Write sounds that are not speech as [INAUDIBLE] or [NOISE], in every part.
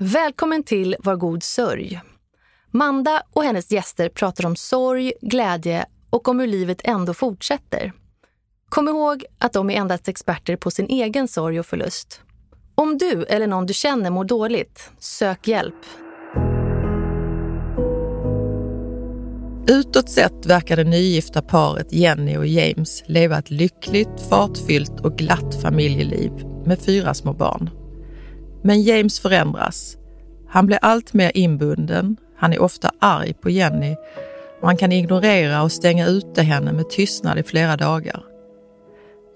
Välkommen till Var god sörj. Manda och hennes gäster pratar om sorg, glädje och om hur livet ändå fortsätter. Kom ihåg att de är endast experter på sin egen sorg och förlust. Om du eller någon du känner mår dåligt, sök hjälp. Utåt sett verkar det nygifta paret Jenny och James leva ett lyckligt, fartfyllt och glatt familjeliv med fyra små barn. Men James förändras. Han blir allt mer inbunden, han är ofta arg på Jenny och han kan ignorera och stänga ute henne med tystnad i flera dagar.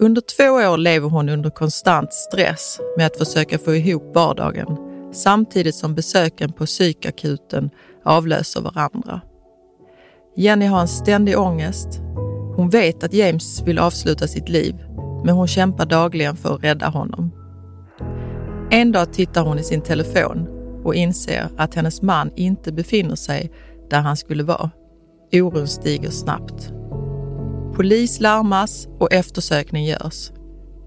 Under två år lever hon under konstant stress med att försöka få ihop vardagen samtidigt som besöken på psykakuten avlöser varandra. Jenny har en ständig ångest. Hon vet att James vill avsluta sitt liv, men hon kämpar dagligen för att rädda honom. En dag tittar hon i sin telefon och inser att hennes man inte befinner sig där han skulle vara. Oron stiger snabbt. Polis larmas och eftersökning görs.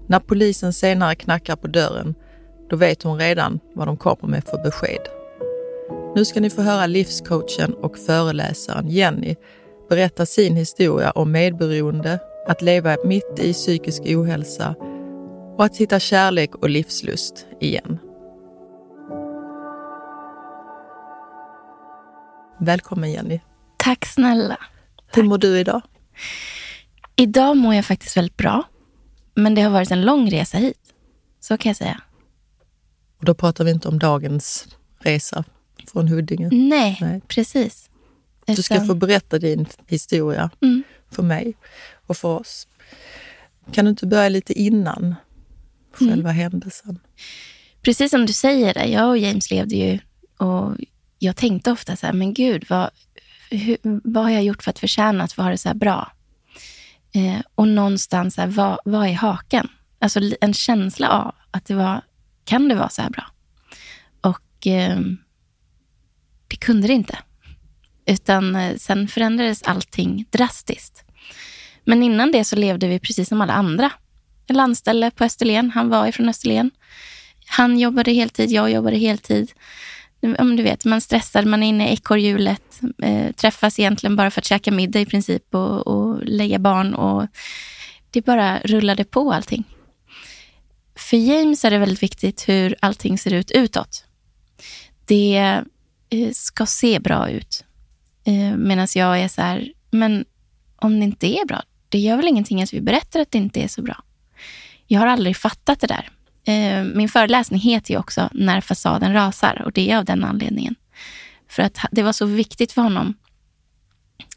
När polisen senare knackar på dörren, då vet hon redan vad de kommer med för besked. Nu ska ni få höra livscoachen och föreläsaren Jenny berätta sin historia om medberoende, att leva mitt i psykisk ohälsa och att hitta kärlek och livslust igen. Välkommen Jenny. Tack snälla. Hur mår du idag? Idag mår jag faktiskt väldigt bra. Men det har varit en lång resa hit. Så kan jag säga. Och då pratar vi inte om dagens resa från Huddinge. Nej, Nej. precis. Du ska få berätta din historia mm. för mig och för oss. Kan du inte börja lite innan själva mm. händelsen? Precis som du säger, där, jag och James levde ju och jag tänkte ofta så här, men gud, vad, hur, vad har jag gjort för att förtjäna att få ha det så här bra? Eh, och någonstans, här, vad, vad är haken? Alltså en känsla av att det var, kan det vara så här bra? Och eh, det kunde det inte. Utan eh, sen förändrades allting drastiskt. Men innan det så levde vi precis som alla andra. En landställe på Österlen. Han var ifrån Österlen. Han jobbade heltid, jag jobbade heltid. Du vet, man stressar, man är inne i ekorrhjulet. Eh, träffas egentligen bara för att käka middag i princip och, och lägga barn. Och det bara rullade på allting. För James är det väldigt viktigt hur allting ser ut utåt. Det Eh, ska se bra ut. Eh, Medan jag är så här, men om det inte är bra, det gör väl ingenting att vi berättar att det inte är så bra. Jag har aldrig fattat det där. Eh, min föreläsning heter ju också När fasaden rasar och det är av den anledningen. För att det var så viktigt för honom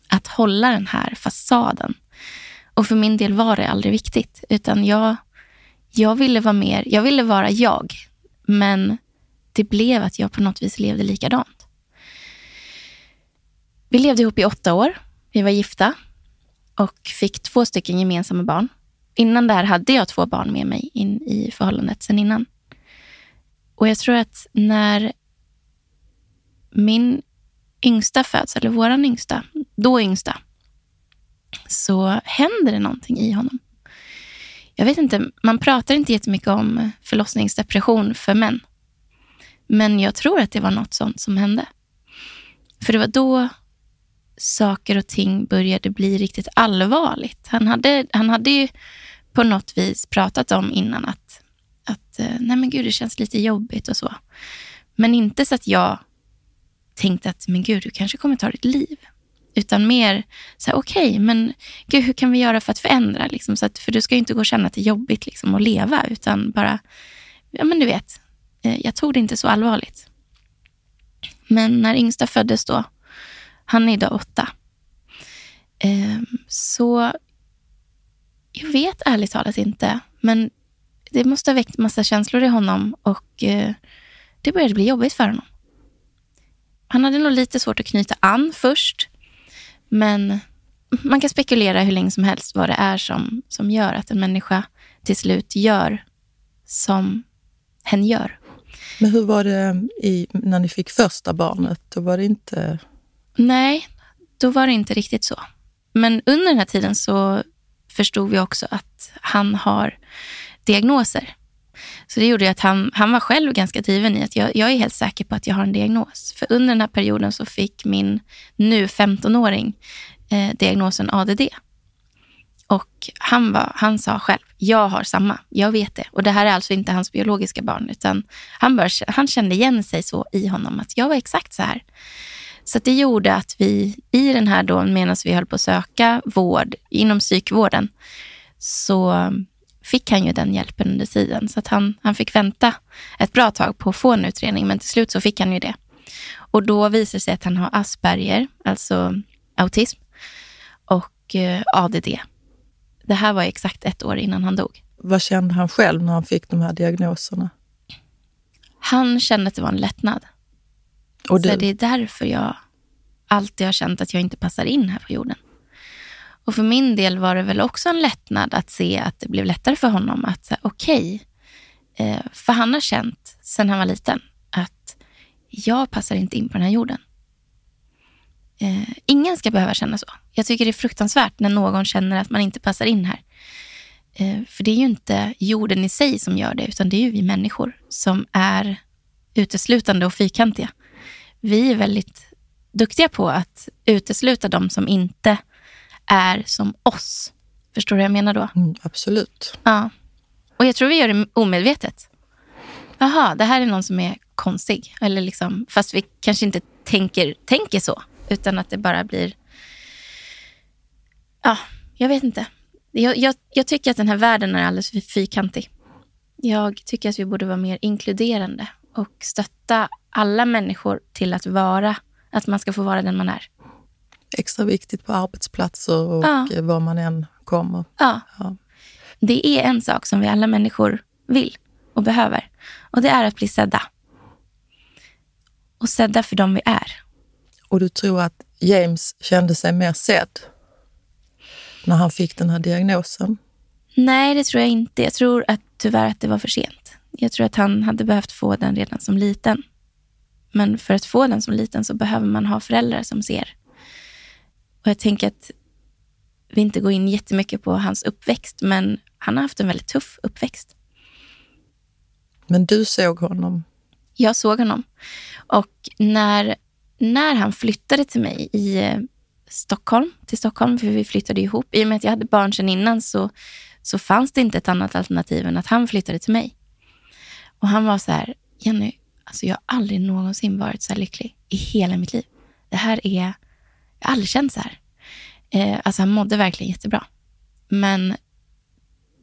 att hålla den här fasaden. Och för min del var det aldrig viktigt, utan jag, jag ville vara mer, jag ville vara jag. Men det blev att jag på något vis levde likadant. Vi levde ihop i åtta år. Vi var gifta och fick två stycken gemensamma barn. Innan det här hade jag två barn med mig in i förhållandet sen innan. Och jag tror att när min yngsta föds, eller våran yngsta, då yngsta, så händer det någonting i honom. Jag vet inte, man pratar inte jättemycket om förlossningsdepression för män. Men jag tror att det var något sånt som hände. För det var då saker och ting började bli riktigt allvarligt. Han hade, han hade ju på något vis pratat om innan att, att eh, nej men gud, det känns lite jobbigt och så. Men inte så att jag tänkte att men gud, du kanske kommer ta ditt liv. Utan mer så här, okej, okay, men gud, hur kan vi göra för att förändra? Liksom, så att, för du ska ju inte gå och känna att det är jobbigt liksom, att leva, utan bara, ja men du vet, eh, jag tog det inte så allvarligt. Men när yngsta föddes då, han är idag åtta. Ehm, så jag vet ärligt talat inte, men det måste ha väckt massa känslor i honom och eh, det började bli jobbigt för honom. Han hade nog lite svårt att knyta an först, men man kan spekulera hur länge som helst vad det är som, som gör att en människa till slut gör som hen gör. Men hur var det i, när ni fick första barnet? Då var det inte Nej, då var det inte riktigt så. Men under den här tiden så förstod vi också att han har diagnoser. Så det gjorde att han, han var själv ganska driven i att jag, jag är helt säker på att jag har en diagnos. För under den här perioden så fick min nu 15-åring eh, diagnosen ADD. Och han, var, han sa själv, jag har samma, jag vet det. Och det här är alltså inte hans biologiska barn, utan han, bör, han kände igen sig så i honom, att jag var exakt så här. Så det gjorde att vi i den här då, medan vi höll på att söka vård inom psykvården, så fick han ju den hjälpen under tiden. Så att han, han fick vänta ett bra tag på att få en utredning, men till slut så fick han ju det. Och då visade det sig att han har Asperger, alltså autism, och eh, ADD. Det här var exakt ett år innan han dog. Vad kände han själv när han fick de här diagnoserna? Han kände att det var en lättnad. Och du? Så det är därför jag alltid har känt att jag inte passar in här på jorden. Och för min del var det väl också en lättnad att se att det blev lättare för honom att, okej, okay, eh, för han har känt sedan han var liten att jag passar inte in på den här jorden. Eh, ingen ska behöva känna så. Jag tycker det är fruktansvärt när någon känner att man inte passar in här. Eh, för det är ju inte jorden i sig som gör det, utan det är ju vi människor som är uteslutande och fyrkantiga. Vi är väldigt duktiga på att utesluta de som inte är som oss. Förstår du vad jag menar då? Mm, absolut. Ja. Och jag tror vi gör det omedvetet. Jaha, det här är någon som är konstig. Eller liksom, fast vi kanske inte tänker, tänker så. Utan att det bara blir... Ja, jag vet inte. Jag, jag, jag tycker att den här världen är alldeles för fyrkantig. Jag tycker att vi borde vara mer inkluderande och stötta alla människor till att vara, att man ska få vara den man är extra viktigt på arbetsplatser och ja. var man än kommer. Ja. ja. Det är en sak som vi alla människor vill och behöver. Och det är att bli sedda. Och sedda för dem vi är. Och du tror att James kände sig mer sedd när han fick den här diagnosen? Nej, det tror jag inte. Jag tror att tyvärr att det var för sent. Jag tror att han hade behövt få den redan som liten. Men för att få den som liten så behöver man ha föräldrar som ser och jag tänker att vi inte går in jättemycket på hans uppväxt, men han har haft en väldigt tuff uppväxt. Men du såg honom? Jag såg honom. Och när, när han flyttade till mig i eh, Stockholm, till Stockholm, för vi flyttade ihop. I och med att jag hade barn sedan innan så, så fanns det inte ett annat alternativ än att han flyttade till mig. Och han var så här, Jenny, alltså jag har aldrig någonsin varit så här lycklig i hela mitt liv. Det här är jag har aldrig känt så här. Eh, alltså han mådde verkligen jättebra. Men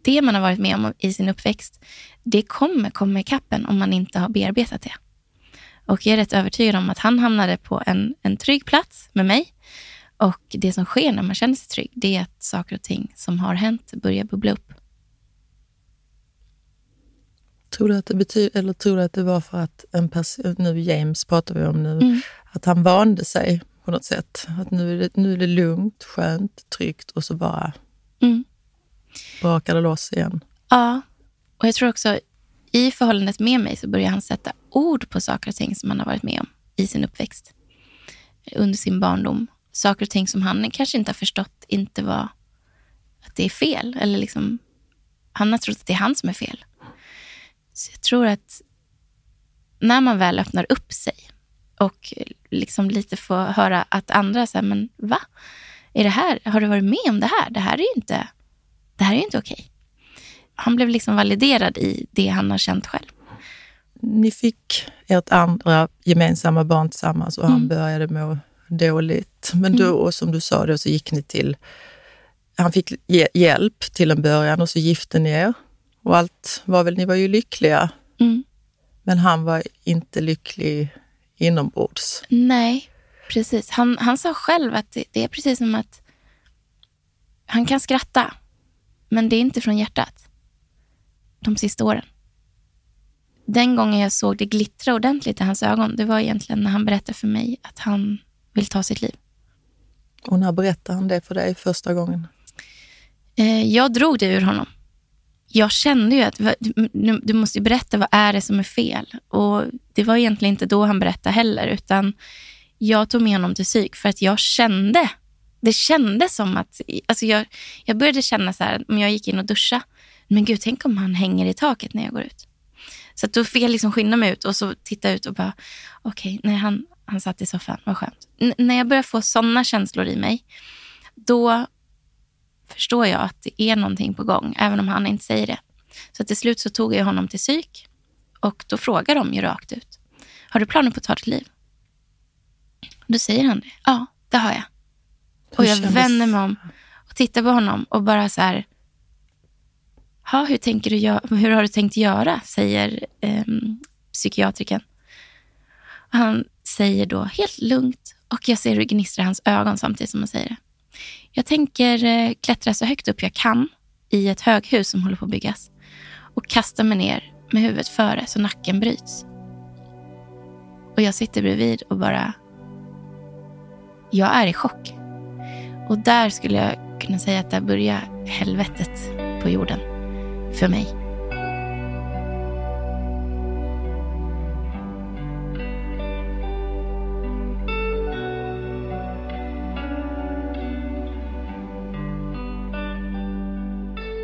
det man har varit med om i sin uppväxt, det kommer komma ikapp en om man inte har bearbetat det. Och jag är rätt övertygad om att han hamnade på en, en trygg plats med mig. Och det som sker när man känner sig trygg, det är att saker och ting som har hänt börjar bubbla upp. Tror du att det betyder, eller tror du att det var för att en person, nu James pratar vi om nu, mm. att han vande sig på något sätt. Att nu är det, nu är det lugnt, skönt, tryggt och så bara mm. brakar det loss igen. Ja, och jag tror också i förhållandet med mig så börjar han sätta ord på saker och ting som han har varit med om i sin uppväxt. Under sin barndom. Saker och ting som han kanske inte har förstått inte var att det är fel. Eller liksom, han har trott att det är han som är fel. Så jag tror att när man väl öppnar upp sig och liksom lite få höra att andra säger, men va? Är det här, har du varit med om det här? Det här är inte, det här är inte okej. Han blev liksom validerad i det han har känt själv. Ni fick ert andra gemensamma barn tillsammans och mm. han började må dåligt. Men då, mm. och som du sa, då, så gick ni till... Han fick hjälp till en början och så gifte ni er. Och allt var väl, ni var ju lyckliga. Mm. Men han var inte lycklig inombords. Nej, precis. Han, han sa själv att det, det är precis som att han kan skratta, men det är inte från hjärtat. De sista åren. Den gången jag såg det glittra ordentligt i hans ögon, det var egentligen när han berättade för mig att han vill ta sitt liv. Och när berättade han det för dig första gången? Eh, jag drog det ur honom jag kände ju att du, du måste berätta vad är det som är fel. Och Det var egentligen inte då han berättade heller, utan jag tog med honom till psyk för att jag kände, det kändes som att, alltså jag, jag började känna så här, om jag gick in och duscha, men gud, tänk om han hänger i taket när jag går ut. Så att då fick jag liksom skynda mig ut och så titta ut och bara, okej, okay, nej han, han satt i soffan, vad skönt. N när jag började få sådana känslor i mig, då förstår jag att det är någonting på gång, även om han inte säger det. Så till slut så tog jag honom till psyk och då frågar de ju rakt ut, har du planer på att ta ditt liv? Då säger han det, ja, det har jag. Och jag vänder mig om och tittar på honom och bara så här, ha, hur, tänker du, hur har du tänkt göra? säger eh, psykiatriken. Han säger då helt lugnt och jag ser hur det gnistrar i hans ögon samtidigt som han säger det. Jag tänker eh, klättra så högt upp jag kan i ett höghus som håller på att byggas och kasta mig ner med huvudet före så nacken bryts. Och jag sitter bredvid och bara... Jag är i chock. Och där skulle jag kunna säga att där börjar helvetet på jorden för mig.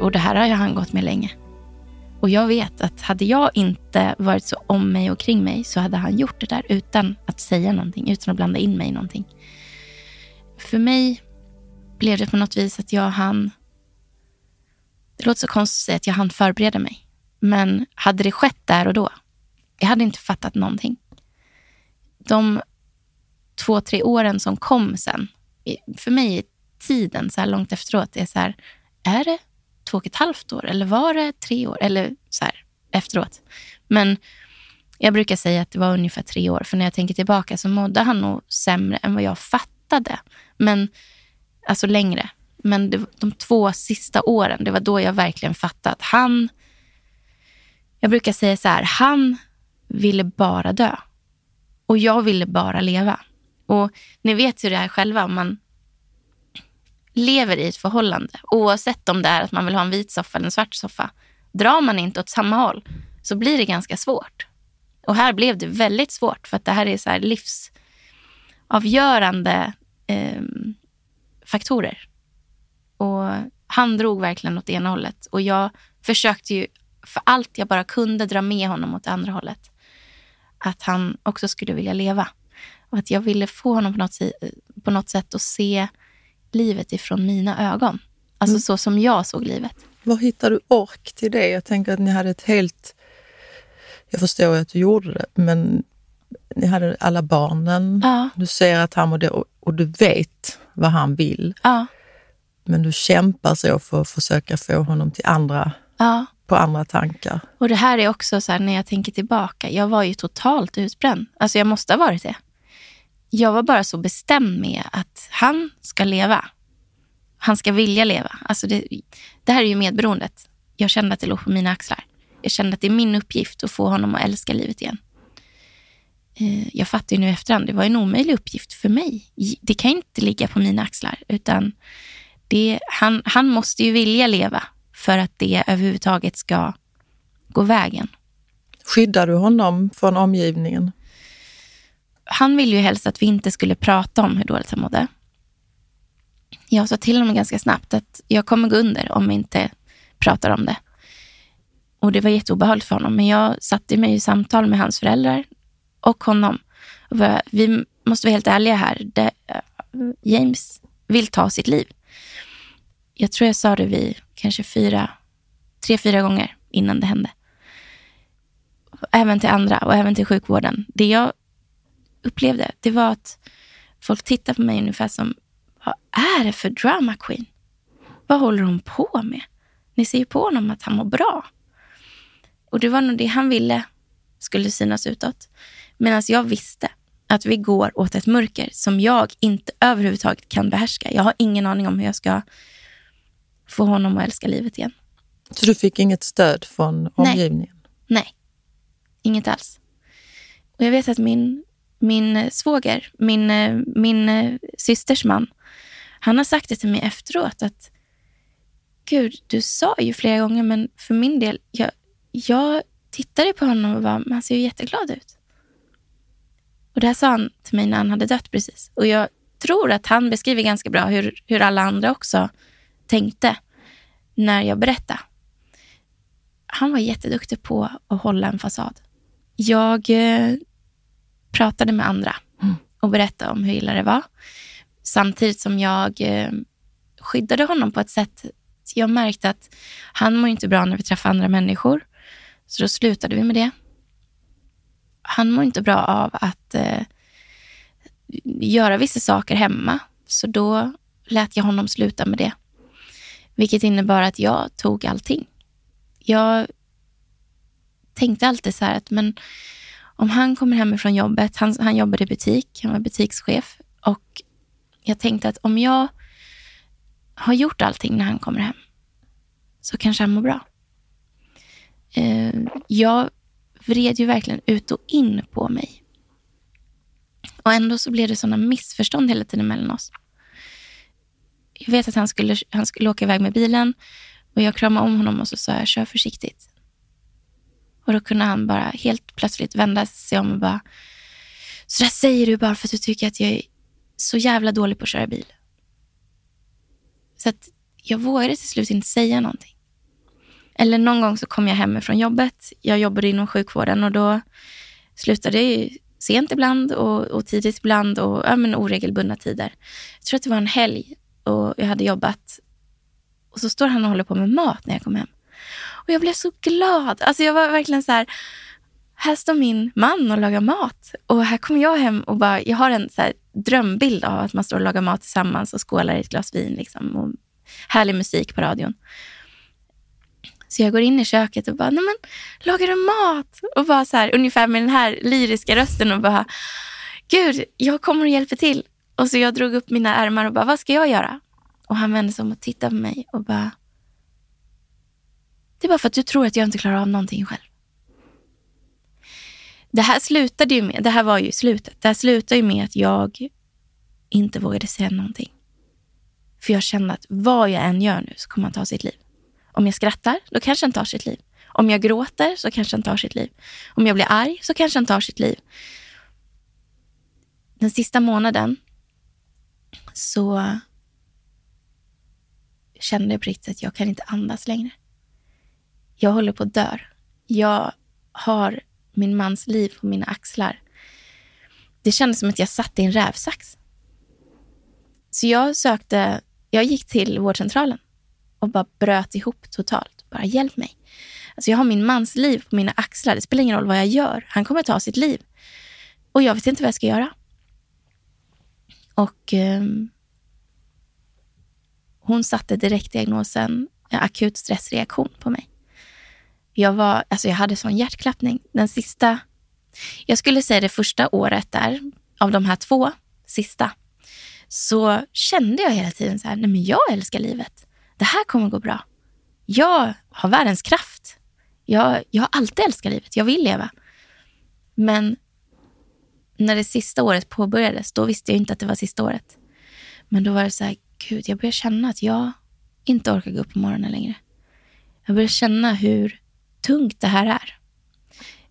Och det här har han gått med länge. Och jag vet att hade jag inte varit så om mig och kring mig så hade han gjort det där utan att säga någonting, utan att blanda in mig i någonting. För mig blev det på något vis att jag hann... Det låter så konstigt att säga att jag hann förbereda mig. Men hade det skett där och då, jag hade inte fattat någonting. De två, tre åren som kom sen, för mig är tiden så här långt efteråt, är så här, är det två och ett halvt år eller var det tre år? Eller så här efteråt. Men jag brukar säga att det var ungefär tre år, för när jag tänker tillbaka så mådde han nog sämre än vad jag fattade. Men, alltså längre. Men det, de två sista åren, det var då jag verkligen fattade att han... Jag brukar säga så här, han ville bara dö. Och jag ville bara leva. Och ni vet hur det är själva, om man lever i ett förhållande, oavsett om det är att man vill ha en vit soffa eller en svart soffa, drar man inte åt samma håll så blir det ganska svårt. Och här blev det väldigt svårt för att det här är så här livsavgörande eh, faktorer. Och han drog verkligen åt ena hållet och jag försökte ju för allt jag bara kunde dra med honom åt andra hållet. Att han också skulle vilja leva. Och att jag ville få honom på något, på något sätt att se livet ifrån mina ögon. Alltså mm. så som jag såg livet. Var hittade du ork till det? Jag tänker att ni hade ett helt... Jag förstår att du gjorde det, men ni hade alla barnen. Ja. Du ser att han mådde och, och du vet vad han vill. Ja. Men du kämpar så för att försöka få honom till andra, ja. på andra tankar. Och det här är också så här, när jag tänker tillbaka. Jag var ju totalt utbränd. Alltså jag måste ha varit det jag var bara så bestämd med att han ska leva. Han ska vilja leva. Alltså det, det här är ju medberoendet. Jag kände att det låg på mina axlar. Jag kände att det är min uppgift att få honom att älska livet igen. Eh, jag fattar ju nu efterhand, det var en omöjlig uppgift för mig. Det kan inte ligga på mina axlar, utan det, han, han måste ju vilja leva för att det överhuvudtaget ska gå vägen. Skyddar du honom från omgivningen? Han ville ju helst att vi inte skulle prata om hur dåligt han mådde. Jag sa till honom ganska snabbt att jag kommer gå under om vi inte pratar om det. Och det var jätteobehagligt för honom. Men jag satte mig i samtal med hans föräldrar och honom. Vi måste vara helt ärliga här. Det, eh, James vill ta sitt liv. Jag tror jag sa det vid kanske fyra, tre, fyra gånger innan det hände. Även till andra och även till sjukvården. Det jag upplevde, det var att folk tittade på mig ungefär som, vad är det för drama queen? Vad håller hon på med? Ni ser ju på honom att han mår bra. Och det var nog det han ville skulle synas utåt. Medan jag visste att vi går åt ett mörker som jag inte överhuvudtaget kan behärska. Jag har ingen aning om hur jag ska få honom att älska livet igen. Så du fick inget stöd från omgivningen? Nej, Nej. inget alls. Och jag vet att min min svåger, min, eh, min eh, systers man, han har sagt det till mig efteråt att Gud, du sa ju flera gånger, men för min del, jag, jag tittade på honom och bara, han ser ju jätteglad ut. Och det här sa han till mig när han hade dött precis. Och jag tror att han beskriver ganska bra hur, hur alla andra också tänkte när jag berättade. han var jätteduktig på att hålla en fasad. Jag eh, pratade med andra Mm. och berättade om hur illa det var. Samtidigt som jag eh, skyddade honom på ett sätt. Jag märkte att han mår inte bra när vi träffar andra människor. Så då slutade vi med det. Han mår inte bra av att eh, göra vissa saker hemma. Så då lät jag honom sluta med det. Vilket innebar att jag tog allting. Jag tänkte alltid så här att men om han kommer hemifrån jobbet, han, han jobbade i butik, han var butikschef och jag tänkte att om jag har gjort allting när han kommer hem så kanske han mår bra. Eh, jag vred ju verkligen ut och in på mig. Och ändå så blev det sådana missförstånd hela tiden mellan oss. Jag vet att han skulle, han skulle åka iväg med bilen och jag kramade om honom och så sa jag, kör försiktigt. Och då kunde han bara helt plötsligt vända sig om och bara, så där säger du bara för att du tycker att jag är så jävla dålig på att köra bil. Så att jag vågade till slut inte säga någonting. Eller någon gång så kom jag hem från jobbet. Jag jobbade inom sjukvården och då slutade jag ju sent ibland och, och tidigt ibland och ja, men oregelbundna tider. Jag tror att det var en helg och jag hade jobbat och så står han och håller på med mat när jag kom hem. Och jag blev så glad. Alltså jag var verkligen så här, här står min man och lagar mat. Och här kommer jag hem och bara, jag har en så här drömbild av att man står och lagar mat tillsammans och skålar i ett glas vin. Liksom, och härlig musik på radion. Så jag går in i köket och bara, nej men lagar du mat? Och bara så här, ungefär med den här lyriska rösten och bara, gud, jag kommer och hjälper till. Och så jag drog upp mina ärmar och bara, vad ska jag göra? Och han vände sig om och tittade på mig och bara, det är bara för att du tror att jag inte klarar av någonting själv. Det här slutade ju med, det här var ju slutet. Det här slutade ju med att jag inte vågade säga någonting. För jag kände att vad jag än gör nu så kommer han ta sitt liv. Om jag skrattar, då kanske han tar sitt liv. Om jag gråter så kanske han tar sitt liv. Om jag blir arg så kanske han tar sitt liv. Den sista månaden så kände jag på riktigt att jag kan inte andas längre. Jag håller på att dö. Jag har min mans liv på mina axlar. Det kändes som att jag satt i en rävsax. Så jag sökte, jag gick till vårdcentralen och bara bröt ihop totalt. Bara hjälp mig. Alltså jag har min mans liv på mina axlar. Det spelar ingen roll vad jag gör. Han kommer ta sitt liv. Och jag vet inte vad jag ska göra. Och eh, hon satte direkt diagnosen eh, akut stressreaktion på mig. Jag, var, alltså jag hade sån hjärtklappning. Den sista, jag skulle säga det första året där, av de här två sista, så kände jag hela tiden så här, nej men jag älskar livet. Det här kommer gå bra. Jag har världens kraft. Jag, jag har alltid älskat livet. Jag vill leva. Men när det sista året påbörjades, då visste jag inte att det var sista året. Men då var det så här, gud, jag börjar känna att jag inte orkar gå upp på morgonen längre. Jag börjar känna hur tungt det här är.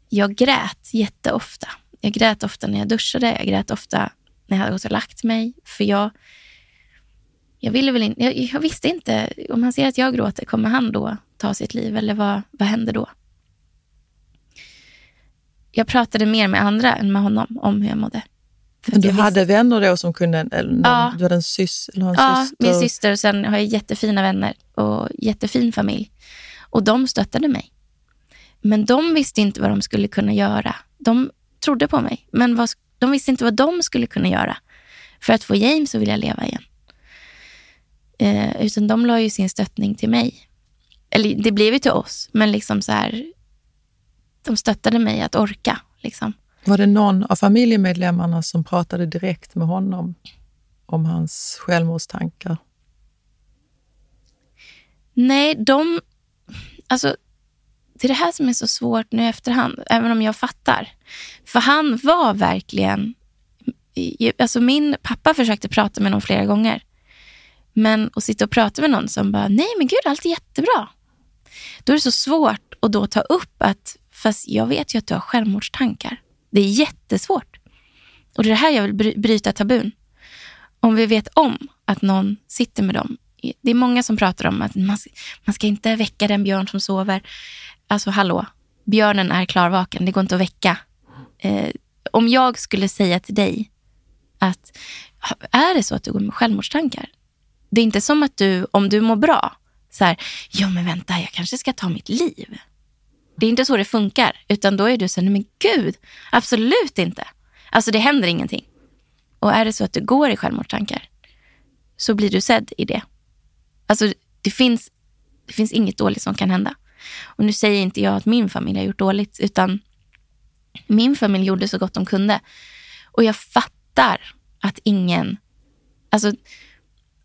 Jag grät jätteofta. Jag grät ofta när jag duschade. Jag grät ofta när jag hade gått och lagt mig. För jag, jag, ville väl in, jag, jag visste inte, om han ser att jag gråter, kommer han då ta sitt liv? Eller vad, vad händer då? Jag pratade mer med andra än med honom om hur jag mådde. För du hade visste- vänner då som kunde, eller någon, Ja. du hade en, sys, eller en Ja, syster? min syster och sen har jag jättefina vänner och jättefin familj. Och de stöttade mig. Men de visste inte vad de skulle kunna göra. De trodde på mig, men vad, de visste inte vad de skulle kunna göra för att få James att vilja leva igen. Eh, utan de la ju sin stöttning till mig. Eller det blev ju till oss, men liksom så här, de stöttade mig att orka. Liksom. Var det någon av familjemedlemmarna som pratade direkt med honom om hans självmordstankar? Nej, de... Alltså, det är det här som är så svårt nu i efterhand, även om jag fattar. För han var verkligen... Alltså min pappa försökte prata med någon flera gånger. Men att sitta och prata med någon som bara, nej men gud, allt är jättebra. Då är det så svårt att då ta upp att, fast jag vet ju att du har självmordstankar. Det är jättesvårt. Och det är det här jag vill bryta tabun. Om vi vet om att någon sitter med dem, det är många som pratar om att man, man ska inte väcka den björn som sover. Alltså hallå, björnen är klarvaken, det går inte att väcka. Eh, om jag skulle säga till dig att är det så att du går med självmordstankar? Det är inte som att du, om du mår bra, så här, ja men vänta, jag kanske ska ta mitt liv. Det är inte så det funkar, utan då är du så här, nej men gud, absolut inte. Alltså det händer ingenting. Och är det så att du går i självmordstankar så blir du sedd i det. Alltså det finns, det finns inget dåligt som kan hända. Och nu säger inte jag att min familj har gjort dåligt, utan min familj gjorde så gott de kunde. Och jag fattar att ingen, alltså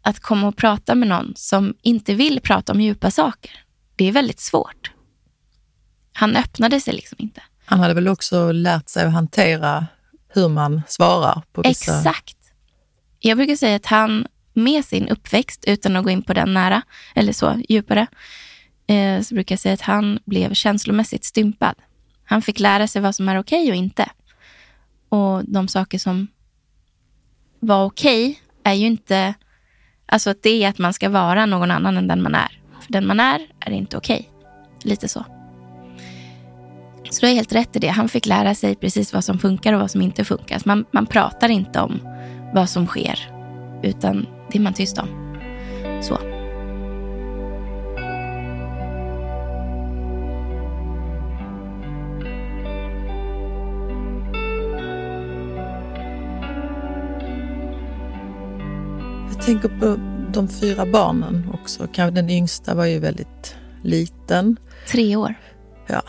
att komma och prata med någon som inte vill prata om djupa saker, det är väldigt svårt. Han öppnade sig liksom inte. Han hade väl också lärt sig att hantera hur man svarar på vissa... Exakt. Jag brukar säga att han med sin uppväxt, utan att gå in på den nära eller så djupare, eh, så brukar jag säga att han blev känslomässigt stympad. Han fick lära sig vad som är okej okay och inte. Och de saker som var okej okay är ju inte, alltså att det är att man ska vara någon annan än den man är. För den man är är inte okej. Okay. Lite så. Så du har helt rätt i det. Han fick lära sig precis vad som funkar och vad som inte funkar. Alltså man, man pratar inte om vad som sker, utan det är man tyst om. Så. Tänker på de fyra barnen också. Den yngsta var ju väldigt liten. Tre år. Ja.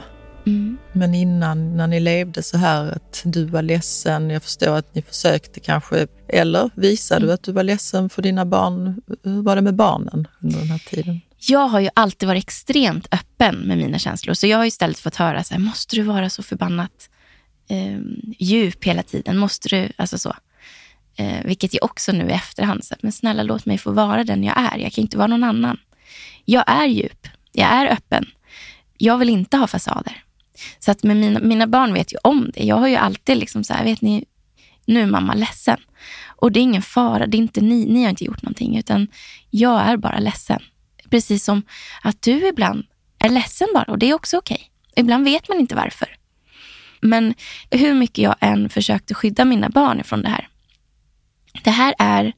Mm. Men innan, när ni levde så här, att du var ledsen. Jag förstår att ni försökte kanske, eller visade mm. du att du var ledsen för dina barn? Hur var det med barnen under den här tiden? Jag har ju alltid varit extremt öppen med mina känslor. Så jag har istället fått höra, så här, måste du vara så förbannat eh, djup hela tiden? Måste du, alltså så. Eh, vilket jag också nu i efterhand, så men snälla låt mig få vara den jag är. Jag kan inte vara någon annan. Jag är djup. Jag är öppen. Jag vill inte ha fasader. Så att med mina, mina barn vet ju om det. Jag har ju alltid liksom så här, vet ni, nu är mamma ledsen. Och det är ingen fara, det är inte ni, ni har inte gjort någonting, utan jag är bara ledsen. Precis som att du ibland är ledsen bara och det är också okej. Okay. Ibland vet man inte varför. Men hur mycket jag än försökte skydda mina barn från det här. Det här är,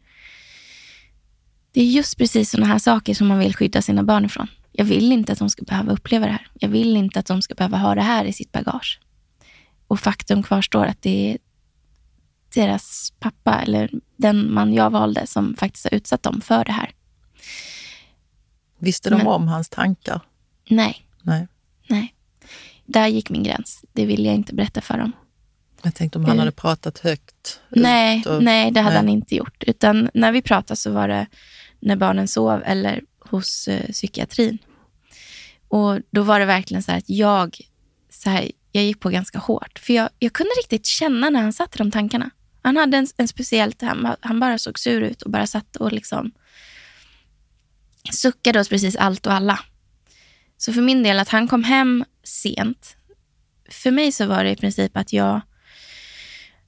det är just precis sådana här saker som man vill skydda sina barn ifrån. Jag vill inte att de ska behöva uppleva det här. Jag vill inte att de ska behöva ha det här i sitt bagage. Och faktum kvarstår att det är deras pappa, eller den man jag valde, som faktiskt har utsatt dem för det här. Visste de Men, om hans tankar? Nej. nej. Nej. Där gick min gräns. Det ville jag inte berätta för dem. Jag tänkte om han uh, hade pratat högt? Nej, och, nej det hade nej. han inte gjort. Utan när vi pratade så var det när barnen sov eller hos uh, psykiatrin. Och då var det verkligen så att jag, så här, jag gick på ganska hårt. För jag, jag kunde riktigt känna när han satt i de tankarna. Han hade en, en speciellt, han, han bara såg sur ut och bara satt och liksom suckade hos precis allt och alla. Så för min del, att han kom hem sent. För mig så var det i princip att jag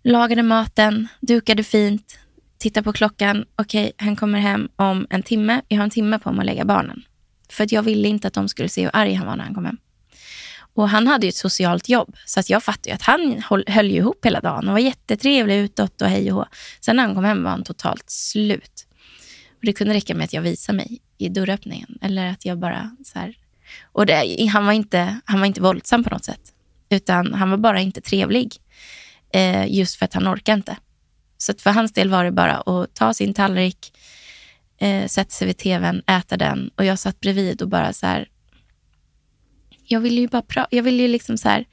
lagade maten, dukade fint, tittade på klockan. Okej, okay, han kommer hem om en timme. Jag har en timme på mig att lägga barnen. För att jag ville inte att de skulle se hur arg han var när han kom hem. Och han hade ju ett socialt jobb, så att jag fattade att han höll, höll ju ihop hela dagen och var jättetrevlig utåt och hej och hå. Sen när han kom hem var han totalt slut. Och det kunde räcka med att jag visade mig i dörröppningen eller att jag bara så här. Och det, han, var inte, han var inte våldsam på något sätt, utan han var bara inte trevlig. Eh, just för att han orkade inte. Så för hans del var det bara att ta sin tallrik, eh, sätta sig vid tvn, äta den och jag satt bredvid och bara så här. Jag ville ju bara prata. Jag ville ju liksom så här.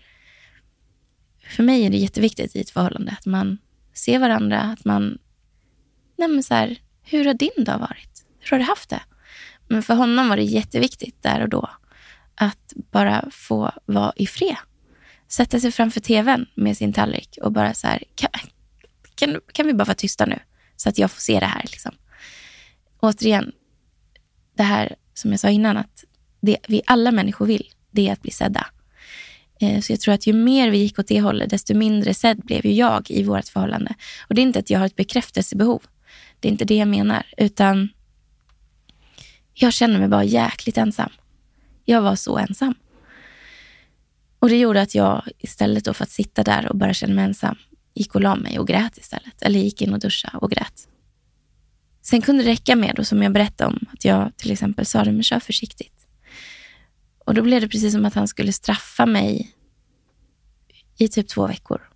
För mig är det jätteviktigt i ett förhållande att man ser varandra, att man. Nej men så här, hur har din dag varit? Hur har du haft det? Men för honom var det jätteviktigt där och då att bara få vara i fred. Sätta sig framför tvn med sin tallrik och bara så här, kan, kan, kan vi bara vara tysta nu? Så att jag får se det här. Liksom återigen, det här som jag sa innan, att det vi alla människor vill, det är att bli sedda. Eh, så jag tror att ju mer vi gick åt det hållet, desto mindre sedd blev ju jag i vårt förhållande. Och det är inte att jag har ett bekräftelsebehov. Det är inte det jag menar, utan Jag känner mig bara jäkligt ensam. Jag var så ensam. Och det gjorde att jag istället då för att sitta där och bara känna mig ensam, gick och la mig och grät istället. Eller gick in och duschade och grät. Sen kunde det räcka med, då, som jag berättade om, att jag till exempel sa det, men kör försiktigt. Och då blev det precis som att han skulle straffa mig i typ två veckor.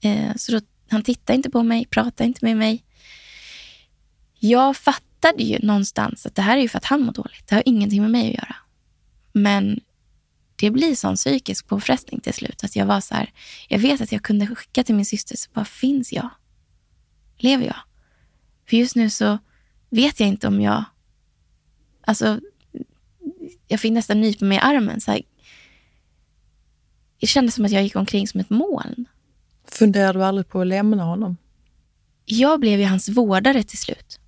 Eh, så då, han tittade inte på mig, pratade inte med mig. Jag fattade ju någonstans att det här är ju för att han mår dåligt. Det har ingenting med mig att göra. Men det blir sån psykisk påfrestning till slut. Att jag var så här, jag vet att jag kunde skicka till min syster, så bara finns jag? Lever jag? För just nu så vet jag inte om jag... Alltså, jag fick nästan nypa mig i armen. Så här, det kändes som att jag gick omkring som ett moln. Funderade du aldrig på att lämna honom? Jag blev ju hans vårdare till slut.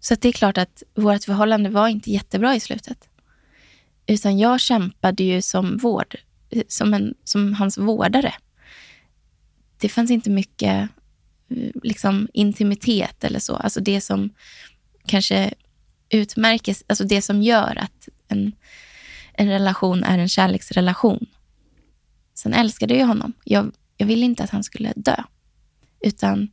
Så det är klart att vårt förhållande var inte jättebra i slutet. Utan jag kämpade ju som, vård, som, en, som hans vårdare. Det fanns inte mycket eh, liksom, intimitet eller så. Alltså det som kanske utmärker, alltså det som gör att en, en relation är en kärleksrelation. Sen älskade jag honom. Jag, jag ville inte att han skulle dö. Utan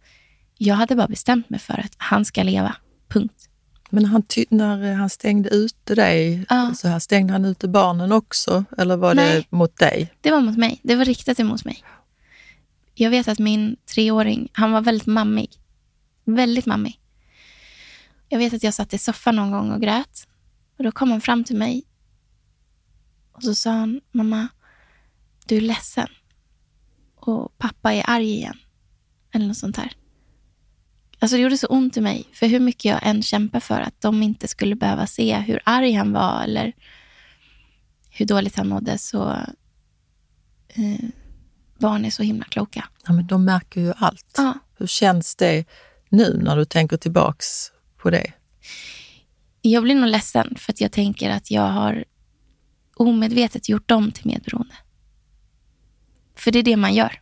jag hade bara bestämt mig för att han ska leva. Punkt. Men han när han stängde ute dig, ja. så här, stängde han ute barnen också? Eller var Nej, det mot dig? Det var mot mig. Det var riktat emot mig. Jag vet att min treåring, han var väldigt mammig. Väldigt mammig. Jag vet att jag satt i soffan någon gång och grät. Och Då kom han fram till mig och så sa han, mamma, du är ledsen. Och pappa är arg igen. Eller något sånt här. Alltså det gjorde så ont i mig. För hur mycket jag än kämpade för att de inte skulle behöva se hur arg han var eller hur dåligt han mådde så eh, barn är så himla kloka. Ja, men de märker ju allt. Ja. Hur känns det nu när du tänker tillbaks på det? Jag blir nog ledsen för att jag tänker att jag har omedvetet gjort dem till medberoende. För det är det man gör.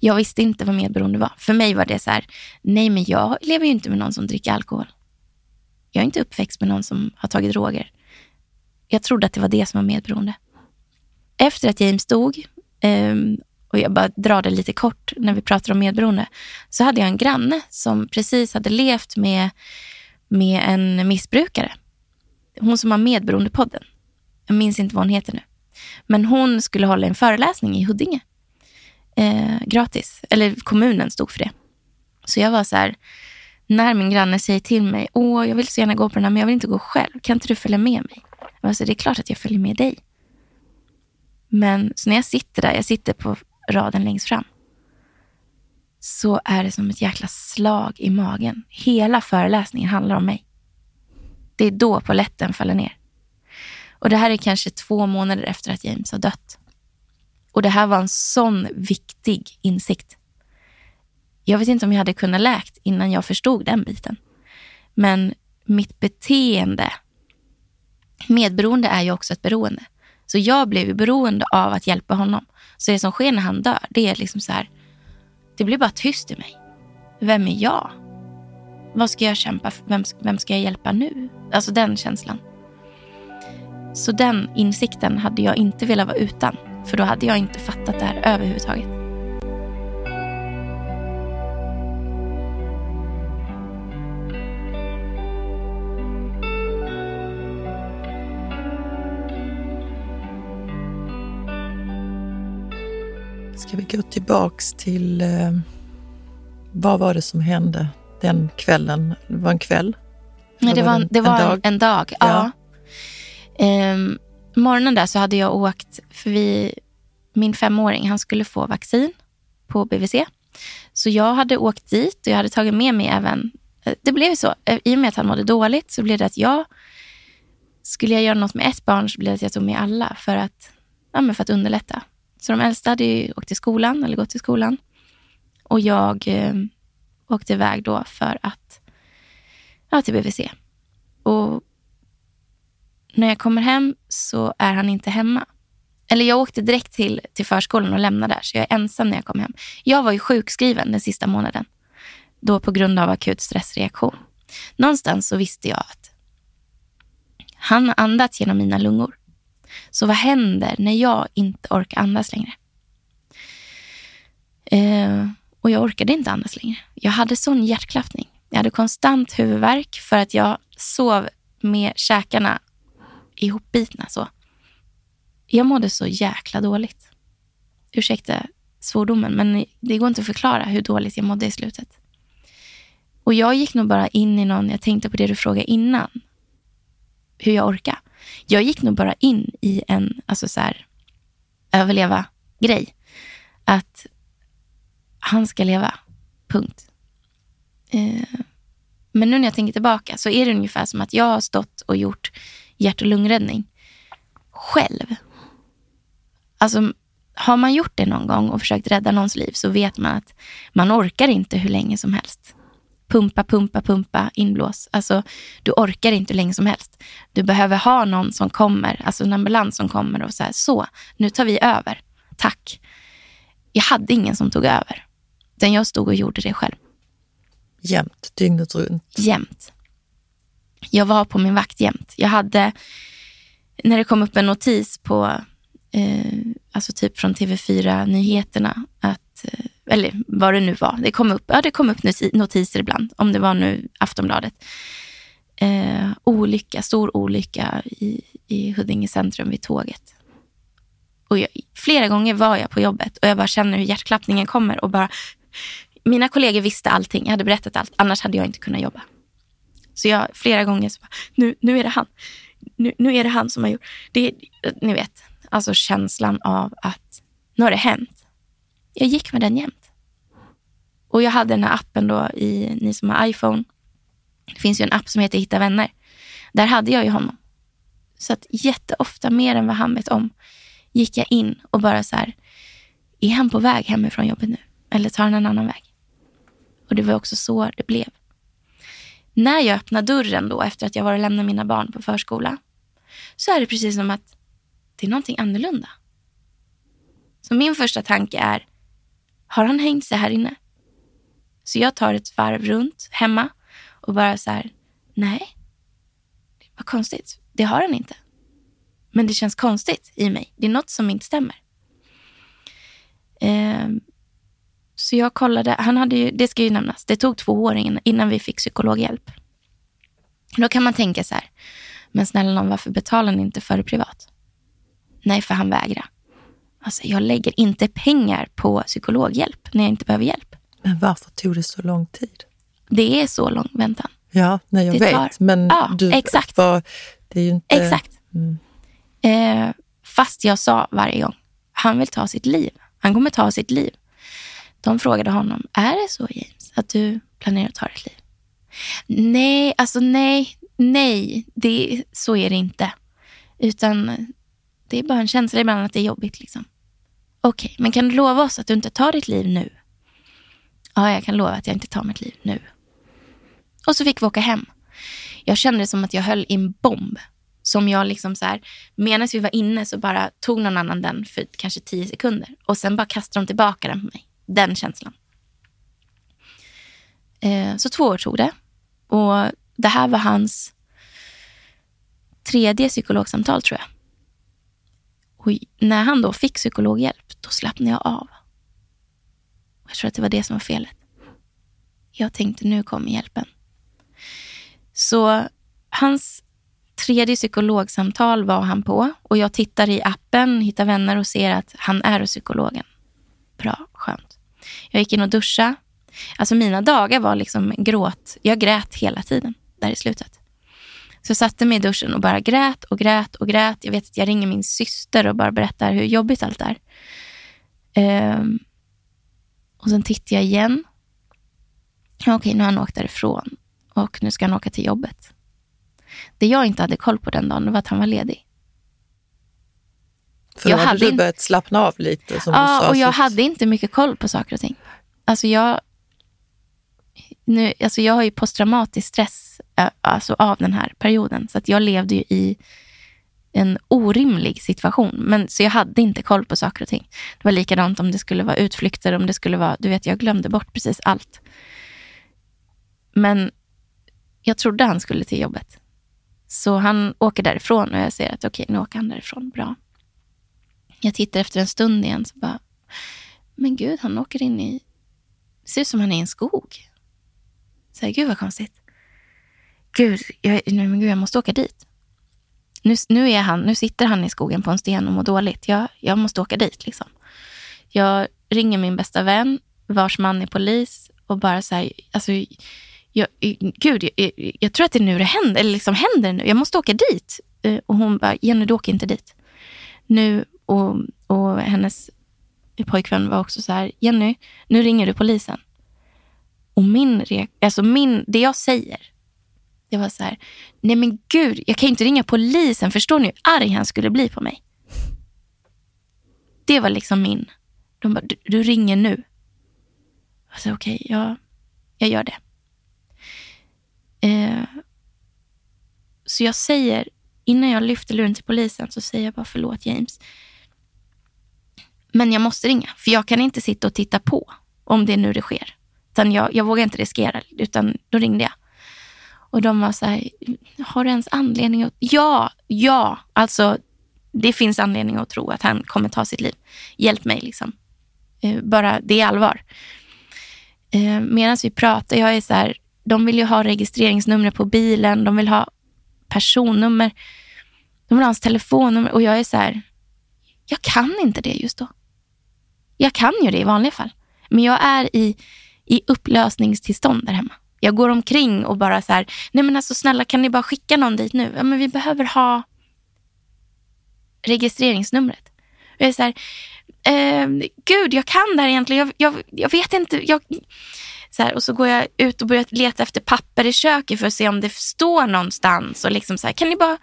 Jag visste inte vad medberoende var. För mig var det så här, nej men jag lever ju inte med någon som dricker alkohol. Jag är inte uppväxt med någon som har tagit droger. Jag trodde att det var det som var medberoende. Efter att James dog ehm, och jag bara drar det lite kort när vi pratar om medberoende, så hade jag en granne som precis hade levt med, med en missbrukare. Hon som har medberoendepodden. Jag minns inte vad hon heter nu. Men hon skulle hålla en föreläsning i Huddinge. Eh, gratis. Eller kommunen stod för det. Så jag var så här, när min granne säger till mig, åh, jag vill så gärna gå på den här, men jag vill inte gå själv. Kan inte du följa med mig? Jag var så, det är klart att jag följer med dig. Men så när jag sitter där, jag sitter på raden längst fram, så är det som ett jäkla slag i magen. Hela föreläsningen handlar om mig. Det är då poletten faller ner. Och det här är kanske två månader efter att James har dött. Och det här var en sån viktig insikt. Jag vet inte om jag hade kunnat läkt innan jag förstod den biten. Men mitt beteende, medberoende är ju också ett beroende. Så jag blev ju beroende av att hjälpa honom. Så det som sker när han dör, det är liksom så här, det blir bara tyst i mig. Vem är jag? Vad ska jag kämpa för? Vem, vem ska jag hjälpa nu? Alltså den känslan. Så den insikten hade jag inte velat vara utan. För då hade jag inte fattat det här överhuvudtaget. Ska vi gå tillbaks till eh, vad var det som hände den kvällen? Det var en kväll? Nej, det var, en, det var en, dag. En dag ja. ja. Eh, morgonen där så hade jag åkt, för vi, min femåring, han skulle få vaccin på BVC. Så jag hade åkt dit och jag hade tagit med mig även, eh, det blev så, eh, i och med att han mådde dåligt så blev det att jag, skulle jag göra något med ett barn så blev det att jag tog med alla för att, ja, men för att underlätta. Så de äldsta hade ju åkt till skolan, eller gått till skolan. Och jag eh, åkte iväg då för att, ja, till BVC. Och när jag kommer hem så är han inte hemma. Eller jag åkte direkt till, till förskolan och lämnade där, så jag är ensam när jag kom hem. Jag var ju sjukskriven den sista månaden, då på grund av akut stressreaktion. Någonstans så visste jag att Han har andats genom mina lungor. Så vad händer när jag inte orkar andas längre? Eh, och jag orkade inte andas längre. Jag hade sån hjärtklappning. Jag hade konstant huvudvärk för att jag sov med käkarna ihopbitna så. Jag mådde så jäkla dåligt. Ursäkta svordomen, men det går inte att förklara hur dåligt jag mådde i slutet. Och jag gick nog bara in i någon, jag tänkte på det du frågade innan, hur jag orkar. Jag gick nog bara in i en alltså så här, överleva-grej. Att han ska leva, punkt. Eh, men nu när jag tänker tillbaka så är det ungefär som att jag har stått och gjort hjärt och lungräddning själv. Alltså, har man gjort det någon gång och försökt rädda någons liv så vet man att man orkar inte hur länge som helst. Pumpa, pumpa, pumpa, inblås. Alltså, du orkar inte hur länge som helst. Du behöver ha någon som kommer, alltså en ambulans som kommer och säger så, nu tar vi över. Tack. Jag hade ingen som tog över. Utan jag stod och gjorde det själv. Jämt, dygnet runt? Jämt. Jag var på min vakt jämt. Jag hade, när det kom upp en notis på, eh, alltså typ från TV4 Nyheterna, att, eh, eller vad det nu var, det kom upp, ja, det kom upp notiser ibland, om det var nu Aftonbladet. Eh, olycka, stor olycka i, i Huddinge centrum vid tåget. Och jag, flera gånger var jag på jobbet och jag bara känner hur hjärtklappningen kommer och bara mina kollegor visste allting. Jag hade berättat allt. Annars hade jag inte kunnat jobba. Så jag flera gånger så bara, nu, nu är det han. Nu, nu är det han som har gjort det. Ni vet, alltså känslan av att nu har det hänt. Jag gick med den jämt. Och jag hade den här appen då i, ni som har iPhone. Det finns ju en app som heter Hitta vänner. Där hade jag ju honom. Så att jätteofta, mer än vad han vet om, gick jag in och bara så här, är han på väg hemifrån jobbet nu? Eller tar han en annan väg? Och det var också så det blev. När jag öppnar dörren då efter att jag var och lämnat mina barn på förskola så är det precis som att det är någonting annorlunda. Så min första tanke är, har han hängt sig här inne? Så jag tar ett varv runt hemma och bara så här, nej, vad konstigt. Det har han inte. Men det känns konstigt i mig. Det är något som inte stämmer. Eh, så jag kollade, han hade ju, det ska ju nämnas, det tog två år innan vi fick psykologhjälp. Då kan man tänka så här, men snälla någon, varför betalar ni inte för det privat? Nej, för han vägrar. Alltså, jag lägger inte pengar på psykologhjälp när jag inte behöver hjälp. Men varför tog det så lång tid? Det är så lång väntan. Ja, nej, jag det vet. Tar... Men ja, du, exakt. Var, det är ju inte... Exakt. Mm. Eh, fast jag sa varje gång, han vill ta sitt liv. Han kommer ta sitt liv. De frågade honom, är det så James, att du planerar att ta ditt liv? Nej, alltså nej, nej, det, så är det inte. Utan det är bara en känsla ibland att det är jobbigt. Liksom. Okej, okay, men kan du lova oss att du inte tar ditt liv nu? Ja, jag kan lova att jag inte tar mitt liv nu. Och så fick vi åka hem. Jag kände det som att jag höll i en bomb. Som jag liksom så här, medan vi var inne så bara tog någon annan den för kanske tio sekunder. Och sen bara kastade de tillbaka den på mig. Den känslan. Eh, så två år tog det. Och det här var hans tredje psykologsamtal tror jag. Och när han då fick psykologhjälp, då slappnade jag av. Jag tror att det var det som var felet. Jag tänkte, nu kommer hjälpen. Så hans tredje psykologsamtal var han på och jag tittar i appen, hittar vänner och ser att han är hos psykologen. Bra. Jag gick in och duschade. Alltså mina dagar var liksom gråt. Jag grät hela tiden där i slutet. Så jag satte mig i duschen och bara grät och grät och grät. Jag vet att jag ringer min syster och bara berättar hur jobbigt allt är. Um, och sen tittar jag igen. Okej, okay, nu har han åkt därifrån och nu ska han åka till jobbet. Det jag inte hade koll på den dagen var att han var ledig. För då jag hade du börjat slappna av lite? Som ja, du sa, och jag hade inte mycket koll på saker och ting. Alltså jag, nu, alltså jag har ju posttraumatisk stress alltså av den här perioden. Så att jag levde ju i en orimlig situation. Men, så jag hade inte koll på saker och ting. Det var likadant om det skulle vara utflykter, om det skulle vara, du vet, jag glömde bort precis allt. Men jag trodde han skulle till jobbet. Så han åker därifrån och jag ser att okej, nu åker han därifrån. Bra. Jag tittar efter en stund igen så bara, men gud, han åker in i, det ser ut som han är i en skog. Så här, gud vad konstigt. Gud, jag, nej, men gud, jag måste åka dit. Nu, nu, är han, nu sitter han i skogen på en sten och mår dåligt. Jag, jag måste åka dit. Liksom. Jag ringer min bästa vän, vars man är polis och bara så här, alltså, jag, gud, jag, jag, tror att det är nu det händer, eller liksom händer nu. Jag måste åka dit. Eh, och hon bara, Jenny, du åker inte dit. Nu, och, och hennes pojkvän var också så här, Jenny, nu ringer du polisen. Och min, alltså min, det jag säger, det var så här, nej men gud, jag kan inte ringa polisen. Förstår ni hur arg han skulle bli på mig? Det var liksom min. De bara, du, du ringer nu. Jag sa okej, okay, jag, jag gör det. Eh, så jag säger, innan jag lyfter luren till polisen, så säger jag bara förlåt James. Men jag måste ringa, för jag kan inte sitta och titta på om det är nu det sker. Utan jag, jag vågar inte riskera, utan då ringde jag. Och de var så här, har du ens anledning att... Ja, ja, alltså det finns anledning att tro att han kommer ta sitt liv. Hjälp mig liksom. Eh, bara, det är allvar. Eh, medan vi pratar, jag är så här, de vill ju ha registreringsnumret på bilen, de vill ha personnummer, de vill ha hans telefonnummer och jag är så här, jag kan inte det just då. Jag kan ju det i vanliga fall, men jag är i, i upplösningstillstånd där hemma. Jag går omkring och bara så här, nej men alltså snälla kan ni bara skicka någon dit nu? Ja, men vi behöver ha registreringsnumret. Och jag är så här, eh, gud jag kan det här egentligen, jag, jag, jag vet inte. Jag, så här, och så går jag ut och börjar leta efter papper i köket för att se om det står någonstans. Och liksom så här, kan ni bara...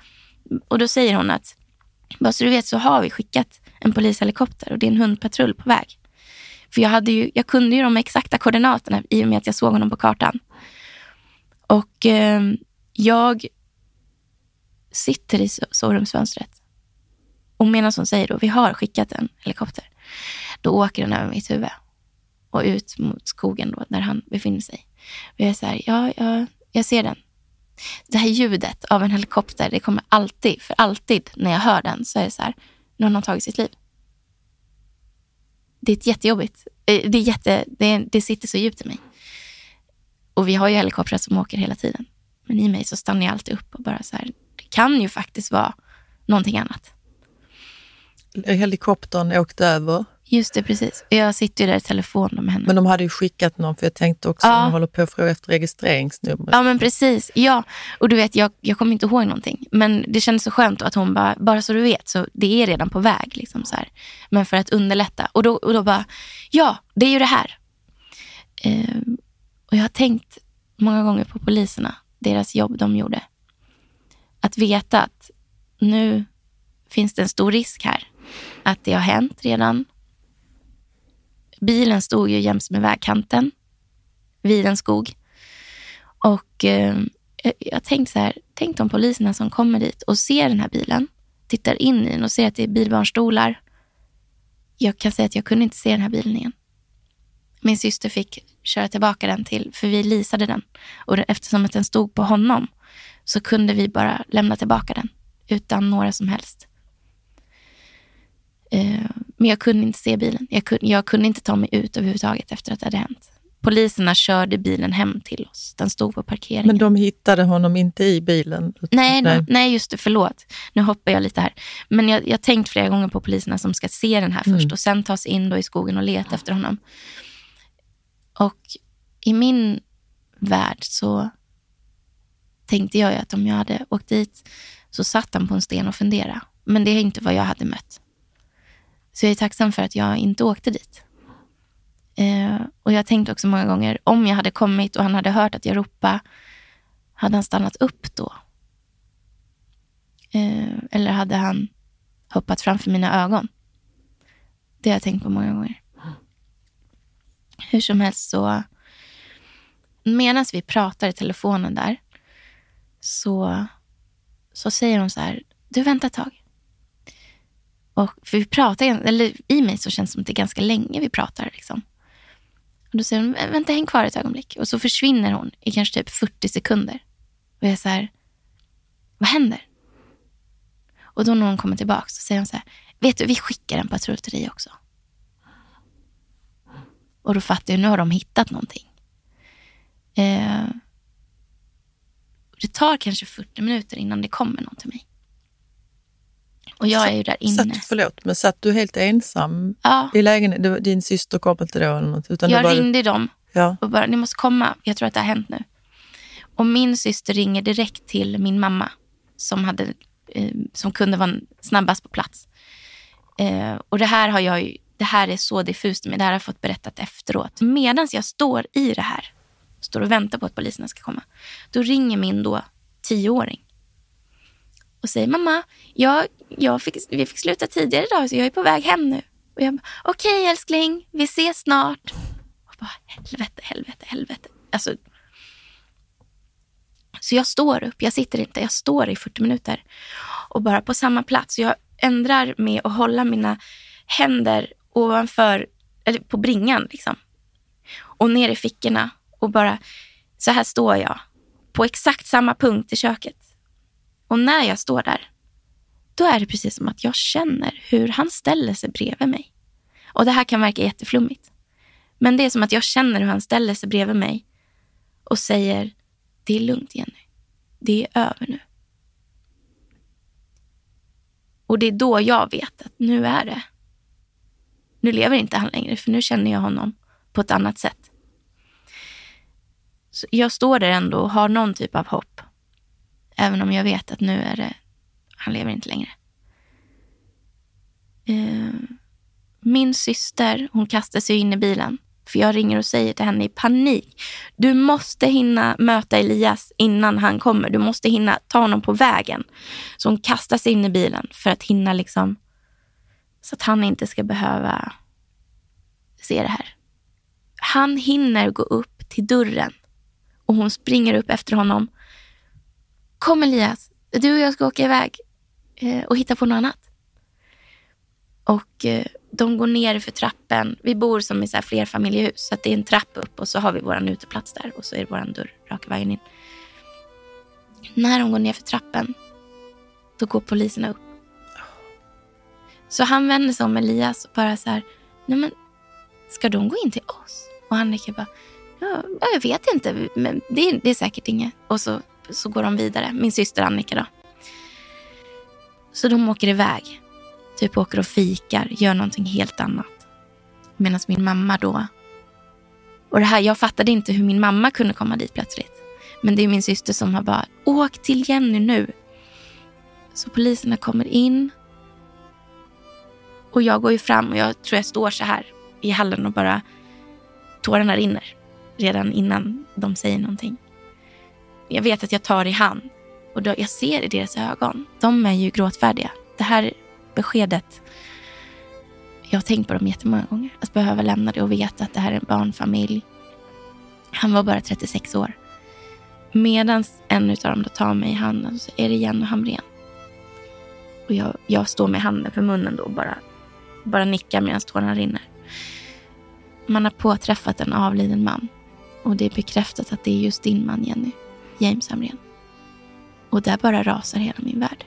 Och då säger hon att, bara så du vet så har vi skickat en polishelikopter och det är en hundpatrull på väg. För jag, hade ju, jag kunde ju de exakta koordinaterna i och med att jag såg honom på kartan. Och eh, jag sitter i sovrumsfönstret. Och medan hon säger då, vi har skickat en helikopter. Då åker den över mitt huvud och ut mot skogen då, där han befinner sig. Och jag är så här, ja, ja, jag ser den. Det här ljudet av en helikopter, det kommer alltid, för alltid när jag hör den så är det så här, någon har tagit sitt liv. Det är jättejobbigt. Eh, det, är jätte, det, det sitter så djupt i mig. Och vi har ju helikoptrar som åker hela tiden. Men i mig så stannar jag alltid upp och bara så här, det kan ju faktiskt vara någonting annat. Helikoptern åkte över Just det, precis. Jag sitter ju där i telefon med henne. Men de hade ju skickat någon, för jag tänkte också, ja. de håller på att fråga efter registreringsnummer. Ja, men precis. Ja, och du vet, jag, jag kommer inte ihåg någonting. Men det kändes så skönt att hon bara, bara så du vet, så det är redan på väg. Liksom så här. Men för att underlätta. Och då, och då bara, ja, det är ju det här. Ehm, och jag har tänkt många gånger på poliserna, deras jobb de gjorde. Att veta att nu finns det en stor risk här. Att det har hänt redan Bilen stod ju jäms med vägkanten vid en skog. Och eh, jag tänkte så här, tänk de poliserna som kommer dit och ser den här bilen, tittar in i den och ser att det är bilbarnstolar. Jag kan säga att jag kunde inte se den här bilen igen. Min syster fick köra tillbaka den till, för vi leasade den. Och eftersom att den stod på honom så kunde vi bara lämna tillbaka den utan några som helst Eh, men jag kunde inte se bilen. Jag kunde, jag kunde inte ta mig ut överhuvudtaget efter att det hade hänt. Poliserna körde bilen hem till oss. Den stod på parkeringen. Men de hittade honom inte i bilen? Nej, nej. nej just det. Förlåt. Nu hoppar jag lite här. Men jag har tänkt flera gånger på poliserna som ska se den här först mm. och sen ta sig in då i skogen och leta efter honom. Och i min värld så tänkte jag att om jag hade åkt dit så satt han på en sten och funderade. Men det är inte vad jag hade mött. Så jag är tacksam för att jag inte åkte dit. Eh, och jag har tänkt också många gånger, om jag hade kommit och han hade hört att jag ropade, hade han stannat upp då? Eh, eller hade han hoppat framför mina ögon? Det har jag tänkt på många gånger. Hur som helst så, medan vi pratar i telefonen där, så, så säger hon så här, du vänta ett tag. Och, för vi pratar, eller i mig så känns det som att det är ganska länge vi pratar. Liksom. Och då säger hon, vänta häng kvar ett ögonblick. Och så försvinner hon i kanske typ 40 sekunder. Och jag är så här, vad händer? Och då när hon kommer tillbaka så säger hon så här, vet du, vi skickar en patrull till dig också. Och då fattar jag, nu har de hittat någonting. Eh, det tar kanske 40 minuter innan det kommer någon till mig. Och jag är ju där inne. Satt, förlåt, men satt du helt ensam ja. i lägenheten? Din syster kom inte då? Eller något, utan jag var ringde dem ja. och bara, ni måste komma. Jag tror att det har hänt nu. Och min syster ringer direkt till min mamma som, hade, eh, som kunde vara snabbast på plats. Eh, och det här har jag ju, det här är så diffust med. Det här har jag fått berättat efteråt. Medan jag står i det här, står och väntar på att poliserna ska komma, då ringer min då tioåring och säger mamma, jag, jag fick, vi fick sluta tidigare idag så jag är på väg hem nu. Och jag bara, okej okay, älskling, vi ses snart. Och bara, helvete, helvete, helvete. Alltså, så jag står upp, jag sitter inte, jag står i 40 minuter. Och bara på samma plats. Jag ändrar med att hålla mina händer ovanför, eller på bringan liksom. Och ner i fickorna och bara, så här står jag. På exakt samma punkt i köket. Och när jag står där, då är det precis som att jag känner hur han ställer sig bredvid mig. Och det här kan verka jätteflummigt. Men det är som att jag känner hur han ställer sig bredvid mig och säger, det är lugnt Jenny. Det är över nu. Och det är då jag vet att nu är det. Nu lever inte han längre, för nu känner jag honom på ett annat sätt. Så jag står där ändå och har någon typ av hopp. Även om jag vet att nu är det, han lever inte längre. Eh, min syster, hon kastar sig in i bilen. För jag ringer och säger till henne i panik. Du måste hinna möta Elias innan han kommer. Du måste hinna ta honom på vägen. Så hon kastar sig in i bilen för att hinna liksom. Så att han inte ska behöva se det här. Han hinner gå upp till dörren och hon springer upp efter honom Kom Elias, du och jag ska åka iväg eh, och hitta på något annat. Och eh, de går ner för trappen. Vi bor som i så här flerfamiljehus, så att det är en trapp upp och så har vi vår uteplats där och så är det vår dörr raka vägen in. När de går ner för trappen, då går poliserna upp. Så han vänder sig om Elias och bara så här, nej men ska de gå in till oss? Och han bara, ja, jag vet inte, men det är, det är säkert inget. Och så så går de vidare. Min syster Annika då. Så de åker iväg. Typ åker och fikar, gör någonting helt annat. Medan min mamma då... Och det här, jag fattade inte hur min mamma kunde komma dit plötsligt. Men det är min syster som har bara, åk till Jenny nu. Så poliserna kommer in. Och jag går ju fram och jag tror jag står så här i hallen och bara tårarna rinner. Redan innan de säger någonting. Jag vet att jag tar i hand och då, jag ser i deras ögon. De är ju gråtfärdiga. Det här beskedet, jag har tänkt på dem jättemånga gånger. Att behöva lämna det och veta att det här är en barnfamilj. Han var bara 36 år. Medan en av dem då tar mig i handen så är det Jenny Hamrén. Och jag, jag står med handen för munnen då och bara, bara nickar medan tårarna rinner. Man har påträffat en avliden man. Och det är bekräftat att det är just din man, Jenny. James Hamrén. Och där bara rasar hela min värld.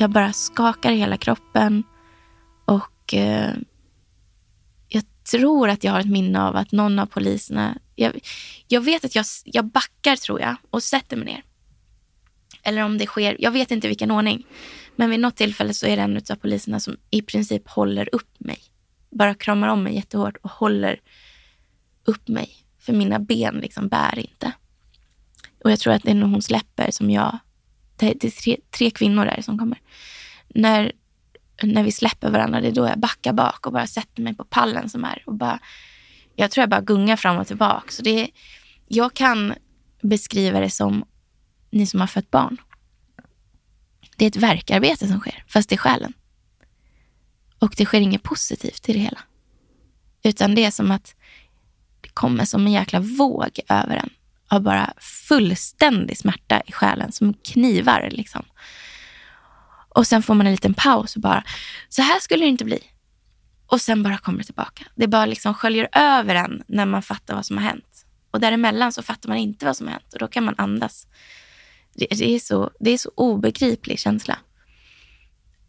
Jag bara skakar hela kroppen och eh, jag tror att jag har ett minne av att någon av poliserna... Jag, jag vet att jag, jag backar, tror jag, och sätter mig ner. Eller om det sker, jag vet inte vilken ordning. Men vid något tillfälle så är det en av poliserna som i princip håller upp mig. Bara kramar om mig jättehårt och håller upp mig. För mina ben liksom bär inte. Och jag tror att det är när hon släpper som jag... Det är tre, tre kvinnor där som kommer. När, när vi släpper varandra, det är då jag backar bak och bara sätter mig på pallen som är. Och bara, jag tror jag bara gungar fram och tillbaka. Så det är, jag kan beskriva det som ni som har fött barn. Det är ett verkarbete som sker, fast i själen. Och det sker inget positivt i det hela. Utan det är som att det kommer som en jäkla våg över en av bara fullständig smärta i själen som knivar. Liksom. Och sen får man en liten paus och bara, så här skulle det inte bli. Och sen bara kommer det tillbaka. Det bara liksom sköljer över en när man fattar vad som har hänt. Och däremellan så fattar man inte vad som har hänt och då kan man andas. Det, det, är, så, det är så obegriplig känsla.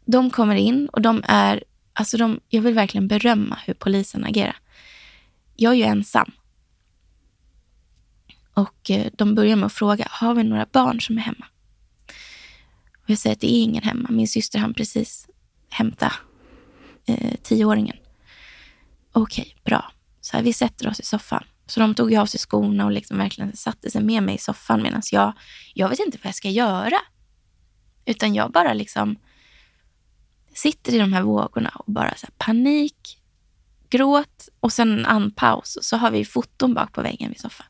De kommer in och de är, alltså de, jag vill verkligen berömma hur polisen agerar. Jag är ju ensam. Och eh, de börjar med att fråga, har vi några barn som är hemma? Och jag säger att det är ingen hemma. Min syster hann precis hämta eh, tioåringen. Okej, okay, bra. Så här, vi sätter oss i soffan. Så de tog av sig skorna och liksom verkligen satte sig med mig i soffan medan jag, jag vet inte vad jag ska göra. Utan jag bara liksom sitter i de här vågorna och bara så panik, gråt och sen en andpaus. Så har vi foton bak på väggen vid soffan.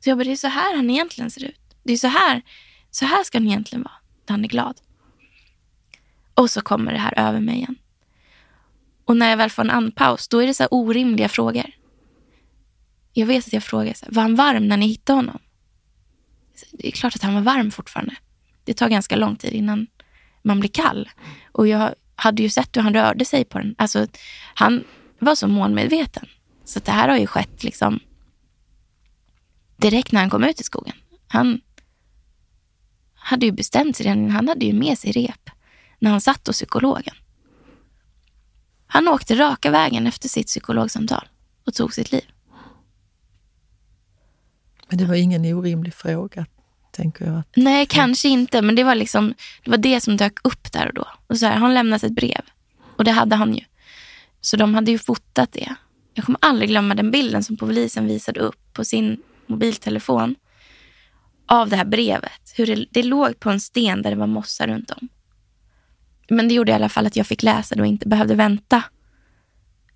Så jag bara, det är så här han egentligen ser ut. Det är så här, så här ska han egentligen vara. Han är glad. Och så kommer det här över mig igen. Och när jag väl får en andpaus, då är det så orimliga frågor. Jag vet att jag frågar, så här, var han varm när ni hittade honom? Det är klart att han var varm fortfarande. Det tar ganska lång tid innan man blir kall. Och jag hade ju sett hur han rörde sig på den. Alltså, han var så målmedveten. Så det här har ju skett liksom direkt när han kom ut i skogen. Han hade ju bestämt sig redan, han hade ju med sig rep när han satt hos psykologen. Han åkte raka vägen efter sitt psykologsamtal och tog sitt liv. Men det var ingen orimlig fråga, tänker jag. Att... Nej, kanske inte, men det var, liksom, det var det som dök upp där och då. Och så här, han lämnat ett brev och det hade han ju. Så de hade ju fotat det. Jag kommer aldrig glömma den bilden som polisen visade upp på sin mobiltelefon av det här brevet. Hur det, det låg på en sten där det var mossa runt om. Men det gjorde i alla fall att jag fick läsa det och inte behövde vänta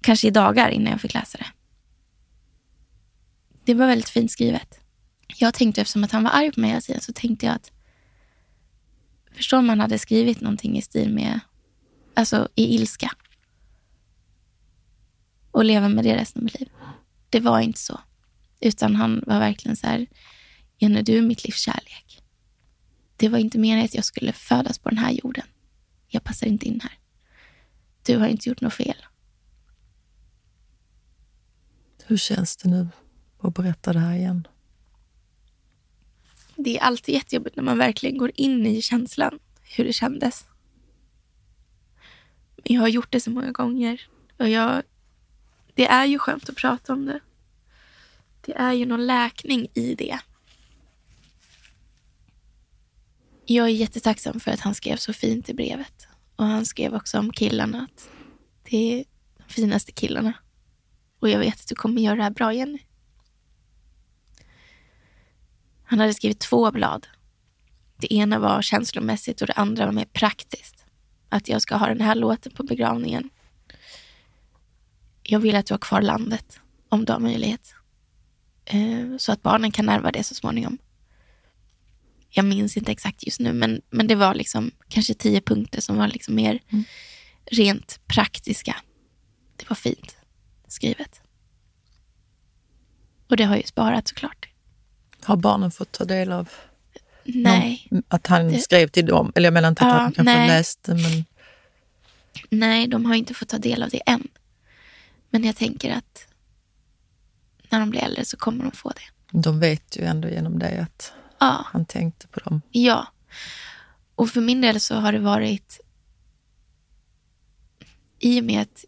kanske i dagar innan jag fick läsa det. Det var väldigt fint skrivet. Jag tänkte eftersom att han var arg på mig hela tiden så tänkte jag att förstår man hade skrivit någonting i stil med, alltså i ilska. Och leva med det resten av mitt liv. Det var inte så. Utan han var verkligen så här, Jenny du är mitt livs kärlek. Det var inte meningen att jag skulle födas på den här jorden. Jag passar inte in här. Du har inte gjort något fel. Hur känns det nu att berätta det här igen? Det är alltid jättejobbigt när man verkligen går in i känslan, hur det kändes. Men jag har gjort det så många gånger och jag, det är ju skönt att prata om det. Det är ju någon läkning i det. Jag är jättetacksam för att han skrev så fint i brevet. Och han skrev också om killarna att det är de finaste killarna. Och jag vet att du kommer göra det här bra, Jenny. Han hade skrivit två blad. Det ena var känslomässigt och det andra var mer praktiskt. Att jag ska ha den här låten på begravningen. Jag vill att du har kvar landet, om du har möjlighet. Eh, så att barnen kan ärva det så småningom jag minns inte exakt just nu, men, men det var liksom kanske tio punkter som var liksom mer mm. rent praktiska. Det var fint skrivet. Och det har ju sparat såklart. Har barnen fått ta del av Nej. Någon, att han det, skrev till dem? Eller jag menar inte att ja, han kanske nej. läste, men... Nej, de har inte fått ta del av det än. Men jag tänker att när de blir äldre så kommer de få det. De vet ju ändå genom det att Ja. Han tänkte på dem. Ja. Och för min del så har det varit i och med att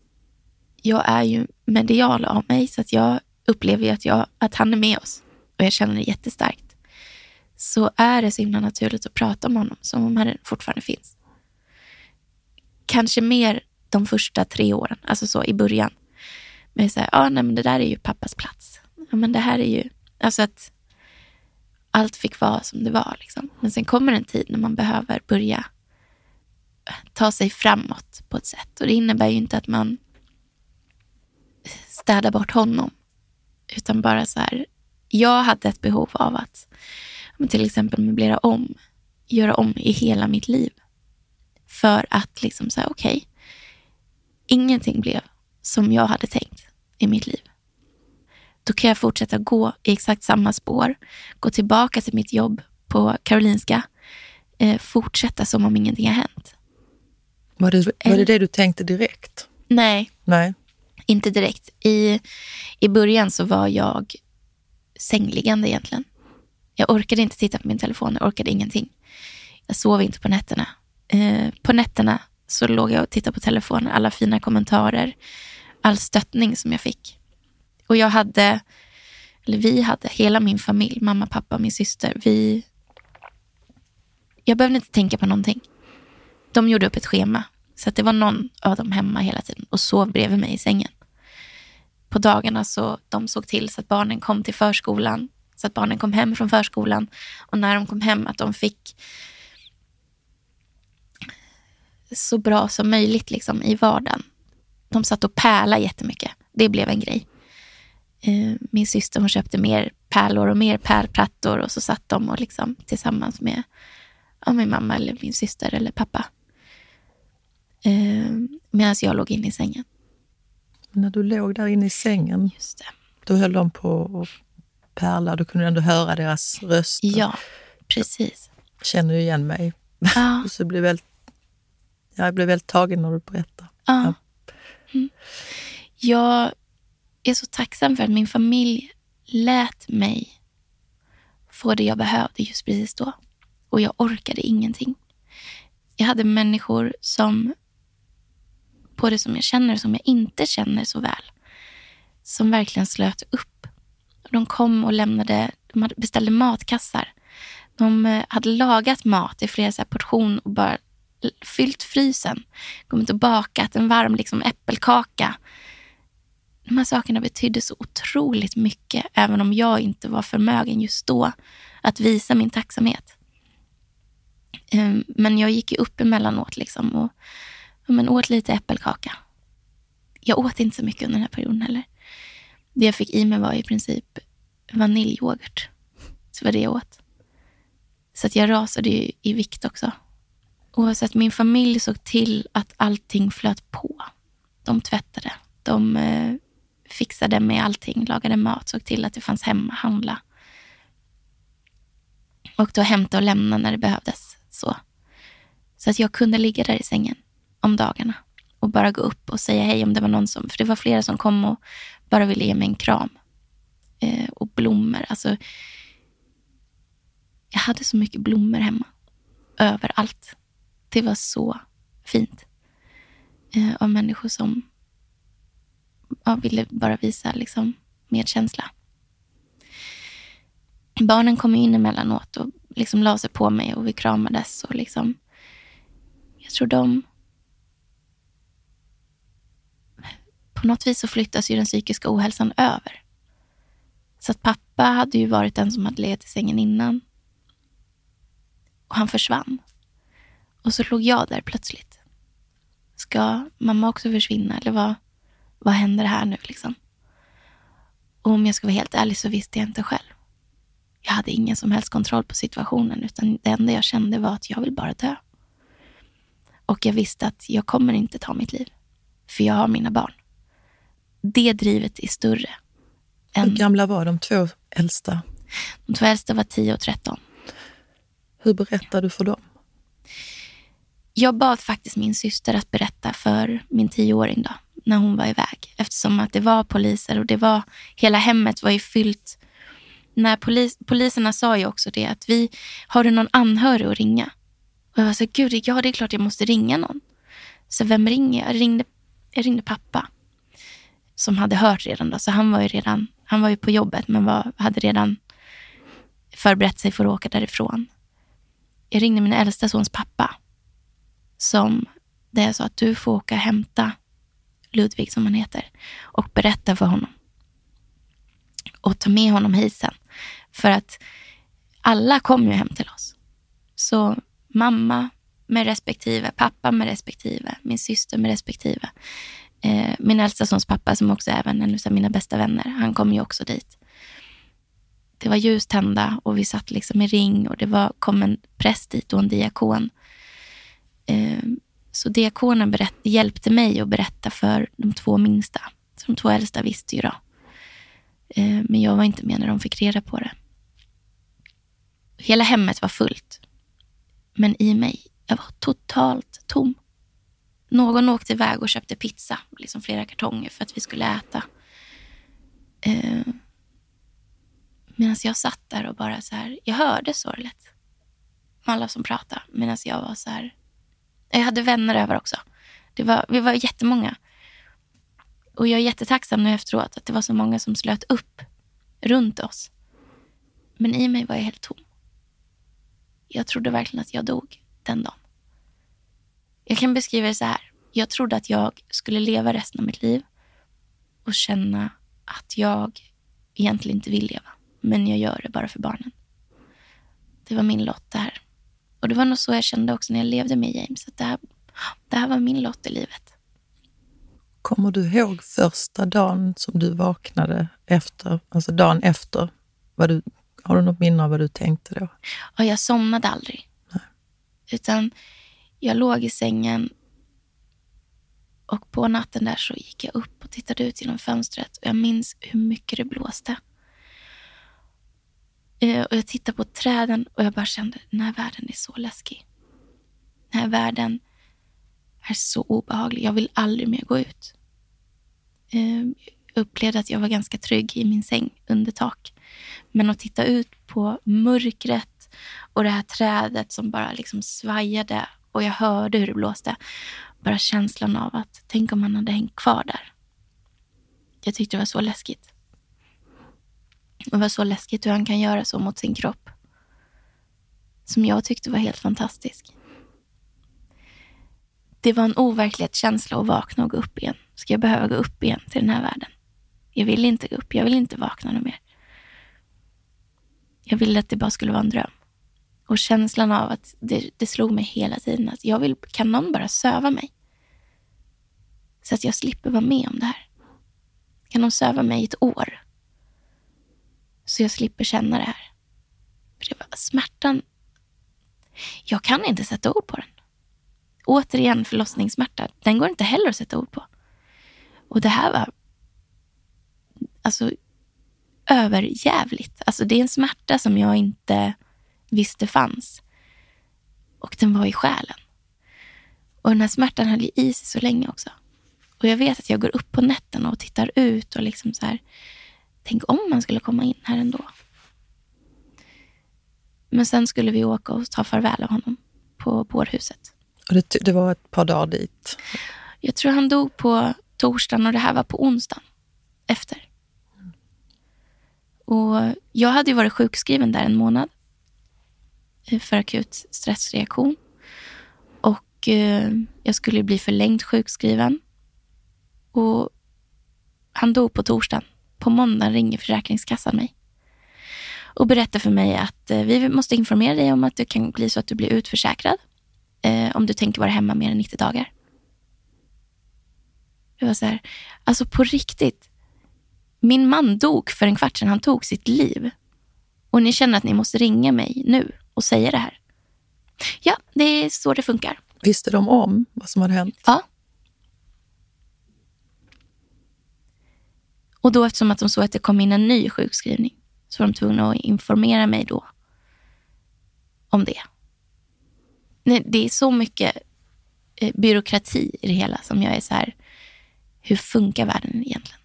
jag är ju medial av mig så att jag upplever ju att, jag, att han är med oss och jag känner det jättestarkt. Så är det så himla naturligt att prata om honom som om han fortfarande finns. Kanske mer de första tre åren, alltså så i början. Men så här, ja, nej, men det där är ju pappas plats. Ja, men det här är ju, alltså att allt fick vara som det var. Liksom. Men sen kommer en tid när man behöver börja ta sig framåt på ett sätt. Och det innebär ju inte att man städar bort honom. Utan bara så här, jag hade ett behov av att till exempel möblera om, göra om i hela mitt liv. För att liksom säga, okej, okay, ingenting blev som jag hade tänkt i mitt liv då kan jag fortsätta gå i exakt samma spår, gå tillbaka till mitt jobb på Karolinska, eh, fortsätta som om ingenting har hänt. Var det, var det det du tänkte direkt? Nej. Nej. Inte direkt. I, I början så var jag sängliggande egentligen. Jag orkade inte titta på min telefon, jag orkade ingenting. Jag sov inte på nätterna. Eh, på nätterna så låg jag och tittade på telefonen, alla fina kommentarer, all stöttning som jag fick. Och jag hade, eller vi hade, hela min familj, mamma, pappa, min syster, vi... Jag behövde inte tänka på någonting. De gjorde upp ett schema, så att det var någon av dem hemma hela tiden och sov bredvid mig i sängen. På dagarna så de såg till så att barnen kom till förskolan, så att barnen kom hem från förskolan och när de kom hem att de fick så bra som möjligt liksom, i vardagen. De satt och pärlade jättemycket. Det blev en grej. Eh, min syster hon köpte mer pärlor och mer pärlplattor och så satt de och liksom, tillsammans med ja, min mamma eller min syster eller pappa. Eh, medan jag låg inne i sängen. När du låg där inne i sängen, Just det. då höll de på att pärla. Du kunde ändå höra deras röster. Ja, precis. Känner ju igen mig. Ja, [LAUGHS] Så jag blev väldigt, ja, jag blev väldigt tagen när du berättar. ja. Mm. Jag är så tacksam för att min familj lät mig få det jag behövde just precis då. Och jag orkade ingenting. Jag hade människor som, på det som jag känner och som jag inte känner så väl, som verkligen slöt upp. De kom och lämnade, de beställde matkassar. De eh, hade lagat mat i flera så här portion och bara fyllt frysen. Kommit och bakat en varm liksom, äppelkaka. De här sakerna betydde så otroligt mycket, även om jag inte var förmögen just då att visa min tacksamhet. Ehm, men jag gick ju upp emellanåt liksom och men åt lite äppelkaka. Jag åt inte så mycket under den här perioden heller. Det jag fick i mig var i princip vaniljyoghurt. Så var det jag åt. Så att jag rasade ju i vikt också. Och så att min familj såg till att allting flöt på. De tvättade, de eh, fixade med allting, lagade mat, såg till att det fanns hemma, handla. Och då hämta och lämna när det behövdes. Så. så att jag kunde ligga där i sängen om dagarna och bara gå upp och säga hej om det var någon som, för det var flera som kom och bara ville ge mig en kram. Eh, och blommor, alltså. Jag hade så mycket blommor hemma. Överallt. Det var så fint. Eh, av människor som ja, ville bara visa liksom, medkänsla. Barnen kom in emellanåt och liksom la sig på mig och vi kramades. Och liksom, jag tror de... På något vis så flyttas ju den psykiska ohälsan över. Så att pappa hade ju varit den som hade legat i sängen innan. Och han försvann. Och så låg jag där plötsligt. Ska mamma också försvinna eller vad, vad händer här nu liksom? Och om jag ska vara helt ärlig så visste jag inte själv. Jag hade ingen som helst kontroll på situationen utan det enda jag kände var att jag vill bara dö. Och jag visste att jag kommer inte ta mitt liv. För jag har mina barn. Det drivet är större. Hur Än, gamla var de två äldsta? de två äldsta var 10 och 13. Hur berättade du för dem? Jag bad faktiskt min syster att berätta för min tioåring då, när hon var iväg. Eftersom att det var poliser och det var, hela hemmet var ju fyllt. När polis, poliserna sa ju också det att vi, har du någon anhörig att ringa? Och jag var så gud, ja det är klart jag måste ringa någon. Så vem ringer jag? Jag ringde, jag ringde pappa. Som hade hört redan då, så han var ju redan, han var ju på jobbet men var, hade redan förberett sig för att åka därifrån. Jag ringde min äldsta sons pappa som det är så att du får åka och hämta Ludvig som han heter och berätta för honom. Och ta med honom hit sen. För att alla kom ju hem till oss. Så mamma med respektive, pappa med respektive, min syster med respektive. Eh, min äldsta sons pappa som också är även en av mina bästa vänner, han kom ju också dit. Det var ljus tända och vi satt liksom i ring och det var, kom en präst dit och en diakon. Eh, så diakonen berätt, hjälpte mig att berätta för de två minsta. Så de två äldsta visste ju då. Eh, men jag var inte med när de fick reda på det. Hela hemmet var fullt. Men i mig, jag var totalt tom. Någon åkte iväg och köpte pizza, liksom flera kartonger för att vi skulle äta. Eh, Medan jag satt där och bara så här, jag hörde sorlet. Alla som pratade. Medan jag var så här, jag hade vänner över också. Det var, vi var jättemånga. Och jag är jättetacksam nu efteråt att det var så många som slöt upp runt oss. Men i mig var jag helt tom. Jag trodde verkligen att jag dog den dagen. Jag kan beskriva det så här. Jag trodde att jag skulle leva resten av mitt liv och känna att jag egentligen inte vill leva. Men jag gör det bara för barnen. Det var min lott det här. Och det var nog så jag kände också när jag levde med James. Att det här, det här var min lott i livet. Kommer du ihåg första dagen som du vaknade efter, alltså dagen efter? Vad du, har du något minne av vad du tänkte då? Ja, jag somnade aldrig. Nej. Utan jag låg i sängen och på natten där så gick jag upp och tittade ut genom fönstret och jag minns hur mycket det blåste. Eh, och jag tittade på träden och jag bara kände, den här världen är så läskig. Den här världen är så obehaglig. Jag vill aldrig mer gå ut. Eh, jag upplevde att jag var ganska trygg i min säng under tak. Men att titta ut på mörkret och det här trädet som bara liksom svajade och jag hörde hur det blåste. Bara känslan av att tänk om han hade hängt kvar där. Jag tyckte det var så läskigt. Det var så läskigt hur han kan göra så mot sin kropp. Som jag tyckte var helt fantastisk. Det var en overklighetskänsla att vakna och gå upp igen. Ska jag behöva gå upp igen till den här världen? Jag vill inte gå upp. Jag vill inte vakna något mer. Jag ville att det bara skulle vara en dröm. Och känslan av att det, det slog mig hela tiden att jag vill, kan någon bara söva mig? Så att jag slipper vara med om det här. Kan någon söva mig i ett år? Så jag slipper känna det här. För det var smärtan. Jag kan inte sätta ord på den. Återigen förlossningssmärta. Den går inte heller att sätta ord på. Och det här var alltså överjävligt. Alltså det är en smärta som jag inte visste fanns. Och den var i själen. Och den här smärtan höll i sig så länge också. Och jag vet att jag går upp på nätterna och tittar ut och liksom så här. Tänk om man skulle komma in här ändå. Men sen skulle vi åka och ta farväl av honom på bårhuset. Och det, det var ett par dagar dit? Jag tror han dog på torsdagen och det här var på onsdagen efter. Och jag hade ju varit sjukskriven där en månad för akut stressreaktion. Och eh, jag skulle bli förlängt sjukskriven. Och han dog på torsdagen. På måndagen ringer Försäkringskassan mig och berättar för mig att eh, vi måste informera dig om att det kan bli så att du blir utförsäkrad eh, om du tänker vara hemma mer än 90 dagar. Det var så här, alltså på riktigt. Min man dog för en kvart sedan. Han tog sitt liv. Och ni känner att ni måste ringa mig nu och säga det här. Ja, det är så det funkar. Visste de om vad som hade hänt? Ja. Och då eftersom att de såg att det kom in en ny sjukskrivning så var de tvungna att informera mig då om det. Det är så mycket eh, byråkrati i det hela som jag är så här, hur funkar världen egentligen?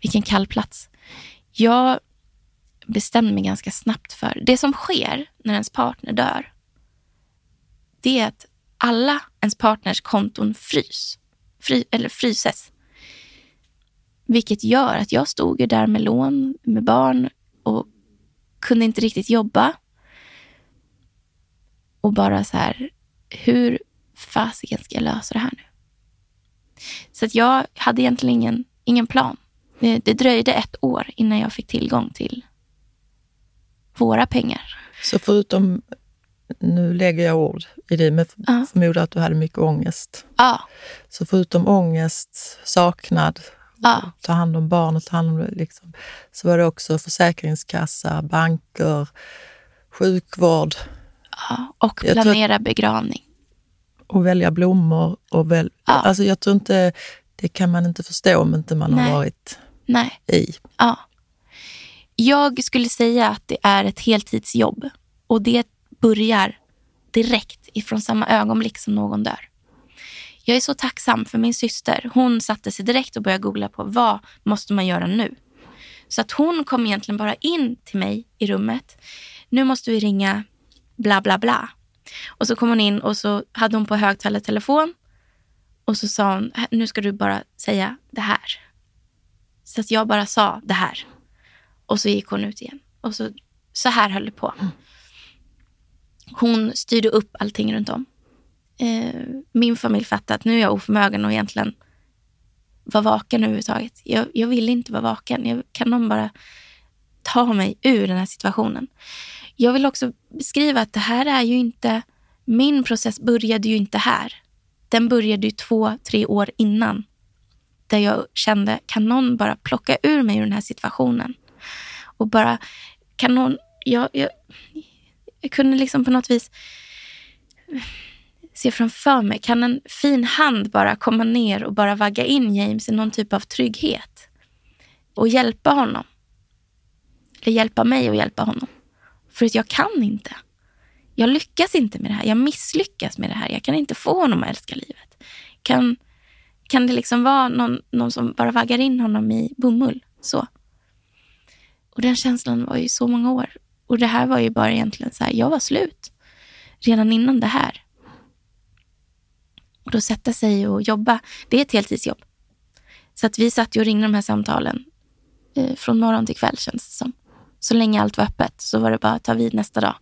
Vilken kall plats. Jag bestämde mig ganska snabbt för, det som sker när ens partner dör, det är att alla ens partners konton frys, fry, eller fryses. Vilket gör att jag stod ju där med lån, med barn och kunde inte riktigt jobba. Och bara så här, hur fasiken ska jag lösa det här nu? Så att jag hade egentligen ingen, ingen plan. Det, det dröjde ett år innan jag fick tillgång till våra pengar. Så förutom, nu lägger jag ord i det, men ja. förmodar att du hade mycket ångest. Ja. Så förutom ångest, saknad, ja. ta hand om barnet, ta hand om det, liksom, så var det också försäkringskassa, banker, sjukvård. Ja, och planera att, begravning. Och välja blommor. Och väl, ja. Alltså jag tror inte, det kan man inte förstå om inte man Nej. har varit Nej. i. Ja. Jag skulle säga att det är ett heltidsjobb och det börjar direkt ifrån samma ögonblick som någon dör. Jag är så tacksam för min syster. Hon satte sig direkt och började googla på vad måste man göra nu. Så att hon kom egentligen bara in till mig i rummet. Nu måste vi ringa bla bla bla. Och så kom hon in och så hade hon på högtalartelefon och så sa hon, nu ska du bara säga det här. Så att jag bara sa det här. Och så gick hon ut igen. Och så, så här höll det på. Hon styrde upp allting runt om. Eh, min familj fattade att nu är jag oförmögen och egentligen vara vaken överhuvudtaget. Jag, jag vill inte vara vaken. Jag, kan någon bara ta mig ur den här situationen? Jag vill också beskriva att det här är ju inte... Min process började ju inte här. Den började ju två, tre år innan. Där jag kände, kan någon bara plocka ur mig ur den här situationen? Och bara, kan någon... Jag, jag, jag kunde liksom på något vis se framför mig, kan en fin hand bara komma ner och bara vagga in James i någon typ av trygghet och hjälpa honom? Eller hjälpa mig att hjälpa honom. För att jag kan inte. Jag lyckas inte med det här. Jag misslyckas med det här. Jag kan inte få honom att älska livet. Kan, kan det liksom vara någon, någon som bara vaggar in honom i bomull? Så. Och den känslan var ju så många år. Och det här var ju bara egentligen så här, jag var slut redan innan det här. Och då sätta sig och jobba, det är ett heltidsjobb. Så att vi satt och ringde de här samtalen eh, från morgon till kväll känns det som. Så länge allt var öppet så var det bara att ta vid nästa dag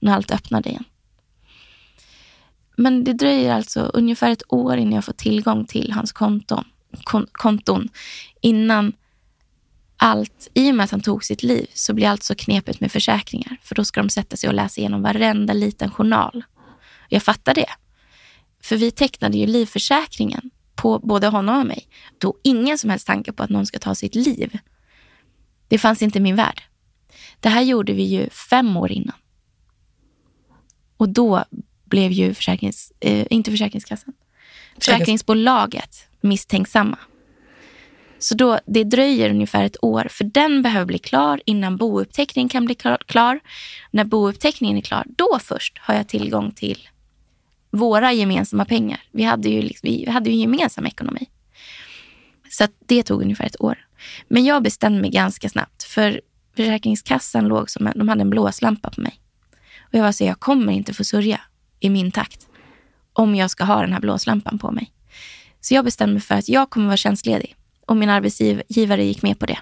när allt öppnade igen. Men det dröjer alltså ungefär ett år innan jag får tillgång till hans konton, kon, konton. Innan allt, i och med att han tog sitt liv, så blir allt så knepigt med försäkringar. För då ska de sätta sig och läsa igenom varenda liten journal. Jag fattar det. För vi tecknade ju livförsäkringen på både honom och mig. Då ingen som helst tanke på att någon ska ta sitt liv. Det fanns inte i min värld. Det här gjorde vi ju fem år innan. Och då blev ju försäkrings, eh, inte Försäkringskassan, försäkringsbolaget misstänksamma. Så då, det dröjer ungefär ett år, för den behöver bli klar innan bouppteckningen kan bli klar. När bouppteckningen är klar, då först har jag tillgång till våra gemensamma pengar. Vi hade ju, liksom, vi hade ju gemensam ekonomi. Så det tog ungefär ett år. Men jag bestämde mig ganska snabbt, för Försäkringskassan låg som en, de hade en blåslampa på mig. Och jag var så jag kommer inte få sörja i min takt om jag ska ha den här blåslampan på mig. Så jag bestämde mig för att jag kommer vara tjänstledig och min arbetsgivare gick med på det.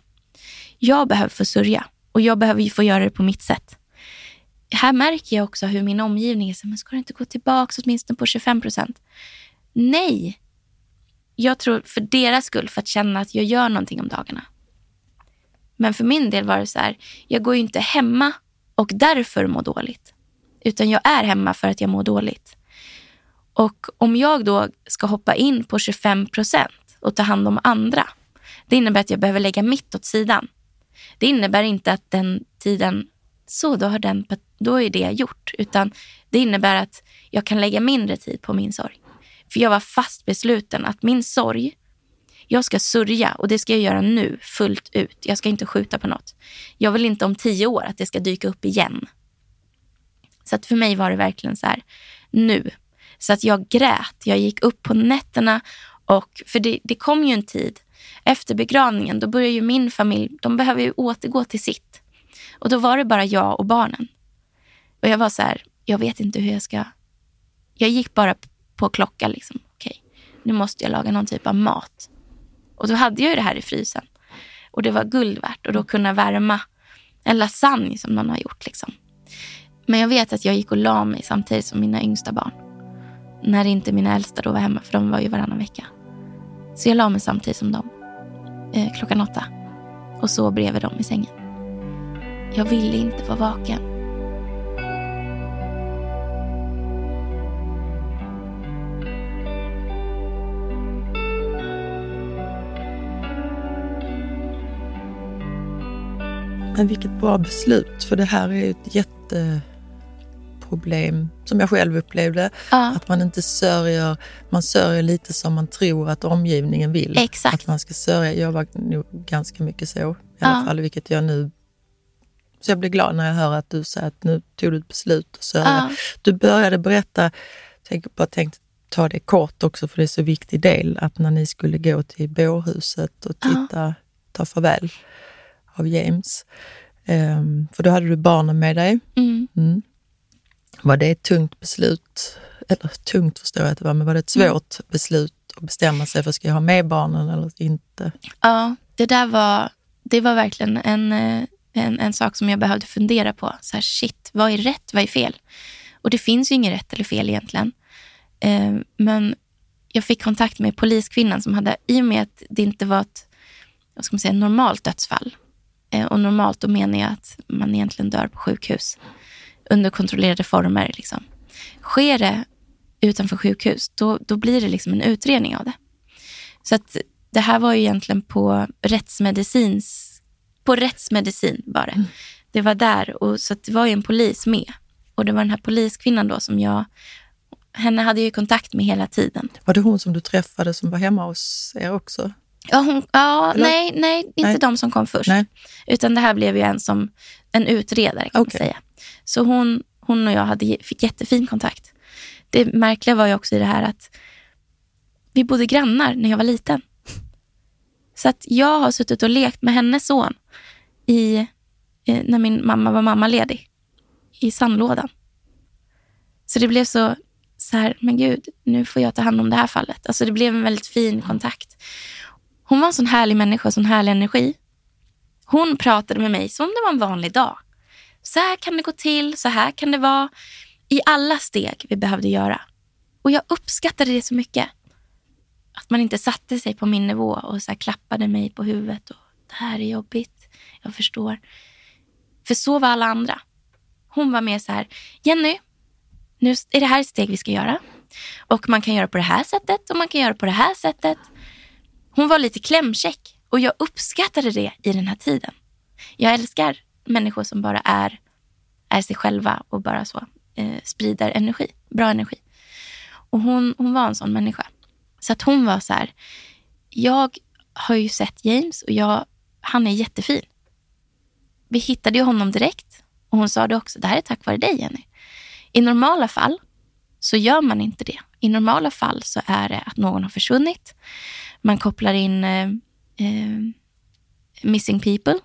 Jag behöver få sörja och jag behöver få göra det på mitt sätt. Här märker jag också hur min omgivning är så, men ska du inte gå tillbaka åtminstone på 25 procent? Nej. Jag tror för deras skull, för att känna att jag gör någonting om dagarna. Men för min del var det så här, jag går ju inte hemma och därför mår dåligt. Utan jag är hemma för att jag mår dåligt. Och om jag då ska hoppa in på 25 procent och ta hand om andra, det innebär att jag behöver lägga mitt åt sidan. Det innebär inte att den tiden, så då, har den, då är det gjort. Utan det innebär att jag kan lägga mindre tid på min sorg. För jag var fast besluten att min sorg jag ska sörja och det ska jag göra nu fullt ut. Jag ska inte skjuta på något. Jag vill inte om tio år att det ska dyka upp igen. Så att för mig var det verkligen så här, nu. Så att jag grät. Jag gick upp på nätterna och för det, det kom ju en tid efter begravningen. Då börjar ju min familj, de behöver ju återgå till sitt. Och då var det bara jag och barnen. Och jag var så här, jag vet inte hur jag ska... Jag gick bara på klocka liksom. Okej, nu måste jag laga någon typ av mat. Och då hade jag ju det här i frysen. Och det var guld värt att då kunna värma en lasagne som någon har gjort. Liksom. Men jag vet att jag gick och la mig samtidigt som mina yngsta barn. När inte mina äldsta då var hemma, för de var ju varannan vecka. Så jag la mig samtidigt som dem. Eh, klockan åtta. Och sov bredvid dem i sängen. Jag ville inte vara vaken. Men vilket bra beslut, för det här är ett jätte jätteproblem som jag själv upplevde. Ja. Att man inte sörjer, man sörjer lite som man tror att omgivningen vill Exakt. att man ska sörja. Jag var nog ganska mycket så i alla ja. fall, vilket jag nu så jag blir glad när jag hör att du säger att nu tog du ett beslut att sörja. Ja. Du började berätta, tänk, bara tänkte ta det kort också, för det är så viktig del, att när ni skulle gå till bårhuset och titta, ta farväl av James. Um, för då hade du barnen med dig. Mm. Mm. Var det ett tungt beslut? Eller tungt förstår jag att det var, men var det ett mm. svårt mm. beslut att bestämma sig för, ska jag ha med barnen eller inte? Ja, det där var, det var verkligen en, eh, en, en sak som jag behövde fundera på. Så här, shit, vad är rätt, vad är fel? Och det finns ju inget rätt eller fel egentligen. Eh, men jag fick kontakt med poliskvinnan som hade, i och med att det inte var ett vad ska man säga, normalt dödsfall. Eh, och normalt då menar jag att man egentligen dör på sjukhus under kontrollerade former. Liksom. Sker det utanför sjukhus, då, då blir det liksom en utredning av det. Så att det här var ju egentligen på rättsmedicins på rättsmedicin var det. Mm. Det var där och så det var ju en polis med. Och det var den här poliskvinnan då som jag, henne hade jag kontakt med hela tiden. Var det hon som du träffade som var hemma hos er också? Ja, hon, ja nej, nej, inte nej. de som kom först. Nej. Utan det här blev ju en som en utredare kan okay. man säga. Så hon, hon och jag hade, fick jättefin kontakt. Det märkliga var ju också i det här att vi bodde grannar när jag var liten. Så att jag har suttit och lekt med hennes son i, när min mamma var mammaledig i sandlådan. Så det blev så, så här, men gud, nu får jag ta hand om det här fallet. Alltså det blev en väldigt fin kontakt. Hon var en sån härlig människa, sån härlig energi. Hon pratade med mig som om det var en vanlig dag. Så här kan det gå till, så här kan det vara. I alla steg vi behövde göra. Och jag uppskattade det så mycket. Att man inte satte sig på min nivå och så klappade mig på huvudet. Och, det här är jobbigt, jag förstår. För så var alla andra. Hon var mer så här, Jenny, nu är det här ett steg vi ska göra. Och man kan göra på det här sättet och man kan göra på det här sättet. Hon var lite klämkäck och jag uppskattade det i den här tiden. Jag älskar människor som bara är, är sig själva och bara så eh, sprider energi, bra energi. Och hon, hon var en sån människa. Så att hon var så här, jag har ju sett James och jag, han är jättefin. Vi hittade ju honom direkt och hon sa det också, det här är tack vare dig Jenny. I normala fall så gör man inte det. I normala fall så är det att någon har försvunnit. Man kopplar in eh, eh, missing people.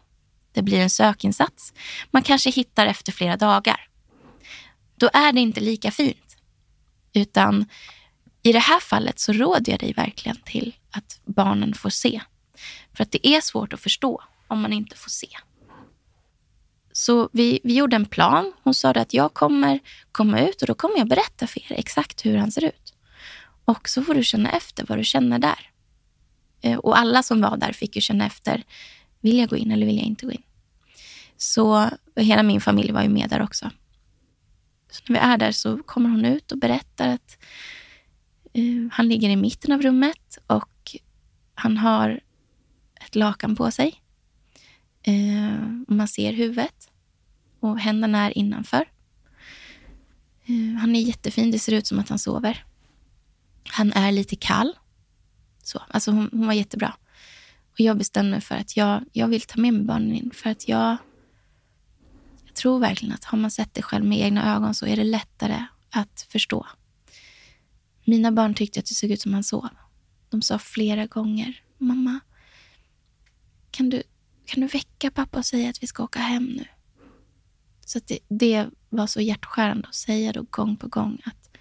Det blir en sökinsats. Man kanske hittar efter flera dagar. Då är det inte lika fint. Utan i det här fallet så råder jag dig verkligen till att barnen får se. För att det är svårt att förstå om man inte får se. Så vi, vi gjorde en plan. Hon sa att jag kommer komma ut och då kommer jag berätta för er exakt hur han ser ut. Och så får du känna efter vad du känner där. Eh, och alla som var där fick ju känna efter. Vill jag gå in eller vill jag inte gå in? Så hela min familj var ju med där också. Så när vi är där så kommer hon ut och berättar att uh, han ligger i mitten av rummet och han har ett lakan på sig. Uh, man ser huvudet och händerna är innanför. Uh, han är jättefin. Det ser ut som att han sover. Han är lite kall. Så, alltså hon, hon var jättebra. Och jag bestämde mig för att jag, jag vill ta med mig barnen in. För att jag, jag tror verkligen att har man sett det själv med egna ögon så är det lättare att förstå. Mina barn tyckte att det såg ut som han sov. De sa flera gånger, mamma, kan du, kan du väcka pappa och säga att vi ska åka hem nu? Så det, det var så hjärtskärande att säga då gång på gång att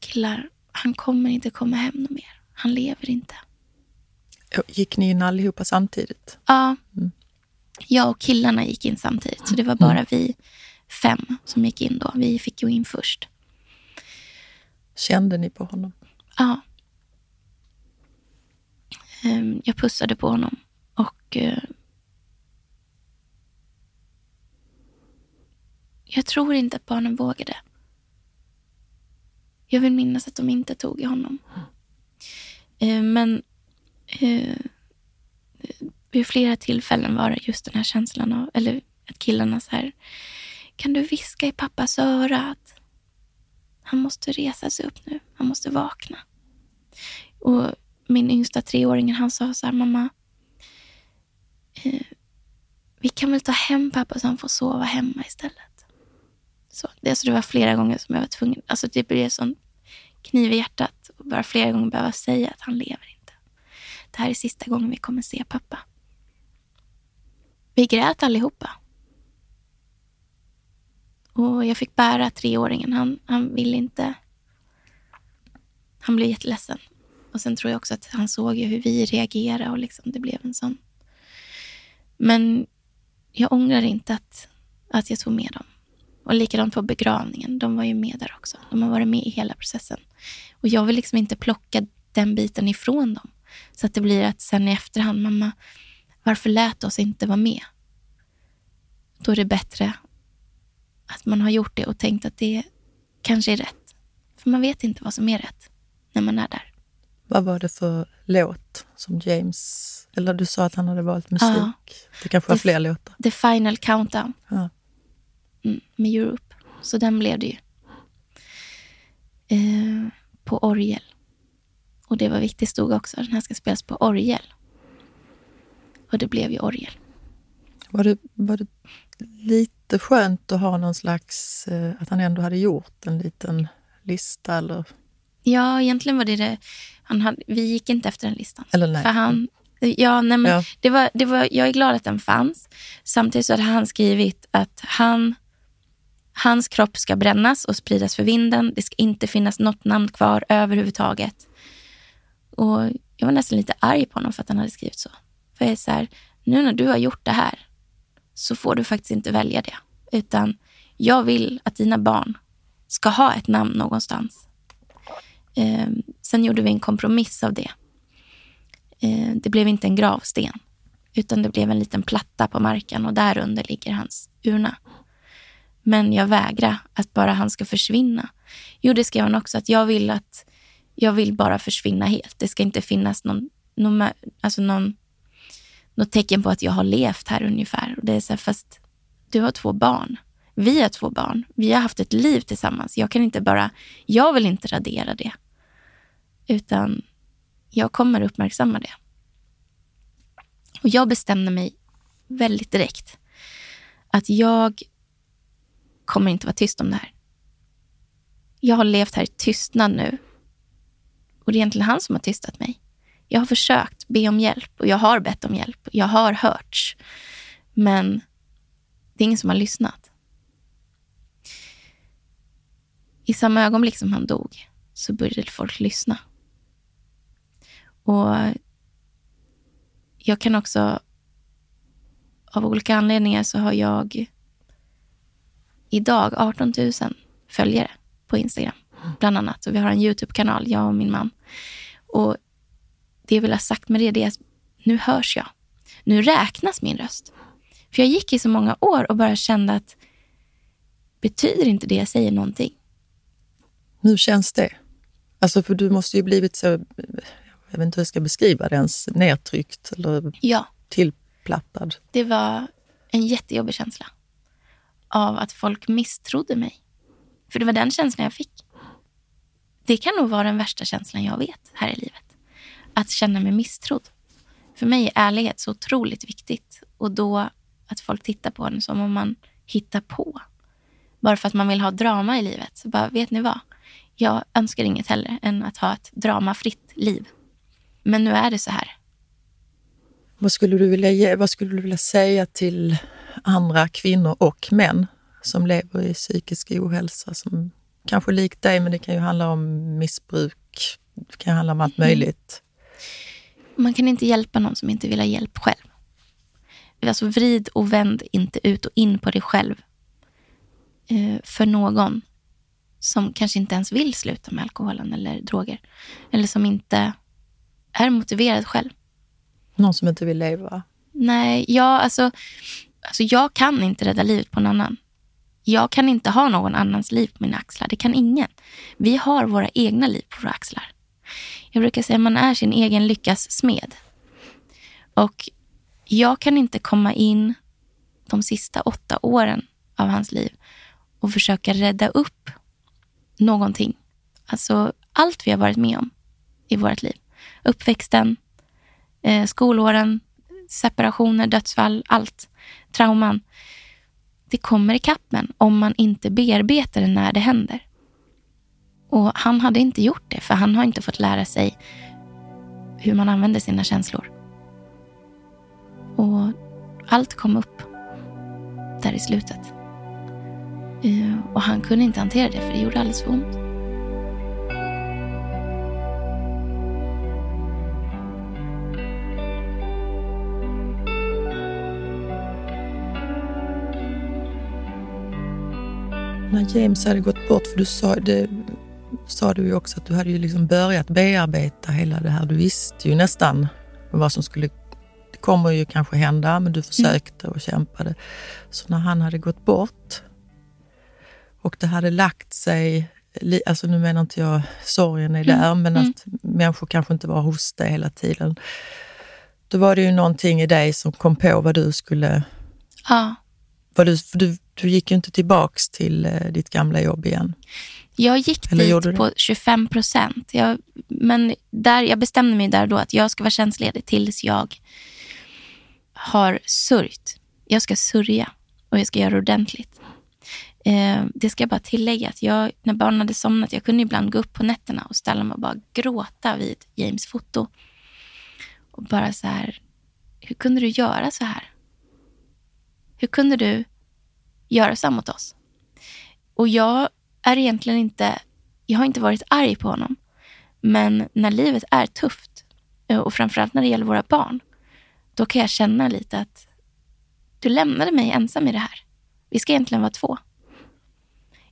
killar, han kommer inte komma hem mer. Han lever inte. Gick ni in allihopa samtidigt? Ja. Mm. Jag och killarna gick in samtidigt. Så det var bara mm. vi fem som gick in då. Vi fick gå in först. Kände ni på honom? Ja. Ehm, jag pussade på honom och eh, jag tror inte att barnen vågade. Jag vill minnas att de inte tog i honom. Mm. Men eh, vid flera tillfällen var det just den här känslan av, eller att killarna så här, kan du viska i pappas öra att han måste resa sig upp nu, han måste vakna. Och min yngsta treåring, han sa så här, mamma, eh, vi kan väl ta hem pappa så han får sova hemma istället. Så, det, alltså det var flera gånger som jag var tvungen, alltså det blev sån kniv i hjärtat och bara flera gånger behöva säga att han lever. Det här är sista gången vi kommer se pappa. Vi grät allihopa. Och jag fick bära treåringen. Han, han ville inte... Han blev jätteledsen. Och sen tror jag också att han såg hur vi reagerade och liksom det blev en sån... Men jag ångrar inte att, att jag tog med dem. Och likadant på begravningen. De var ju med där också. De har varit med i hela processen. Och jag vill liksom inte plocka den biten ifrån dem. Så att det blir att sen i efterhand, mamma, varför lät oss inte vara med? Då är det bättre att man har gjort det och tänkt att det kanske är rätt. För man vet inte vad som är rätt när man är där. Vad var det för låt som James... Eller du sa att han hade valt musik. Ja, det kanske var fler låtar. The Final Countdown. Ja. Mm, med Europe. Så den blev det ju. Eh, på orgel. Och det var viktigt stod också. Den här ska spelas på orgel. Och det blev ju orgel. Var det, var det lite skönt att ha någon slags... Eh, att han ändå hade gjort en liten lista? Eller? Ja, egentligen var det det. Han hade, vi gick inte efter den listan. Eller nej. För han, ja, nej, men ja. Det var, det var, jag är glad att den fanns. Samtidigt så hade han skrivit att han, hans kropp ska brännas och spridas för vinden. Det ska inte finnas något namn kvar överhuvudtaget. Och Jag var nästan lite arg på honom för att han hade skrivit så. För jag är så här, nu när du har gjort det här så får du faktiskt inte välja det. Utan jag vill att dina barn ska ha ett namn någonstans. Eh, sen gjorde vi en kompromiss av det. Eh, det blev inte en gravsten, utan det blev en liten platta på marken och där under ligger hans urna. Men jag vägrar att bara han ska försvinna. Jo, det skrev han också, att jag vill att jag vill bara försvinna helt. Det ska inte finnas någon, någon, alltså någon något tecken på att jag har levt här ungefär. Och det är så här, fast du har två barn. Vi har två barn. Vi har haft ett liv tillsammans. Jag kan inte bara, jag vill inte radera det. Utan jag kommer uppmärksamma det. Och jag bestämde mig väldigt direkt att jag kommer inte vara tyst om det här. Jag har levt här i tystnad nu. Och det är egentligen han som har tystat mig. Jag har försökt be om hjälp och jag har bett om hjälp. Jag har hörts. Men det är ingen som har lyssnat. I samma ögonblick som han dog så började folk lyssna. Och jag kan också, av olika anledningar så har jag idag 18 000 följare på Instagram, bland annat. Och vi har en YouTube-kanal, jag och min man. Och det jag vill ha sagt med det, det är att nu hörs jag. Nu räknas min röst. För jag gick i så många år och bara kände att betyder inte det jag säger någonting? Hur känns det? Alltså för du måste ju blivit så, jag vet inte hur jag ska beskriva det ens, nedtryckt eller ja. tillplattad. Det var en jättejobbig känsla av att folk misstrodde mig. För det var den känslan jag fick. Det kan nog vara den värsta känslan jag vet här i livet att känna mig misstrodd. För mig är ärlighet så otroligt viktigt. Och då att folk tittar på en som om man hittar på. Bara för att man vill ha drama i livet. Så bara, vet ni vad? Jag önskar inget heller än att ha ett dramafritt liv. Men nu är det så här. Vad skulle du vilja, ge, vad skulle du vilja säga till andra kvinnor och män som lever i psykisk ohälsa? Som kanske likt dig, men det kan ju handla om missbruk. Det kan handla om allt mm. möjligt. Man kan inte hjälpa någon som inte vill ha hjälp själv. Alltså vrid och vänd inte ut och in på dig själv eh, för någon som kanske inte ens vill sluta med alkoholen eller droger. Eller som inte är motiverad själv. Någon som inte vill leva? Nej, jag, alltså, alltså jag kan inte rädda livet på en annan. Jag kan inte ha någon annans liv på mina axlar. Det kan ingen. Vi har våra egna liv på våra axlar. Jag brukar säga att man är sin egen lyckas smed. Och jag kan inte komma in de sista åtta åren av hans liv och försöka rädda upp någonting. Alltså allt vi har varit med om i vårt liv. Uppväxten, eh, skolåren, separationer, dödsfall, allt. Trauman. Det kommer ikapp en om man inte bearbetar det när det händer. Och han hade inte gjort det, för han har inte fått lära sig hur man använder sina känslor. Och allt kom upp där i slutet. Eh, och han kunde inte hantera det, för det gjorde alldeles för ont. När James hade gått bort, för du sa, det, sa du ju också att du hade ju liksom börjat bearbeta hela det här. Du visste ju nästan vad som skulle det kommer ju kanske hända, men du försökte och kämpade. Så när han hade gått bort och det hade lagt sig, alltså nu menar inte jag sorgen är där, mm. men mm. att människor kanske inte var hos dig hela tiden. Då var det ju någonting i dig som kom på vad du skulle... Ja. Vad du, för du, du gick ju inte tillbaks till eh, ditt gamla jobb igen. Jag gick Eller dit på 25 procent. Men där, jag bestämde mig där då att jag ska vara tjänstledig tills jag har sörjt. Jag ska sörja och jag ska göra ordentligt. Eh, det ska jag bara tillägga att jag, när barnen hade somnat, jag kunde ibland gå upp på nätterna och ställa mig och bara gråta vid James foto. Och bara så här, hur kunde du göra så här? Hur kunde du göra så mot oss? Och jag är egentligen inte, jag har inte varit arg på honom. Men när livet är tufft eh, och framförallt när det gäller våra barn, då kan jag känna lite att du lämnade mig ensam i det här. Vi ska egentligen vara två.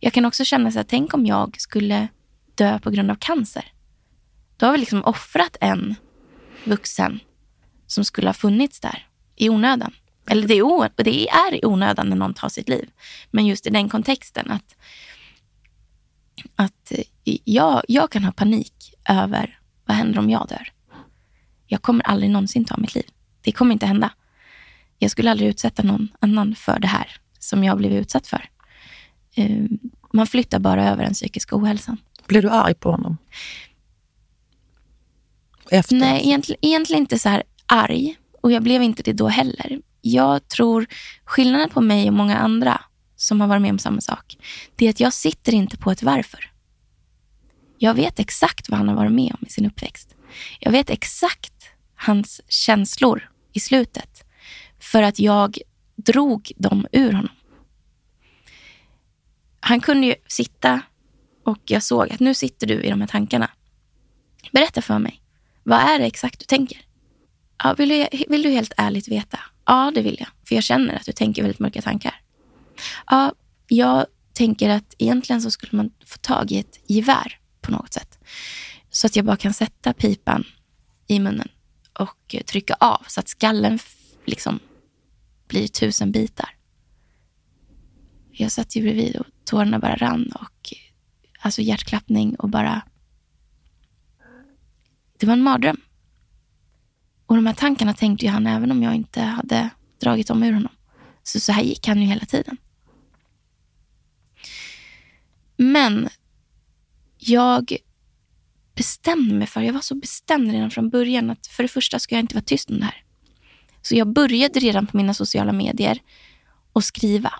Jag kan också känna så här, tänk om jag skulle dö på grund av cancer. Då har vi liksom offrat en vuxen som skulle ha funnits där i onödan. Eller det är, det är i onödan när någon tar sitt liv. Men just i den kontexten att, att jag, jag kan ha panik över vad händer om jag dör. Jag kommer aldrig någonsin ta mitt liv. Det kommer inte hända. Jag skulle aldrig utsätta någon annan för det här som jag blev utsatt för. Eh, man flyttar bara över den psykiska ohälsan. Blev du arg på honom? Efter? Nej, egentligen, egentligen inte så här arg. Och jag blev inte det då heller. Jag tror skillnaden på mig och många andra som har varit med om samma sak, det är att jag sitter inte på ett varför. Jag vet exakt vad han har varit med om i sin uppväxt. Jag vet exakt hans känslor i slutet. För att jag drog dem ur honom. Han kunde ju sitta och jag såg att nu sitter du i de här tankarna. Berätta för mig. Vad är det exakt du tänker? Ja, vill, du, vill du helt ärligt veta? Ja, det vill jag. För jag känner att du tänker väldigt mörka tankar. Ja, jag tänker att egentligen så skulle man få tag i ett gevär på något sätt. Så att jag bara kan sätta pipan i munnen och trycka av så att skallen liksom blir tusen bitar. Jag satt ju bredvid och tårarna bara rann och alltså hjärtklappning och bara... Det var en mardröm. Och de här tankarna tänkte ju han även om jag inte hade dragit dem ur honom. Så så här gick han ju hela tiden. Men jag bestämde mig för, jag var så bestämd redan från början att för det första ska jag inte vara tyst om det här. Så jag började redan på mina sociala medier och skriva.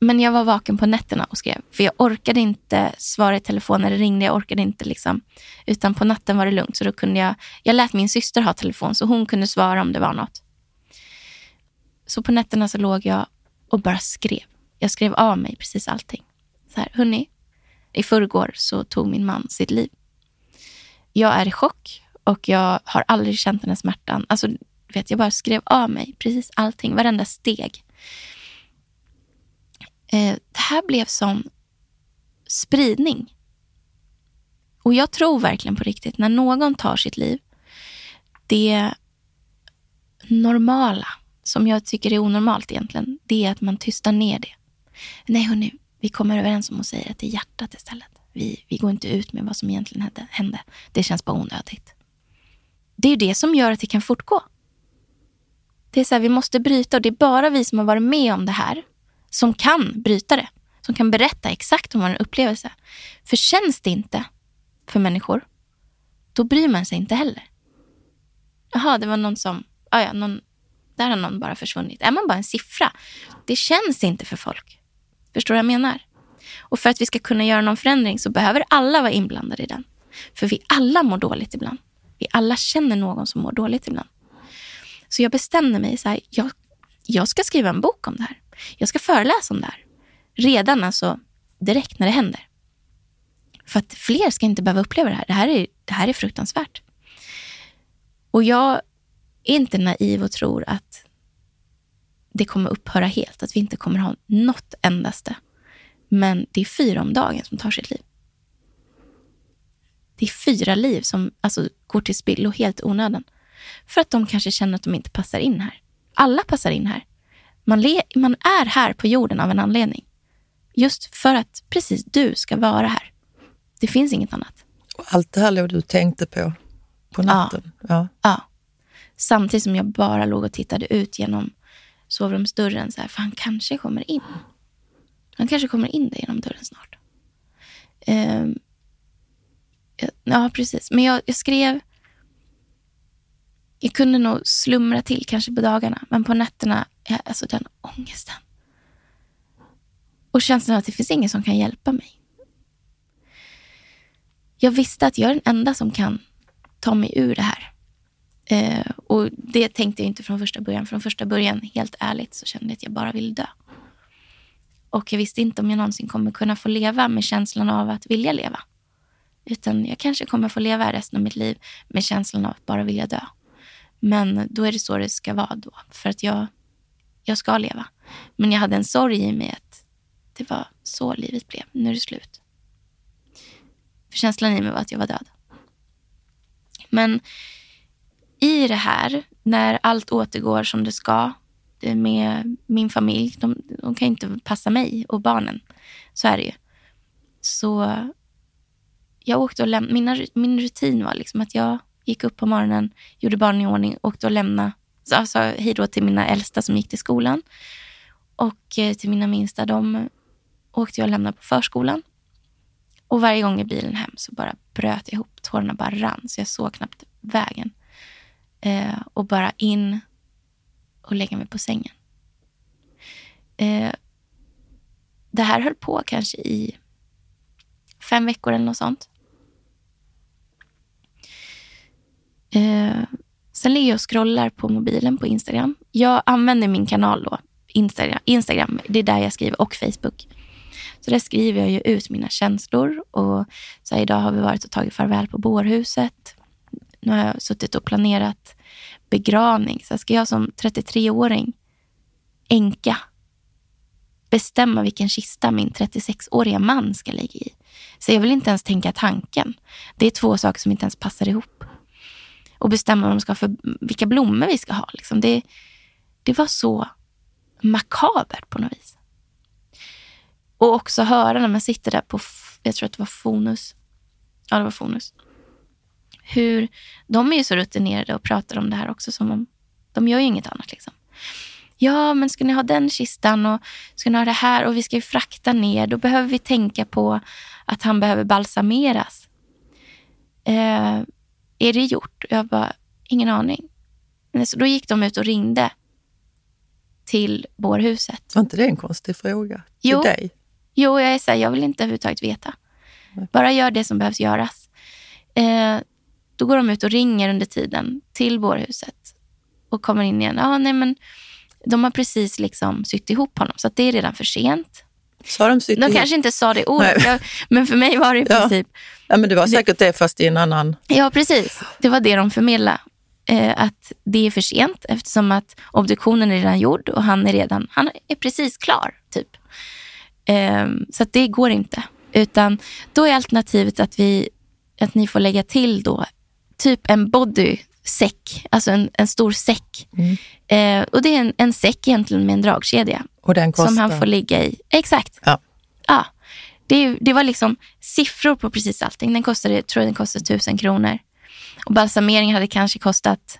Men jag var vaken på nätterna och skrev. För jag orkade inte svara i telefon när det ringde. Jag orkade inte liksom. Utan på natten var det lugnt. Så då kunde jag, jag lät min syster ha telefon så hon kunde svara om det var något. Så på nätterna så låg jag och bara skrev. Jag skrev av mig precis allting. Så här, hörni, i förrgår så tog min man sitt liv. Jag är i chock och jag har aldrig känt den här smärtan. Alltså, vet, jag bara skrev av mig precis allting, varenda steg. Eh, det här blev sån spridning. Och jag tror verkligen på riktigt, när någon tar sitt liv, det normala, som jag tycker är onormalt egentligen, det är att man tystar ner det. Nej hörni, vi kommer överens om att säga att det är hjärtat istället. Vi, vi går inte ut med vad som egentligen hände. Det känns bara onödigt. Det är det som gör att det kan fortgå. Det är så här, vi måste bryta och det är bara vi som har varit med om det här som kan bryta det. Som kan berätta exakt om en upplevelse. För känns det inte för människor, då bryr man sig inte heller. Jaha, det var någon som, ah ja, någon, där har någon bara försvunnit. Är man bara en siffra? Det känns inte för folk. Förstår du vad jag menar? Och för att vi ska kunna göra någon förändring så behöver alla vara inblandade i den. För vi alla mår dåligt ibland. Vi alla känner någon som mår dåligt ibland. Så jag bestämde mig, så här, jag, jag ska skriva en bok om det här. Jag ska föreläsa om det här. Redan alltså direkt när det händer. För att fler ska inte behöva uppleva det här. Det här är, det här är fruktansvärt. Och jag är inte naiv och tror att det kommer upphöra helt. Att vi inte kommer ha något endaste. Men det är fyra om dagen som tar sitt liv. Det är fyra liv som alltså, går till spillo helt onödan. För att de kanske känner att de inte passar in här. Alla passar in här. Man, man är här på jorden av en anledning. Just för att precis du ska vara här. Det finns inget annat. Och allt det här låg du tänkte på på natten? Ja. ja. ja. Samtidigt som jag bara låg och tittade ut genom sovrumsdörren. Så här, för han kanske kommer in. Han kanske kommer in där genom dörren snart. Um, ja, precis. Men jag, jag, skrev... Jag kunde nog slumra till kanske på dagarna, men på nätterna, alltså den ångesten. Och känslan av att det finns ingen som kan hjälpa mig. Jag visste att jag är den enda som kan ta mig ur det här. Eh, och det tänkte jag inte från första början. Från första början, helt ärligt, så kände jag att jag bara ville dö. Och jag visste inte om jag någonsin kommer kunna få leva med känslan av att vilja leva. Utan jag kanske kommer få leva resten av mitt liv med känslan av att bara vilja dö. Men då är det så det ska vara då. För att jag, jag ska leva. Men jag hade en sorg i mig att det var så livet blev. Nu är det slut. För känslan i mig var att jag var död. Men i det här, när allt återgår som det ska med min familj, de, de kan inte passa mig och barnen. Så är det ju. Så jag åkte och lämnade, min rutin var liksom att jag gick upp på morgonen, gjorde barnen i ordning, åkte och lämnade, Sa alltså, hej då till mina äldsta som gick till skolan. Och eh, till mina minsta, de åkte jag och lämnade på förskolan. Och varje gång i bilen hem så bara bröt jag ihop. Tårarna bara rann, så jag såg knappt vägen. Eh, och bara in och lägga mig på sängen. Eh, det här höll på kanske i fem veckor eller något sånt. Eh, sen ligger jag och scrollar på mobilen på Instagram. Jag använder min kanal då, Instagram. Instagram det är där jag skriver och Facebook. Så där skriver jag ju ut mina känslor. Och så här, idag har vi varit och tagit farväl på bårhuset. Nu har jag suttit och planerat begravning. Så ska jag som 33-åring, enka, bestämma vilken kista min 36-åriga man ska ligga i. Så jag vill inte ens tänka tanken. Det är två saker som inte ens passar ihop. Och bestämma vad de ska för, vilka blommor vi ska ha. Liksom. Det, det var så makabert på något vis. Och också höra när man sitter där på, jag tror att det var Fonus. Ja, det var Fonus. Hur, de är ju så rutinerade och pratar om det här också som om, de gör ju inget annat liksom. Ja, men ska ni ha den kistan och ska ni ha det här och vi ska ju frakta ner, då behöver vi tänka på att han behöver balsameras. Eh, är det gjort? Jag bara, ingen aning. Så då gick de ut och ringde till bårhuset. Var inte det en konstig fråga till jo, dig? Jo, jag är så här, jag vill inte överhuvudtaget veta. Bara gör det som behövs göras. Eh, då går de ut och ringer under tiden till bårhuset och kommer in igen. Ah, nej, men de har precis liksom sytt ihop honom, så det är redan för sent. Sa de sytt De kanske inte sa det ordet, men för mig var det i princip... Ja, men det var säkert det, fast i en annan... Ja, precis. Det var det de förmedlade. Eh, att det är för sent eftersom att obduktionen är redan gjord och han är redan han är precis klar. typ. Um, så det går inte. Utan då är alternativet att, vi, att ni får lägga till då typ en bodysäck, alltså en, en stor säck. Mm. Uh, och det är en, en säck egentligen med en dragkedja. Och den kostar? Som han får ligga i. Exakt. Ja. ja. Det, det var liksom siffror på precis allting. Den kostade, tror jag den kostade tusen kronor. Och balsamering hade kanske kostat,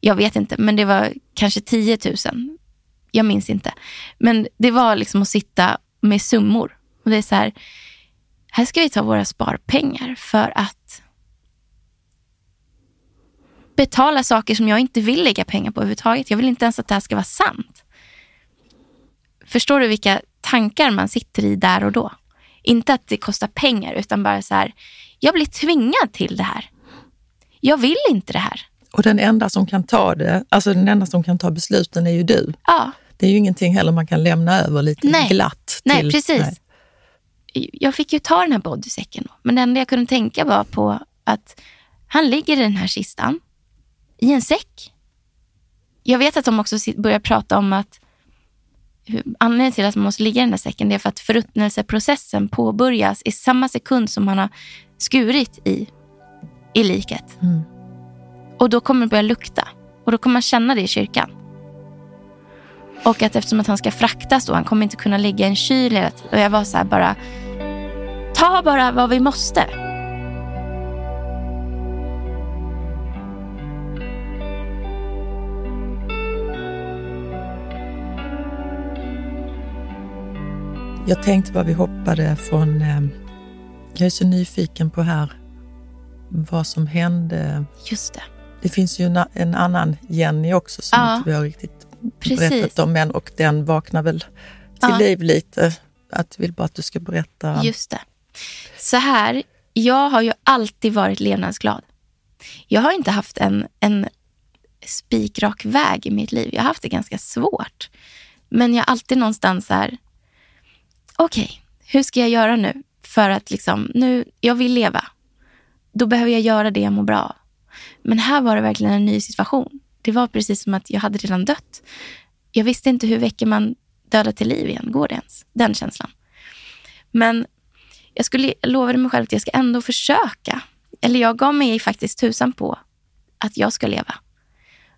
jag vet inte, men det var kanske 10 000. Jag minns inte. Men det var liksom att sitta med summor. Och det är så här, här ska vi ta våra sparpengar för att betala saker som jag inte vill lägga pengar på överhuvudtaget. Jag vill inte ens att det här ska vara sant. Förstår du vilka tankar man sitter i där och då? Inte att det kostar pengar, utan bara så här, jag blir tvingad till det här. Jag vill inte det här. Och den enda som kan ta det, alltså den enda som kan ta besluten är ju du. Ja. Det är ju ingenting heller man kan lämna över lite nej. glatt. Nej, till, precis. Nej. Jag fick ju ta den här bodysäcken. Men det enda jag kunde tänka var på att han ligger i den här kistan i en säck. Jag vet att de också börjar prata om att anledningen till att man måste ligga i den här säcken är för att förruttnelseprocessen påbörjas i samma sekund som man har skurit i, i liket. Mm. Och då kommer det börja lukta. Och då kommer man känna det i kyrkan. Och att eftersom att han ska fraktas då, han kommer inte kunna ligga i en kyl. Och jag var så här bara, ta bara vad vi måste. Jag tänkte bara vi hoppade från... Eh, jag är så nyfiken på här vad som hände. Just det. Det finns ju en, en annan Jenny också som ja. inte vi har riktigt Precis. berättat om än och den vaknar väl till ja. liv lite. Att vill bara att du ska berätta. Just det. Så här, jag har ju alltid varit levnadsglad. Jag har inte haft en, en spikrak väg i mitt liv. Jag har haft det ganska svårt. Men jag har alltid någonstans så här, okej, okay, hur ska jag göra nu för att liksom, nu, jag vill leva. Då behöver jag göra det jag mår bra av. Men här var det verkligen en ny situation. Det var precis som att jag hade redan dött. Jag visste inte hur väcker man döda till liv igen. Går det ens? Den känslan. Men jag, skulle, jag lovade mig själv att jag ska ändå försöka. Eller jag gav mig faktiskt tusan på att jag ska leva.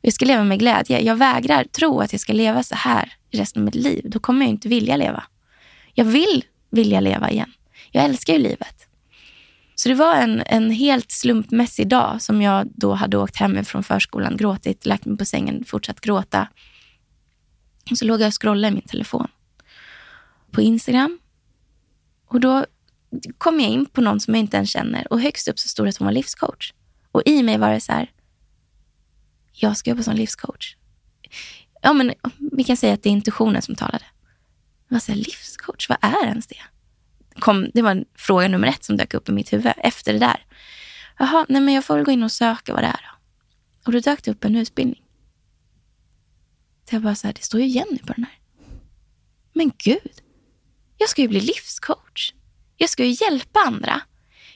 Jag ska leva med glädje. Jag vägrar tro att jag ska leva så här resten av mitt liv. Då kommer jag inte vilja leva. Jag vill vilja leva igen. Jag älskar ju livet. Så det var en, en helt slumpmässig dag som jag då hade åkt hem från förskolan, gråtit, lagt mig på sängen, fortsatt gråta. Och så låg jag och scrollade i min telefon på Instagram. Och då kom jag in på någon som jag inte ens känner och högst upp så stod det att hon var livscoach. Och i mig var det så här, jag ska jobba som livscoach. Ja, men vi kan säga att det är intuitionen som talade. Vad säger livscoach? Vad är ens det? Kom, det var fråga nummer ett som dök upp i mitt huvud efter det där. Jaha, nej men jag får väl gå in och söka vad det är då. Och då dök det upp en utbildning. Så jag bara så här, det står ju Jenny på den här. Men gud, jag ska ju bli livscoach. Jag ska ju hjälpa andra.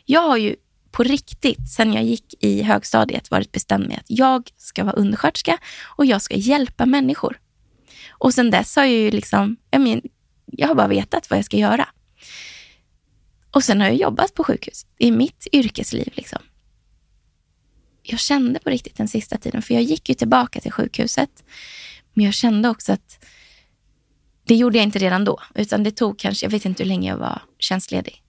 Jag har ju på riktigt, sen jag gick i högstadiet, varit bestämd med att jag ska vara undersköterska och jag ska hjälpa människor. Och sen dess har jag ju liksom, jag, men, jag har bara vetat vad jag ska göra. Och sen har jag jobbat på sjukhus i mitt yrkesliv. Liksom. Jag kände på riktigt den sista tiden, för jag gick ju tillbaka till sjukhuset. Men jag kände också att det gjorde jag inte redan då, utan det tog kanske, jag vet inte hur länge jag var tjänstledig.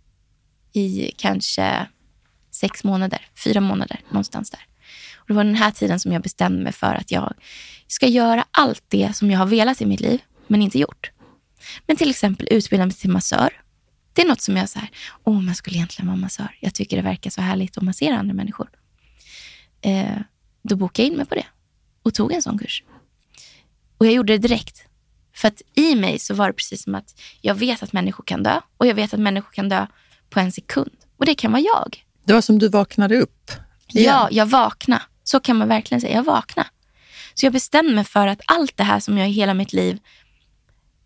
I kanske sex månader, fyra månader, någonstans där. Och det var den här tiden som jag bestämde mig för att jag ska göra allt det som jag har velat i mitt liv, men inte gjort. Men till exempel utbilda mig till massör. Det är något som jag så här, åh, man skulle egentligen vara massör. Jag tycker det verkar så härligt att massera andra människor. Eh, då bokade jag in mig på det och tog en sån kurs. Och jag gjorde det direkt. För att i mig så var det precis som att jag vet att människor kan dö och jag vet att människor kan dö på en sekund. Och det kan vara jag. Det var som du vaknade upp? Igen. Ja, jag vaknade. Så kan man verkligen säga. Jag vaknade. Så jag bestämde mig för att allt det här som jag i hela mitt liv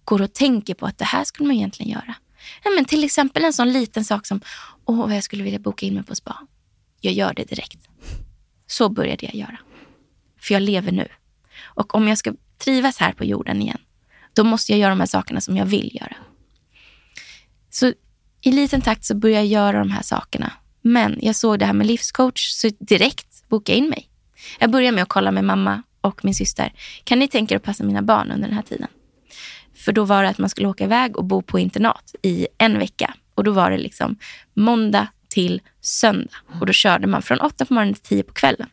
går och tänker på att det här skulle man egentligen göra. Ja, men till exempel en sån liten sak som, åh vad jag skulle vilja boka in mig på spa. Jag gör det direkt. Så började jag göra. För jag lever nu. Och om jag ska trivas här på jorden igen, då måste jag göra de här sakerna som jag vill göra. Så i liten takt så började jag göra de här sakerna. Men jag såg det här med livscoach, så direkt bokade jag in mig. Jag började med att kolla med mamma och min syster. Kan ni tänka er att passa mina barn under den här tiden? För då var det att man skulle åka iväg och bo på internat i en vecka. Och då var det liksom måndag till söndag. Och då körde man från åtta på morgonen till tio på kvällen.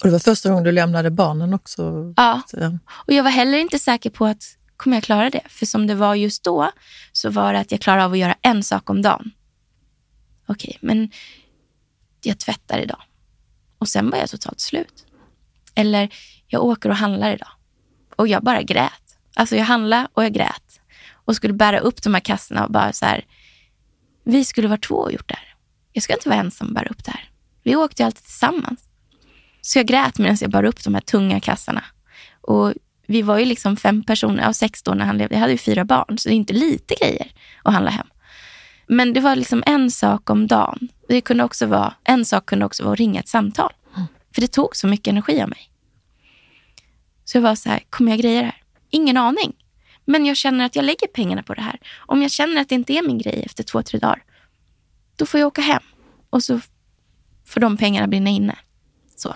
Och det var första gången du lämnade barnen också? Ja, och jag var heller inte säker på att kommer jag klara det? För som det var just då så var det att jag klarade av att göra en sak om dagen. Okej, men jag tvättar idag. Och sen var jag totalt slut. Eller jag åker och handlar idag. Och jag bara grät. Alltså jag handlade och jag grät. Och skulle bära upp de här kassorna och bara så här, vi skulle vara två och gjort det här. Jag ska inte vara ensam och bära upp det här. Vi åkte ju alltid tillsammans. Så jag grät medan jag bar upp de här tunga kassarna. Och vi var ju liksom fem personer av sex då när han levde. Jag hade ju fyra barn, så det är inte lite grejer att handla hem. Men det var liksom en sak om dagen. Det kunde också vara, en sak kunde också vara att ringa ett samtal. För det tog så mycket energi av mig. Så jag var så här, kommer jag greja det här? Ingen aning. Men jag känner att jag lägger pengarna på det här. Om jag känner att det inte är min grej efter två, tre dagar, då får jag åka hem. Och så får de pengarna brinna inne. Så.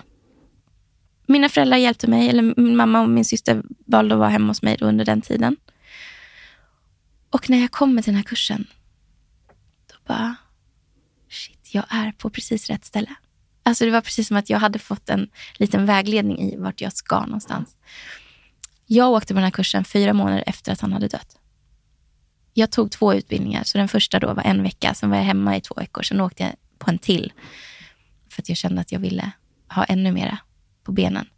Mina föräldrar hjälpte mig, eller min mamma och min syster valde att vara hemma hos mig under den tiden. Och när jag kommer till den här kursen, då bara, shit, jag är på precis rätt ställe. Alltså det var precis som att jag hade fått en liten vägledning i vart jag ska någonstans. Jag åkte på den här kursen fyra månader efter att han hade dött. Jag tog två utbildningar, så den första då var en vecka, sen var jag hemma i två veckor, sen åkte jag på en till. För att jag kände att jag ville ha ännu mera på benen.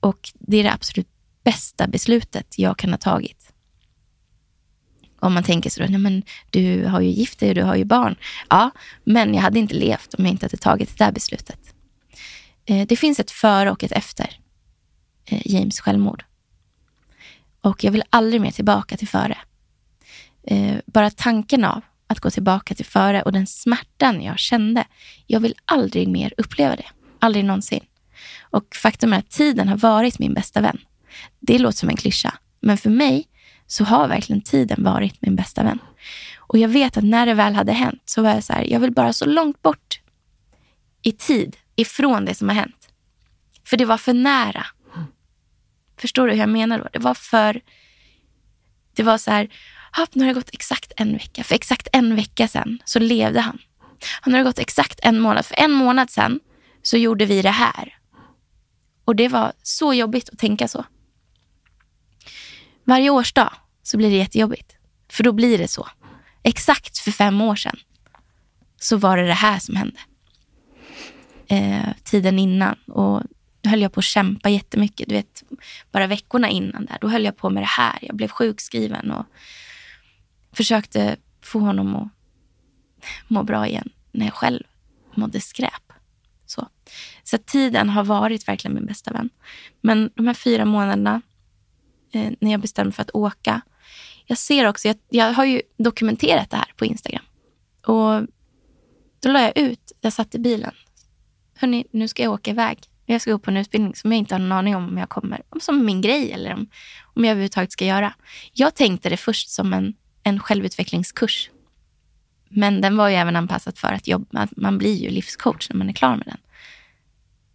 Och det är det absolut bästa beslutet jag kan ha tagit. Om man tänker så, nej men du har ju gift dig och du har ju barn. Ja, men jag hade inte levt om jag inte hade tagit det där beslutet. Eh, det finns ett före och ett efter eh, James självmord. Och jag vill aldrig mer tillbaka till före. Eh, bara tanken av att gå tillbaka till före och den smärtan jag kände. Jag vill aldrig mer uppleva det. Aldrig någonsin. Och faktum är att tiden har varit min bästa vän. Det låter som en klyscha, men för mig så har verkligen tiden varit min bästa vän. Och jag vet att när det väl hade hänt så var jag så här, jag vill bara så långt bort i tid ifrån det som har hänt. För det var för nära. Förstår du hur jag menar då? Det var för... Det var så här, nu har det gått exakt en vecka. För exakt en vecka sen så levde han. Nu har det gått exakt en månad. För en månad sen så gjorde vi det här. Och det var så jobbigt att tänka så. Varje årsdag så blir det jättejobbigt. För då blir det så. Exakt för fem år sedan så var det det här som hände. Eh, tiden innan. Och höll jag på att kämpa jättemycket. Du vet, bara veckorna innan där, då höll jag på med det här. Jag blev sjukskriven och försökte få honom att må bra igen när jag själv mådde skräp. Så, så tiden har varit verkligen min bästa vän. Men de här fyra månaderna eh, när jag bestämde mig för att åka. Jag ser också, jag, jag har ju dokumenterat det här på Instagram. Och då la jag ut, jag satt i bilen. Hörni, nu ska jag åka iväg. Jag ska gå på en utbildning som jag inte har någon aning om om jag kommer, som min grej eller om, om jag överhuvudtaget ska göra. Jag tänkte det först som en, en självutvecklingskurs. Men den var ju även anpassad för att jobba, man blir ju livscoach när man är klar med den.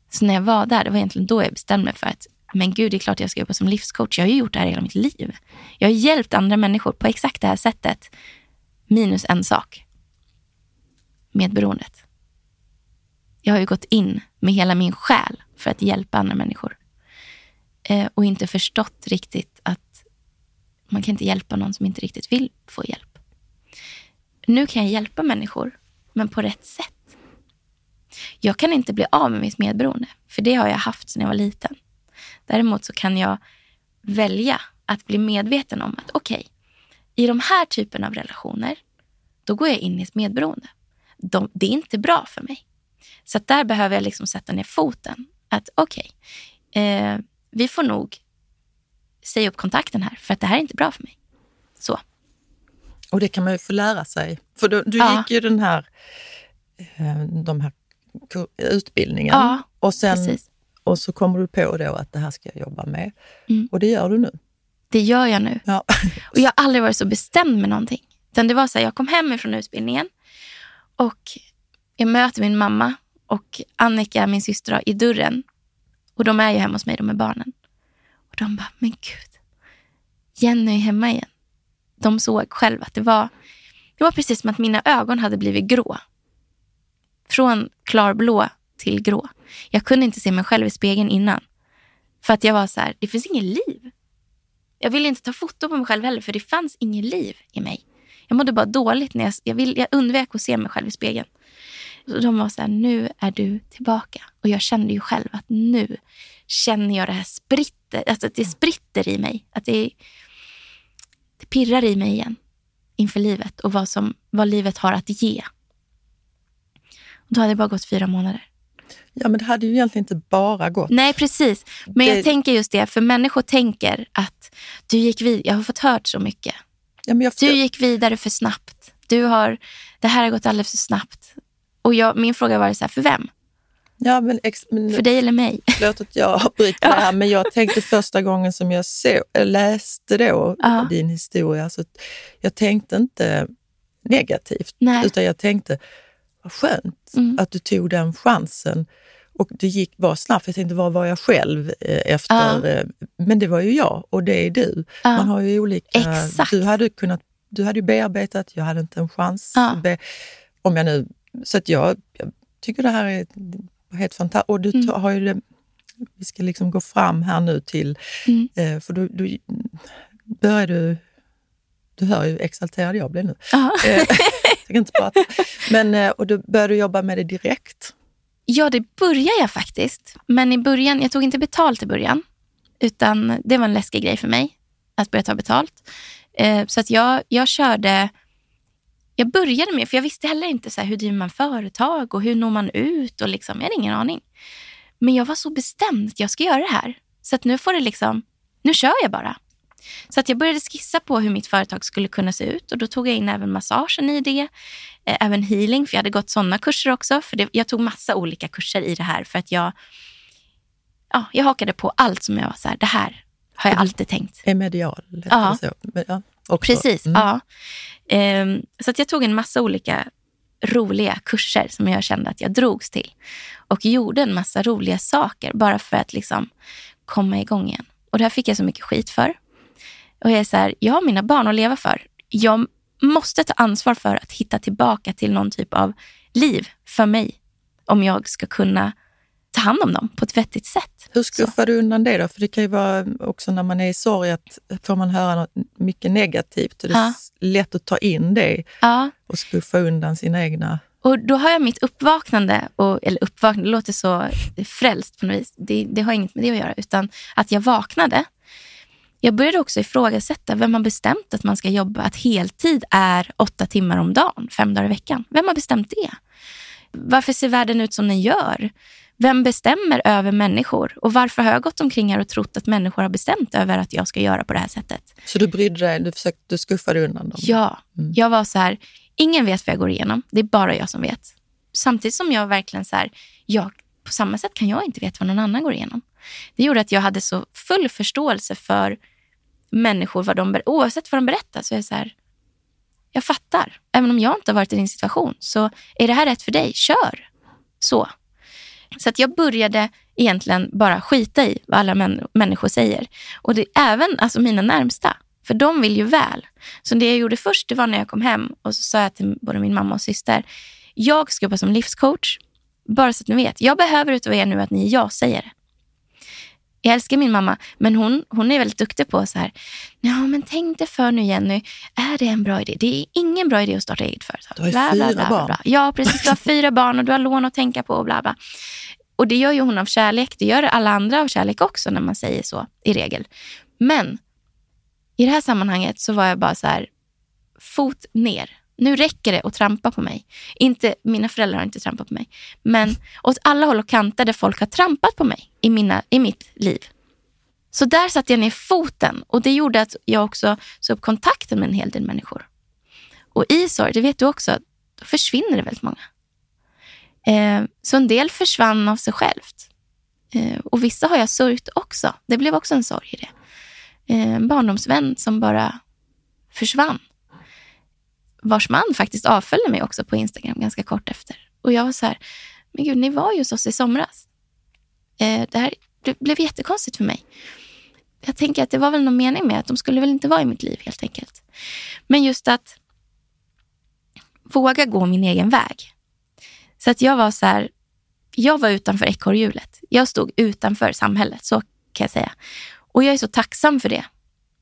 Så när jag var där, det var egentligen då jag bestämde mig för att men gud, det är klart jag ska jobba som livscoach. Jag har ju gjort det här hela mitt liv. Jag har hjälpt andra människor på exakt det här sättet. Minus en sak. Medberoendet. Jag har ju gått in med hela min själ för att hjälpa andra människor. Eh, och inte förstått riktigt att man kan inte hjälpa någon som inte riktigt vill få hjälp. Nu kan jag hjälpa människor, men på rätt sätt. Jag kan inte bli av med mitt medberoende, för det har jag haft sedan jag var liten. Däremot så kan jag välja att bli medveten om att okej, okay, i de här typen av relationer, då går jag in i ett medberoende. De, det är inte bra för mig. Så där behöver jag liksom sätta ner foten. Att okej, okay, eh, vi får nog säga upp kontakten här för att det här är inte bra för mig. Så. Och det kan man ju få lära sig. För du, du ja. gick ju den här, eh, de här utbildningen ja, och sen precis. Och så kommer du på då att det här ska jag jobba med. Mm. Och det gör du nu. Det gör jag nu. Ja. [LAUGHS] Och jag har aldrig varit så bestämd med någonting. Utan det var så här, jag kom hem från utbildningen och jag möter min mamma och Annika, min syster, i dörren. Och de är ju hemma hos mig, de är barnen. Och de bara, men gud, Jenny är hemma igen. De såg själva att det var, det var precis som att mina ögon hade blivit grå. Från klarblå till grå. Jag kunde inte se mig själv i spegeln innan. För att jag var så här, det finns inget liv. Jag ville inte ta foto på mig själv heller, för det fanns inget liv i mig. Jag mådde bara dåligt när jag, jag, vill, jag undvek att se mig själv i spegeln. Så de var så här, nu är du tillbaka. Och jag kände ju själv att nu känner jag det här spritter, alltså att det spritter i mig. Att det, det pirrar i mig igen. inför livet och vad, som, vad livet har att ge. Och då hade det bara gått fyra månader. Ja, men det hade ju egentligen inte bara gått. Nej, precis. Men Det- jag tänker just det, för människor tänker att du gick vid. Jag har fått hört så mycket. Ja, jag Du gick vidare för snabbt. Du har, det här har gått alldeles för snabbt. Och jag, min fråga var så här, för vem? Ja, men, ex, men För dig eller mig? Förlåt att jag avbryter det [LAUGHS] här, men jag tänkte första gången som jag så, läste då Ja. din historia, så jag tänkte inte negativt, Nej. utan jag tänkte vad skönt Mm. att du tog den chansen. Och det gick bara snabbt. Jag tänkte, var var jag själv eh, efter? eh, Men det var ju jag och det är du. Ja. Man har ju olika... Exakt. Du hade, kunnat, du hade ju bearbetat, jag hade inte en chans. Ja. Be, om jag nu, så att jag, jag tycker det här är helt fantastiskt. Och du Mm. har ju vi ska liksom gå fram här nu till, Mm. eh, för du, du börjar du, du hör ju exalterad jag blir nu. Eh, [LAUGHS] jag kan inte prata. Men, eh, och då började du jobba med det direkt. Ja, det började jag faktiskt. Men i början, jag tog inte betalt i början. Utan det var en läskig grej för mig att börja ta betalt. Eh, så att jag, jag körde, jag började med, för jag visste heller inte så här, hur driver man företag och hur når man ut och liksom, jag hade ingen aning. Men jag var så bestämd att jag ska göra det här. Så att nu får det liksom, nu kör jag bara. Så att jag började skissa på hur mitt företag skulle kunna se ut och då tog jag in även massagen i det. Eh, även healing, för jag hade gått sådana kurser också. För det, jag tog massa olika kurser i det här för att jag, ja, jag hakade på allt som jag var så här, det här har jag alltid tänkt. Är medial. Ja. det Så. Men, ja, också. Precis, Mm. ja. Ehm, så att jag tog en massa olika roliga kurser som jag kände att jag drogs till. Och gjorde en massa roliga saker bara för att liksom komma igång igen. Och det här fick jag så mycket skit för. Och jag är så här, jag har mina barn att leva för. Jag måste ta ansvar för att hitta tillbaka till någon typ av liv för mig. Om jag ska kunna ta hand om dem på ett vettigt sätt. Hur skuffar du undan det då? För det kan ju vara också när man är i sorg att får man höra något mycket negativt och det är Ja. lätt att ta in det Ja, och skuffa undan sina egna... Och då har jag mitt uppvaknande, och, eller uppvaknande, det låter så frälst på något vis. Det, det har inget med det att göra, utan att jag vaknade. Jag började också ifrågasätta vem har bestämt att man ska jobba, att heltid är åtta timmar om dagen, fem dagar i veckan. Vem har bestämt det? Varför ser världen ut som den gör? Vem bestämmer över människor? Och varför har jag gått omkring här och trott att människor har bestämt över att jag ska göra på det här sättet? Så du brydde dig, du, försökte, du skuffade undan dem? Ja, Mm. jag var så här, ingen vet vad jag går igenom. Det är bara jag som vet. Samtidigt som jag verkligen så här, jag, på samma sätt kan jag inte veta vad någon annan går igenom. Det gjorde att jag hade så full förståelse för människor, vad de, oavsett vad de berättar. Så är jag så här, jag fattar. Även om jag inte har varit i din situation, så är det här rätt för dig, kör. Så. Så att jag började egentligen bara skita i vad alla män, människor säger. Och det även alltså mina närmsta, för de vill ju väl. Så det jag gjorde först det var när jag kom hem och så sa jag till både min mamma och syster, jag ska jobba som livscoach. Bara så att ni vet, jag behöver utav er nu att ni ja-sägare. Jag älskar min mamma, men hon, hon är väldigt duktig på så här, ja men tänk dig för nu Jenny, är det en bra idé? Det är ingen bra idé att starta eget företag. Du har bla, fyra bla, bla, barn. bla. Ja, precis. Du har fyra barn och du har lån att tänka på och bla bla. Och det gör ju hon av kärlek. Det gör alla andra av kärlek också när man säger så i regel. Men i det här sammanhanget så var jag bara så här, fot ner. Nu räcker det att trampa på mig. Inte, mina föräldrar har inte trampat på mig. Men åt alla håll och kanter där folk har trampat på mig i, mina, i mitt liv. Så där satte jag ner foten och det gjorde att jag också såg upp kontakten med en hel del människor. Och i sorg, det vet du också, då försvinner det väldigt många. Eh, så en del försvann av sig självt. Eh, och vissa har jag sörjt också. Det blev också en sorg i det. Eh, en barndomsvän som bara försvann. Vars man faktiskt avföljde mig också på Instagram ganska kort efter. Och jag var så här, men gud, ni var ju hos oss i somras. Eh, det här det blev jättekonstigt för mig. Jag tänker att det var väl någon mening med att de skulle väl inte vara i mitt liv helt enkelt. Men just att våga gå min egen väg. Så att jag var så här, jag var utanför ekorrhjulet. Jag stod utanför samhället, så kan jag säga. Och jag är så tacksam för det.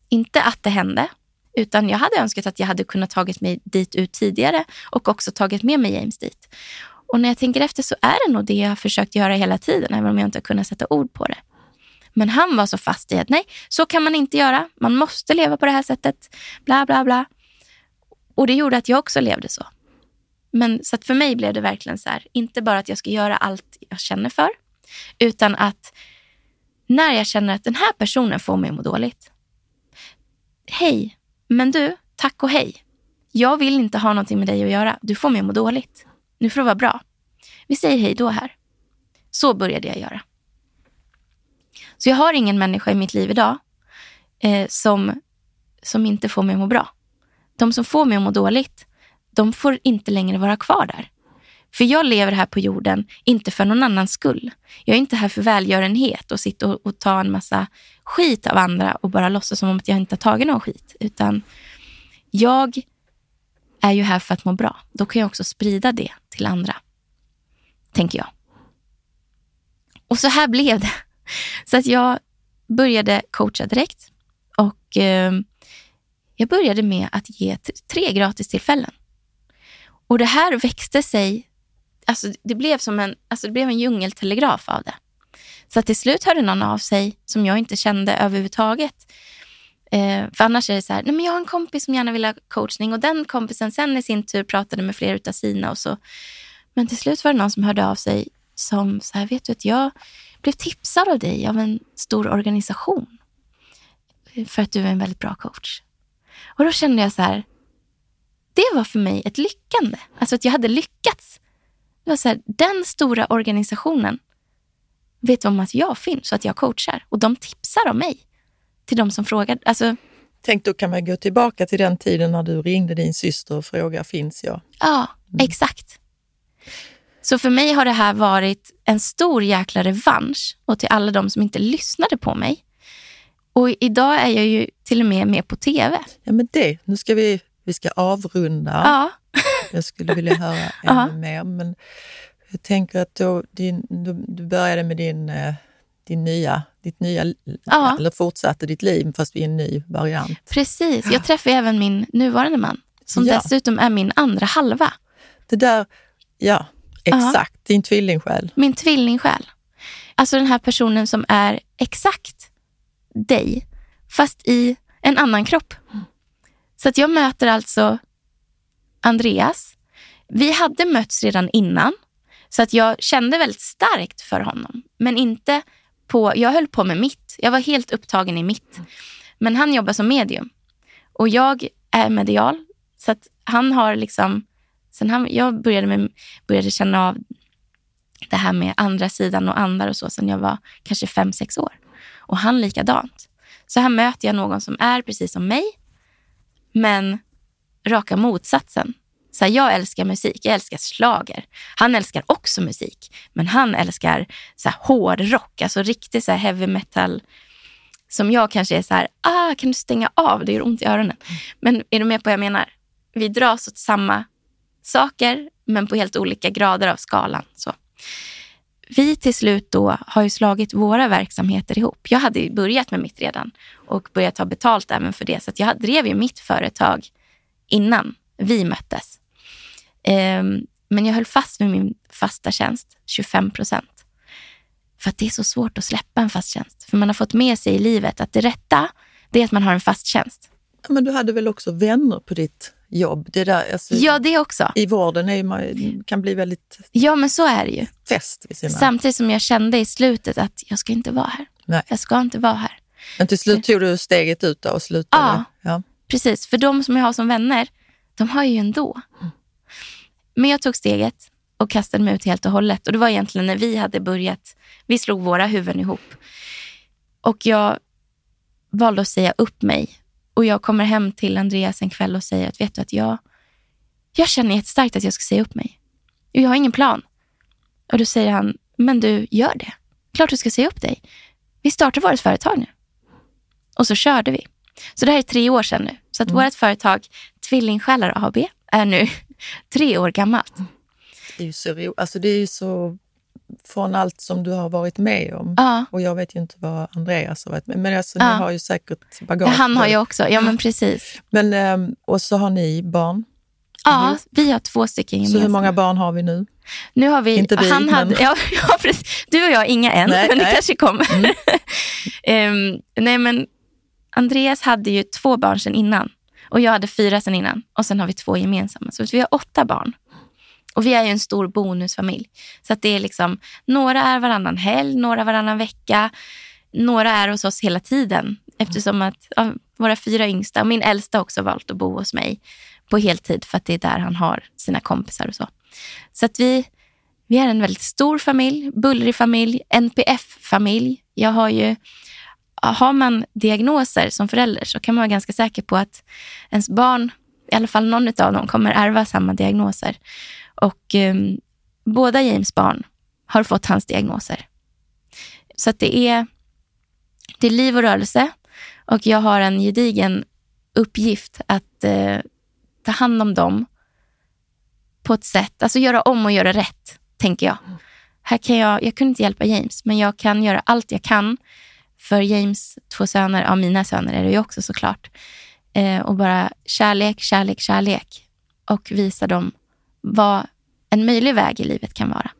Inte att det hände, utan jag hade önskat att jag hade kunnat tagit mig dit ut tidigare och också tagit med mig James dit. Och när jag tänker efter så är det nog det jag har försökt göra hela tiden, även om jag inte har kunnat sätta ord på det. Men han var så fast i att nej, så kan man inte göra. Man måste leva på det här sättet. Bla, bla, bla. Och det gjorde att jag också levde så. Men så att för mig blev det verkligen så här, inte bara att jag ska göra allt jag känner för, utan att när jag känner att den här personen får mig att må dåligt. Hej, men du, tack och hej. Jag vill inte ha någonting med dig att göra. Du får mig att må dåligt. Nu får det vara bra. Vi säger hej då här. Så började jag göra. Så jag har ingen människa i mitt liv idag eh, som, som inte får mig att må bra. De som får mig att må dåligt, de får inte längre vara kvar där. För jag lever här på jorden, inte för någon annans skull. Jag är inte här för välgörenhet och sitta och, och ta en massa skit av andra och bara låtsas som om att jag inte har tagit någon skit. Utan jag är ju här för att må bra. Då kan jag också sprida det till andra. Tänker jag. Och så här blev det. Så att jag började coacha direkt. Och eh, jag började med att ge tre gratistillfällen. Och det här växte sig, alltså det blev som en, alltså det blev en djungeltelegraf av det. Så att till slut hörde någon av sig som jag inte kände överhuvudtaget. Eh, för annars är det så här, nej men jag har en kompis som gärna vill ha coachning och den kompisen sen i sin tur pratade med flera av sina och så. Men till slut var det någon som hörde av sig som så här, vet du att jag blev tipsad av dig av en stor organisation eh, för att du är en väldigt bra coach. Och då kände jag så här, det var för mig ett lyckande. Alltså att jag hade lyckats. Det var så här, den stora organisationen vet om att jag finns och att jag coachar. Och de tipsar om mig till de som frågar. Alltså, Tänk, då kan man gå tillbaka till den tiden när du ringde din syster och frågade, finns jag? Ja, mm. exakt. Så för mig har det här varit en stor jäkla revansch och till alla de som inte lyssnade på mig. Och idag är jag ju till och med med på TV. Ja, men det, nu ska vi, vi ska avrunda. Ja. Jag skulle vilja höra [LAUGHS] ännu mer, men jag tänker att då, din, du, du började med din, eh, din nya, ditt nya, ja. eller fortsatte ditt liv fast i en ny variant. Precis, jag träffade även min nuvarande man som ja. dessutom är min andra halva. Det där, ja, exakt, ja. din tvillingsjäl. Min tvillingsjäl. Alltså den här personen som är exakt dig, fast i en annan kropp. Så att jag möter alltså Andreas. Vi hade mötts redan innan, så att jag kände väldigt starkt för honom. Men inte på, jag höll på med mitt. Jag var helt upptagen i mitt. Men han jobbar som medium och jag är medial. Så att han har liksom, sen han, jag började, med, började känna av det här med andra sidan och andar och så sen jag var kanske fem, sex år. Och han likadant. Så här möter jag någon som är precis som mig, men raka motsatsen. Så här, jag älskar musik, jag älskar slager. Han älskar också musik, men han älskar så här, hårdrock, alltså riktig så här, heavy metal. Som jag kanske är så här, ah, kan du stänga av, det gör ont i öronen. Men är du med på vad jag menar? Vi dras åt samma saker, men på helt olika grader av skalan. Så. Vi till slut då har ju slagit våra verksamheter ihop. Jag hade börjat med mitt redan och börjat ta betalt även för det. Så jag drev ju mitt företag innan vi möttes. Um, men jag höll fast vid min fasta tjänst, 25 procent. För att det är så svårt att släppa en fast tjänst. För man har fått med sig i livet att det rätta, det är att man har en fast tjänst. Men du hade väl också vänner på ditt jobb. Det där, alltså, ja, det också. I vården är man, kan bli väldigt Ja, men så är det ju. Fest. Samtidigt som jag kände i slutet att jag ska inte vara här. Nej. Jag ska inte vara här. Men till slut tog du steget ut och slutade? Ja, ja, precis. För de som jag har som vänner, de har ju ändå. Mm. Men jag tog steget och kastade mig ut helt och hållet. Och det var egentligen när vi hade börjat, vi slog våra huvuden ihop. Och jag valde att säga upp mig och jag kommer hem till Andreas en kväll och säger att vet du att jag, jag känner jättestarkt att jag ska säga upp mig. Jag har ingen plan. Och då säger han, men du, gör det. Klart du ska säga upp dig. Vi startar vårt företag nu. Och så körde vi. Så det här är tre år sedan nu. Så att mm. vårt företag Tvillingsjälar AB är nu [LAUGHS] tre år gammalt. Det är ju så, alltså det är så från allt som du har varit med om. Ja. Och jag vet ju inte vad Andreas har varit med Men alltså, ja. ni har ju säkert bagage. Ja, han har ju också, ja men precis. Men, ehm, och så har ni barn? Ja, vi har två stycken gemensamma. Så hur många barn har vi nu? Nu har vi, inte vi, han men... hade, [LAUGHS] ja, ja, precis. Du och jag, inga än, nej, men det nej. kanske kommer. Mm. um, [LAUGHS] nej, men Andreas hade ju två barn sen innan. Och jag hade fyra sen innan och sen har vi två gemensamma. Så vi har åtta barn. Och vi är ju en stor bonusfamilj. Så att det är liksom, några är varannan helg, några varannan vecka. Några är hos oss hela tiden. Eftersom att ja, våra fyra yngsta och min äldsta också valt att bo hos mig på heltid för att det är där han har sina kompisar och så. Så att vi, vi är en väldigt stor familj, bullrig familj, NPF-familj. Jag har ju, har man diagnoser som förälder så kan man vara ganska säker på att ens barn, i alla fall någon av dem, kommer ärva samma diagnoser. Och eh, båda James barn har fått hans diagnoser. Så att det är, det är liv och rörelse och jag har en gedigen uppgift att eh, ta hand om dem på ett sätt, alltså göra om och göra rätt, tänker jag. Här kan jag, jag kunde inte hjälpa James, men jag kan göra allt jag kan för James två söner, ja mina söner är det ju också såklart. Eh, och bara kärlek, kärlek, kärlek. Och visa dem vad en möjlig väg i livet kan vara.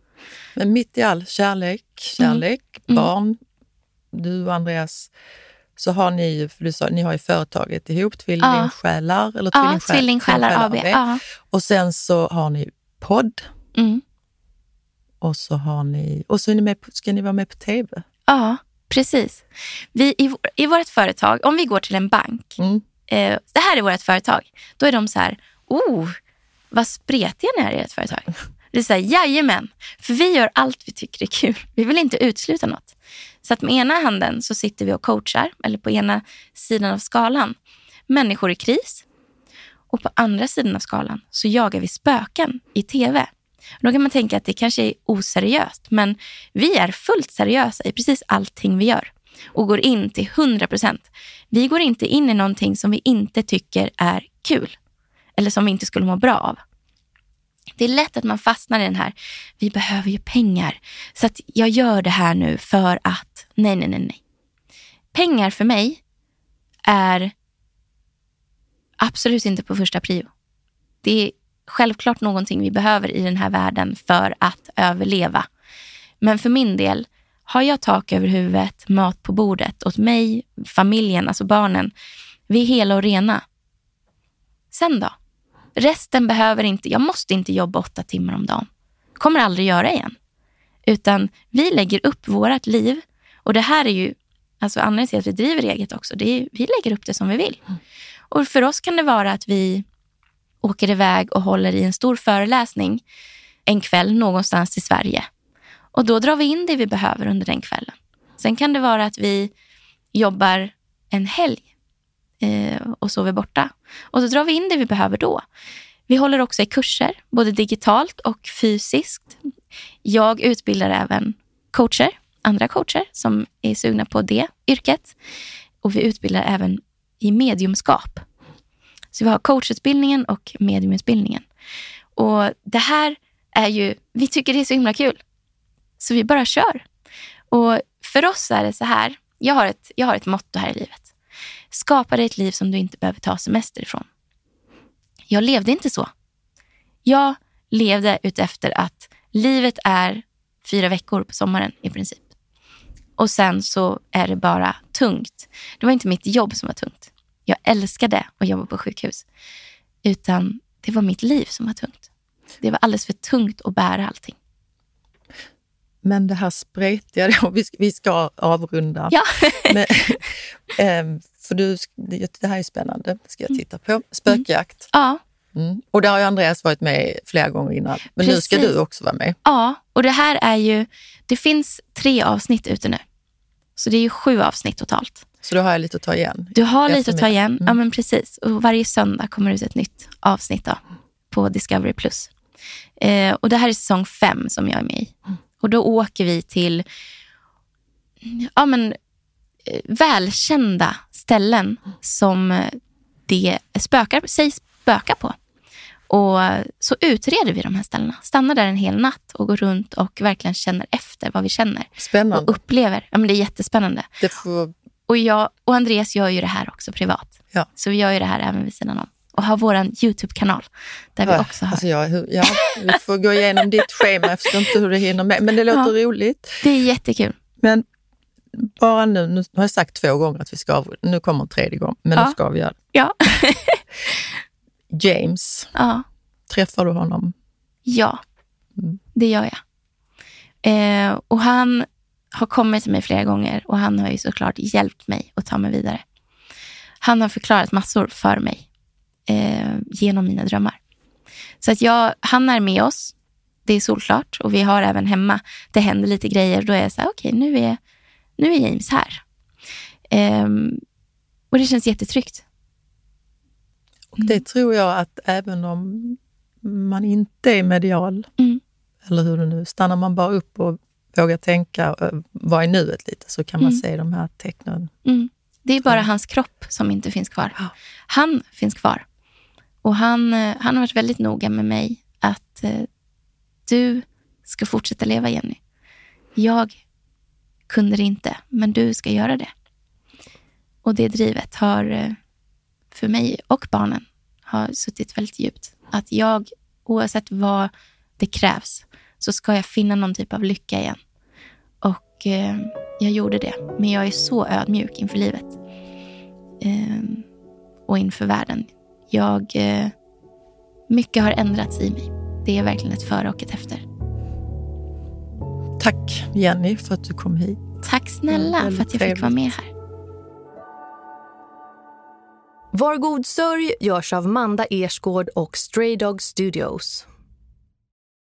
Men mitt i all kärlek, kärlek, mm. barn, du och Andreas, så har ni ju, för du sa, ni har ju företaget ihop, Tvillingsjälar, ja. eller ja, Tvillingsjälar AB. Ja. Och sen så har ni podd. Mm. Och så har ni, och så är ni med, ska ni vara med på TV. Ja, precis. Vi, i, I vårt företag, om vi går till en bank, mm. eh, det här är vårt företag, då är de så här, oh, vad spretiga ni är i ert företag. Det är så här, jajamän, för vi gör allt vi tycker är kul. Vi vill inte utesluta något. Så att med ena handen så sitter vi och coachar, eller på ena sidan av skalan, människor i kris. Och på andra sidan av skalan så jagar vi spöken i tv. Då kan man tänka att det kanske är oseriöst, men vi är fullt seriösa i precis allting vi gör och går in till 100 procent. Vi går inte in i någonting som vi inte tycker är kul eller som vi inte skulle må bra av. Det är lätt att man fastnar i den här, vi behöver ju pengar, så att jag gör det här nu för att, nej, nej, nej, nej. Pengar för mig är absolut inte på första prio. Det är självklart någonting vi behöver i den här världen för att överleva. Men för min del, har jag tak över huvudet, mat på bordet åt mig, familjen, alltså barnen, vi är hela och rena. Sen då? Resten behöver inte, jag måste inte jobba åtta timmar om dagen. Kommer aldrig göra igen. Utan vi lägger upp vårt liv och det här är ju, alltså anledningen till att vi driver eget också, det är, vi lägger upp det som vi vill. Och för oss kan det vara att vi åker iväg och håller i en stor föreläsning en kväll någonstans i Sverige. Och då drar vi in det vi behöver under den kvällen. Sen kan det vara att vi jobbar en helg eh, och sover borta. Och så drar vi in det vi behöver då. Vi håller också i kurser, både digitalt och fysiskt. Jag utbildar även coacher, andra coacher som är sugna på det yrket. Och vi utbildar även i mediumskap. Så vi har coachutbildningen och mediumutbildningen. Och det här är ju, vi tycker det är så himla kul. Så vi bara kör. Och för oss är det så här, jag har ett, jag har ett motto här i livet. Skapa dig ett liv som du inte behöver ta semester ifrån. Jag levde inte så. Jag levde utefter att livet är fyra veckor på sommaren i princip. Och sen så är det bara tungt. Det var inte mitt jobb som var tungt. Jag älskade att jobba på sjukhus. Utan det var mitt liv som var tungt. Det var alldeles för tungt att bära allting. Men det här spretiga, [LAUGHS] vi, vi ska avrunda. Ja. [LAUGHS] Men, ähm, [LAUGHS] för du, det här är spännande, det ska jag titta på. Spökjakt. Ja. Mm. Och där har ju Andreas varit med flera gånger innan. Men Precis. nu ska du också vara med. Ja, och det här är ju, det finns tre avsnitt ute nu. Så det är ju sju avsnitt totalt. Så då har jag lite att ta igen? Du har lite att ta igen, mm. ja men precis. Och varje söndag kommer det ut ett nytt avsnitt då, på Discovery+. Plus. Eh, och det här är säsong fem som jag är med i. Mm. Och då åker vi till ja, men, eh, välkända ställen som det spökar, sägs spöka på. Och så utreder vi de här ställena. Stannar där en hel natt och går runt och verkligen känner efter vad vi känner. Spännande. Och upplever. Ja, men det är jättespännande. Det får... och, jag, och Andreas gör ju det här också privat. Ja. Så vi gör ju det här även vid sidan om. Och har vår YouTube-kanal. Där ja, vi också har... Alltså jag, ja, vi får gå igenom ditt schema. Jag förstår inte hur det hinner med. Men det låter ja, roligt. Det är jättekul. Men bara nu, nu har jag sagt två gånger att vi ska avrunda, nu kommer en tredje gång, men Ja. nu ska vi göra det. Ja. [LAUGHS] James, ja. träffar du honom? Ja, Mm. det gör jag. Eh, och han har kommit till mig flera gånger och han har ju såklart hjälpt mig att ta mig vidare. Han har förklarat massor för mig eh, genom mina drömmar. Så att jag, han är med oss, det är solklart. Och vi har även hemma, det händer lite grejer. Då är jag så här, okej nu, är, nu är James här. Ehm, och det känns jättetryggt. Och det tror jag att även om man inte är medial, Mm. eller hur det nu stannar man bara upp och vågar tänka och vara i nuet lite så kan man Mm. se de här tecknen. Mm. Det är bara Ja. hans kropp som inte finns kvar. Ja. Han finns kvar. Och han, eh, han har varit väldigt noga med mig att eh, du ska fortsätta leva, Jenny. Jag kunde det inte, men du ska göra det. Och det drivet har eh, för mig och barnen har suttit väldigt djupt. Att jag, oavsett vad det krävs, så ska jag finna någon typ av lycka igen. Och eh, jag gjorde det. Men jag är så ödmjuk inför livet. Eh, och inför världen. Jag, eh, mycket har ändrats i mig. Det är verkligen ett före och ett efter. Tack Jenny för att du kom hit. Tack snälla för att jag fick vara med här. Var god sörj görs av Manda Ersgård och Stray Dog Studios.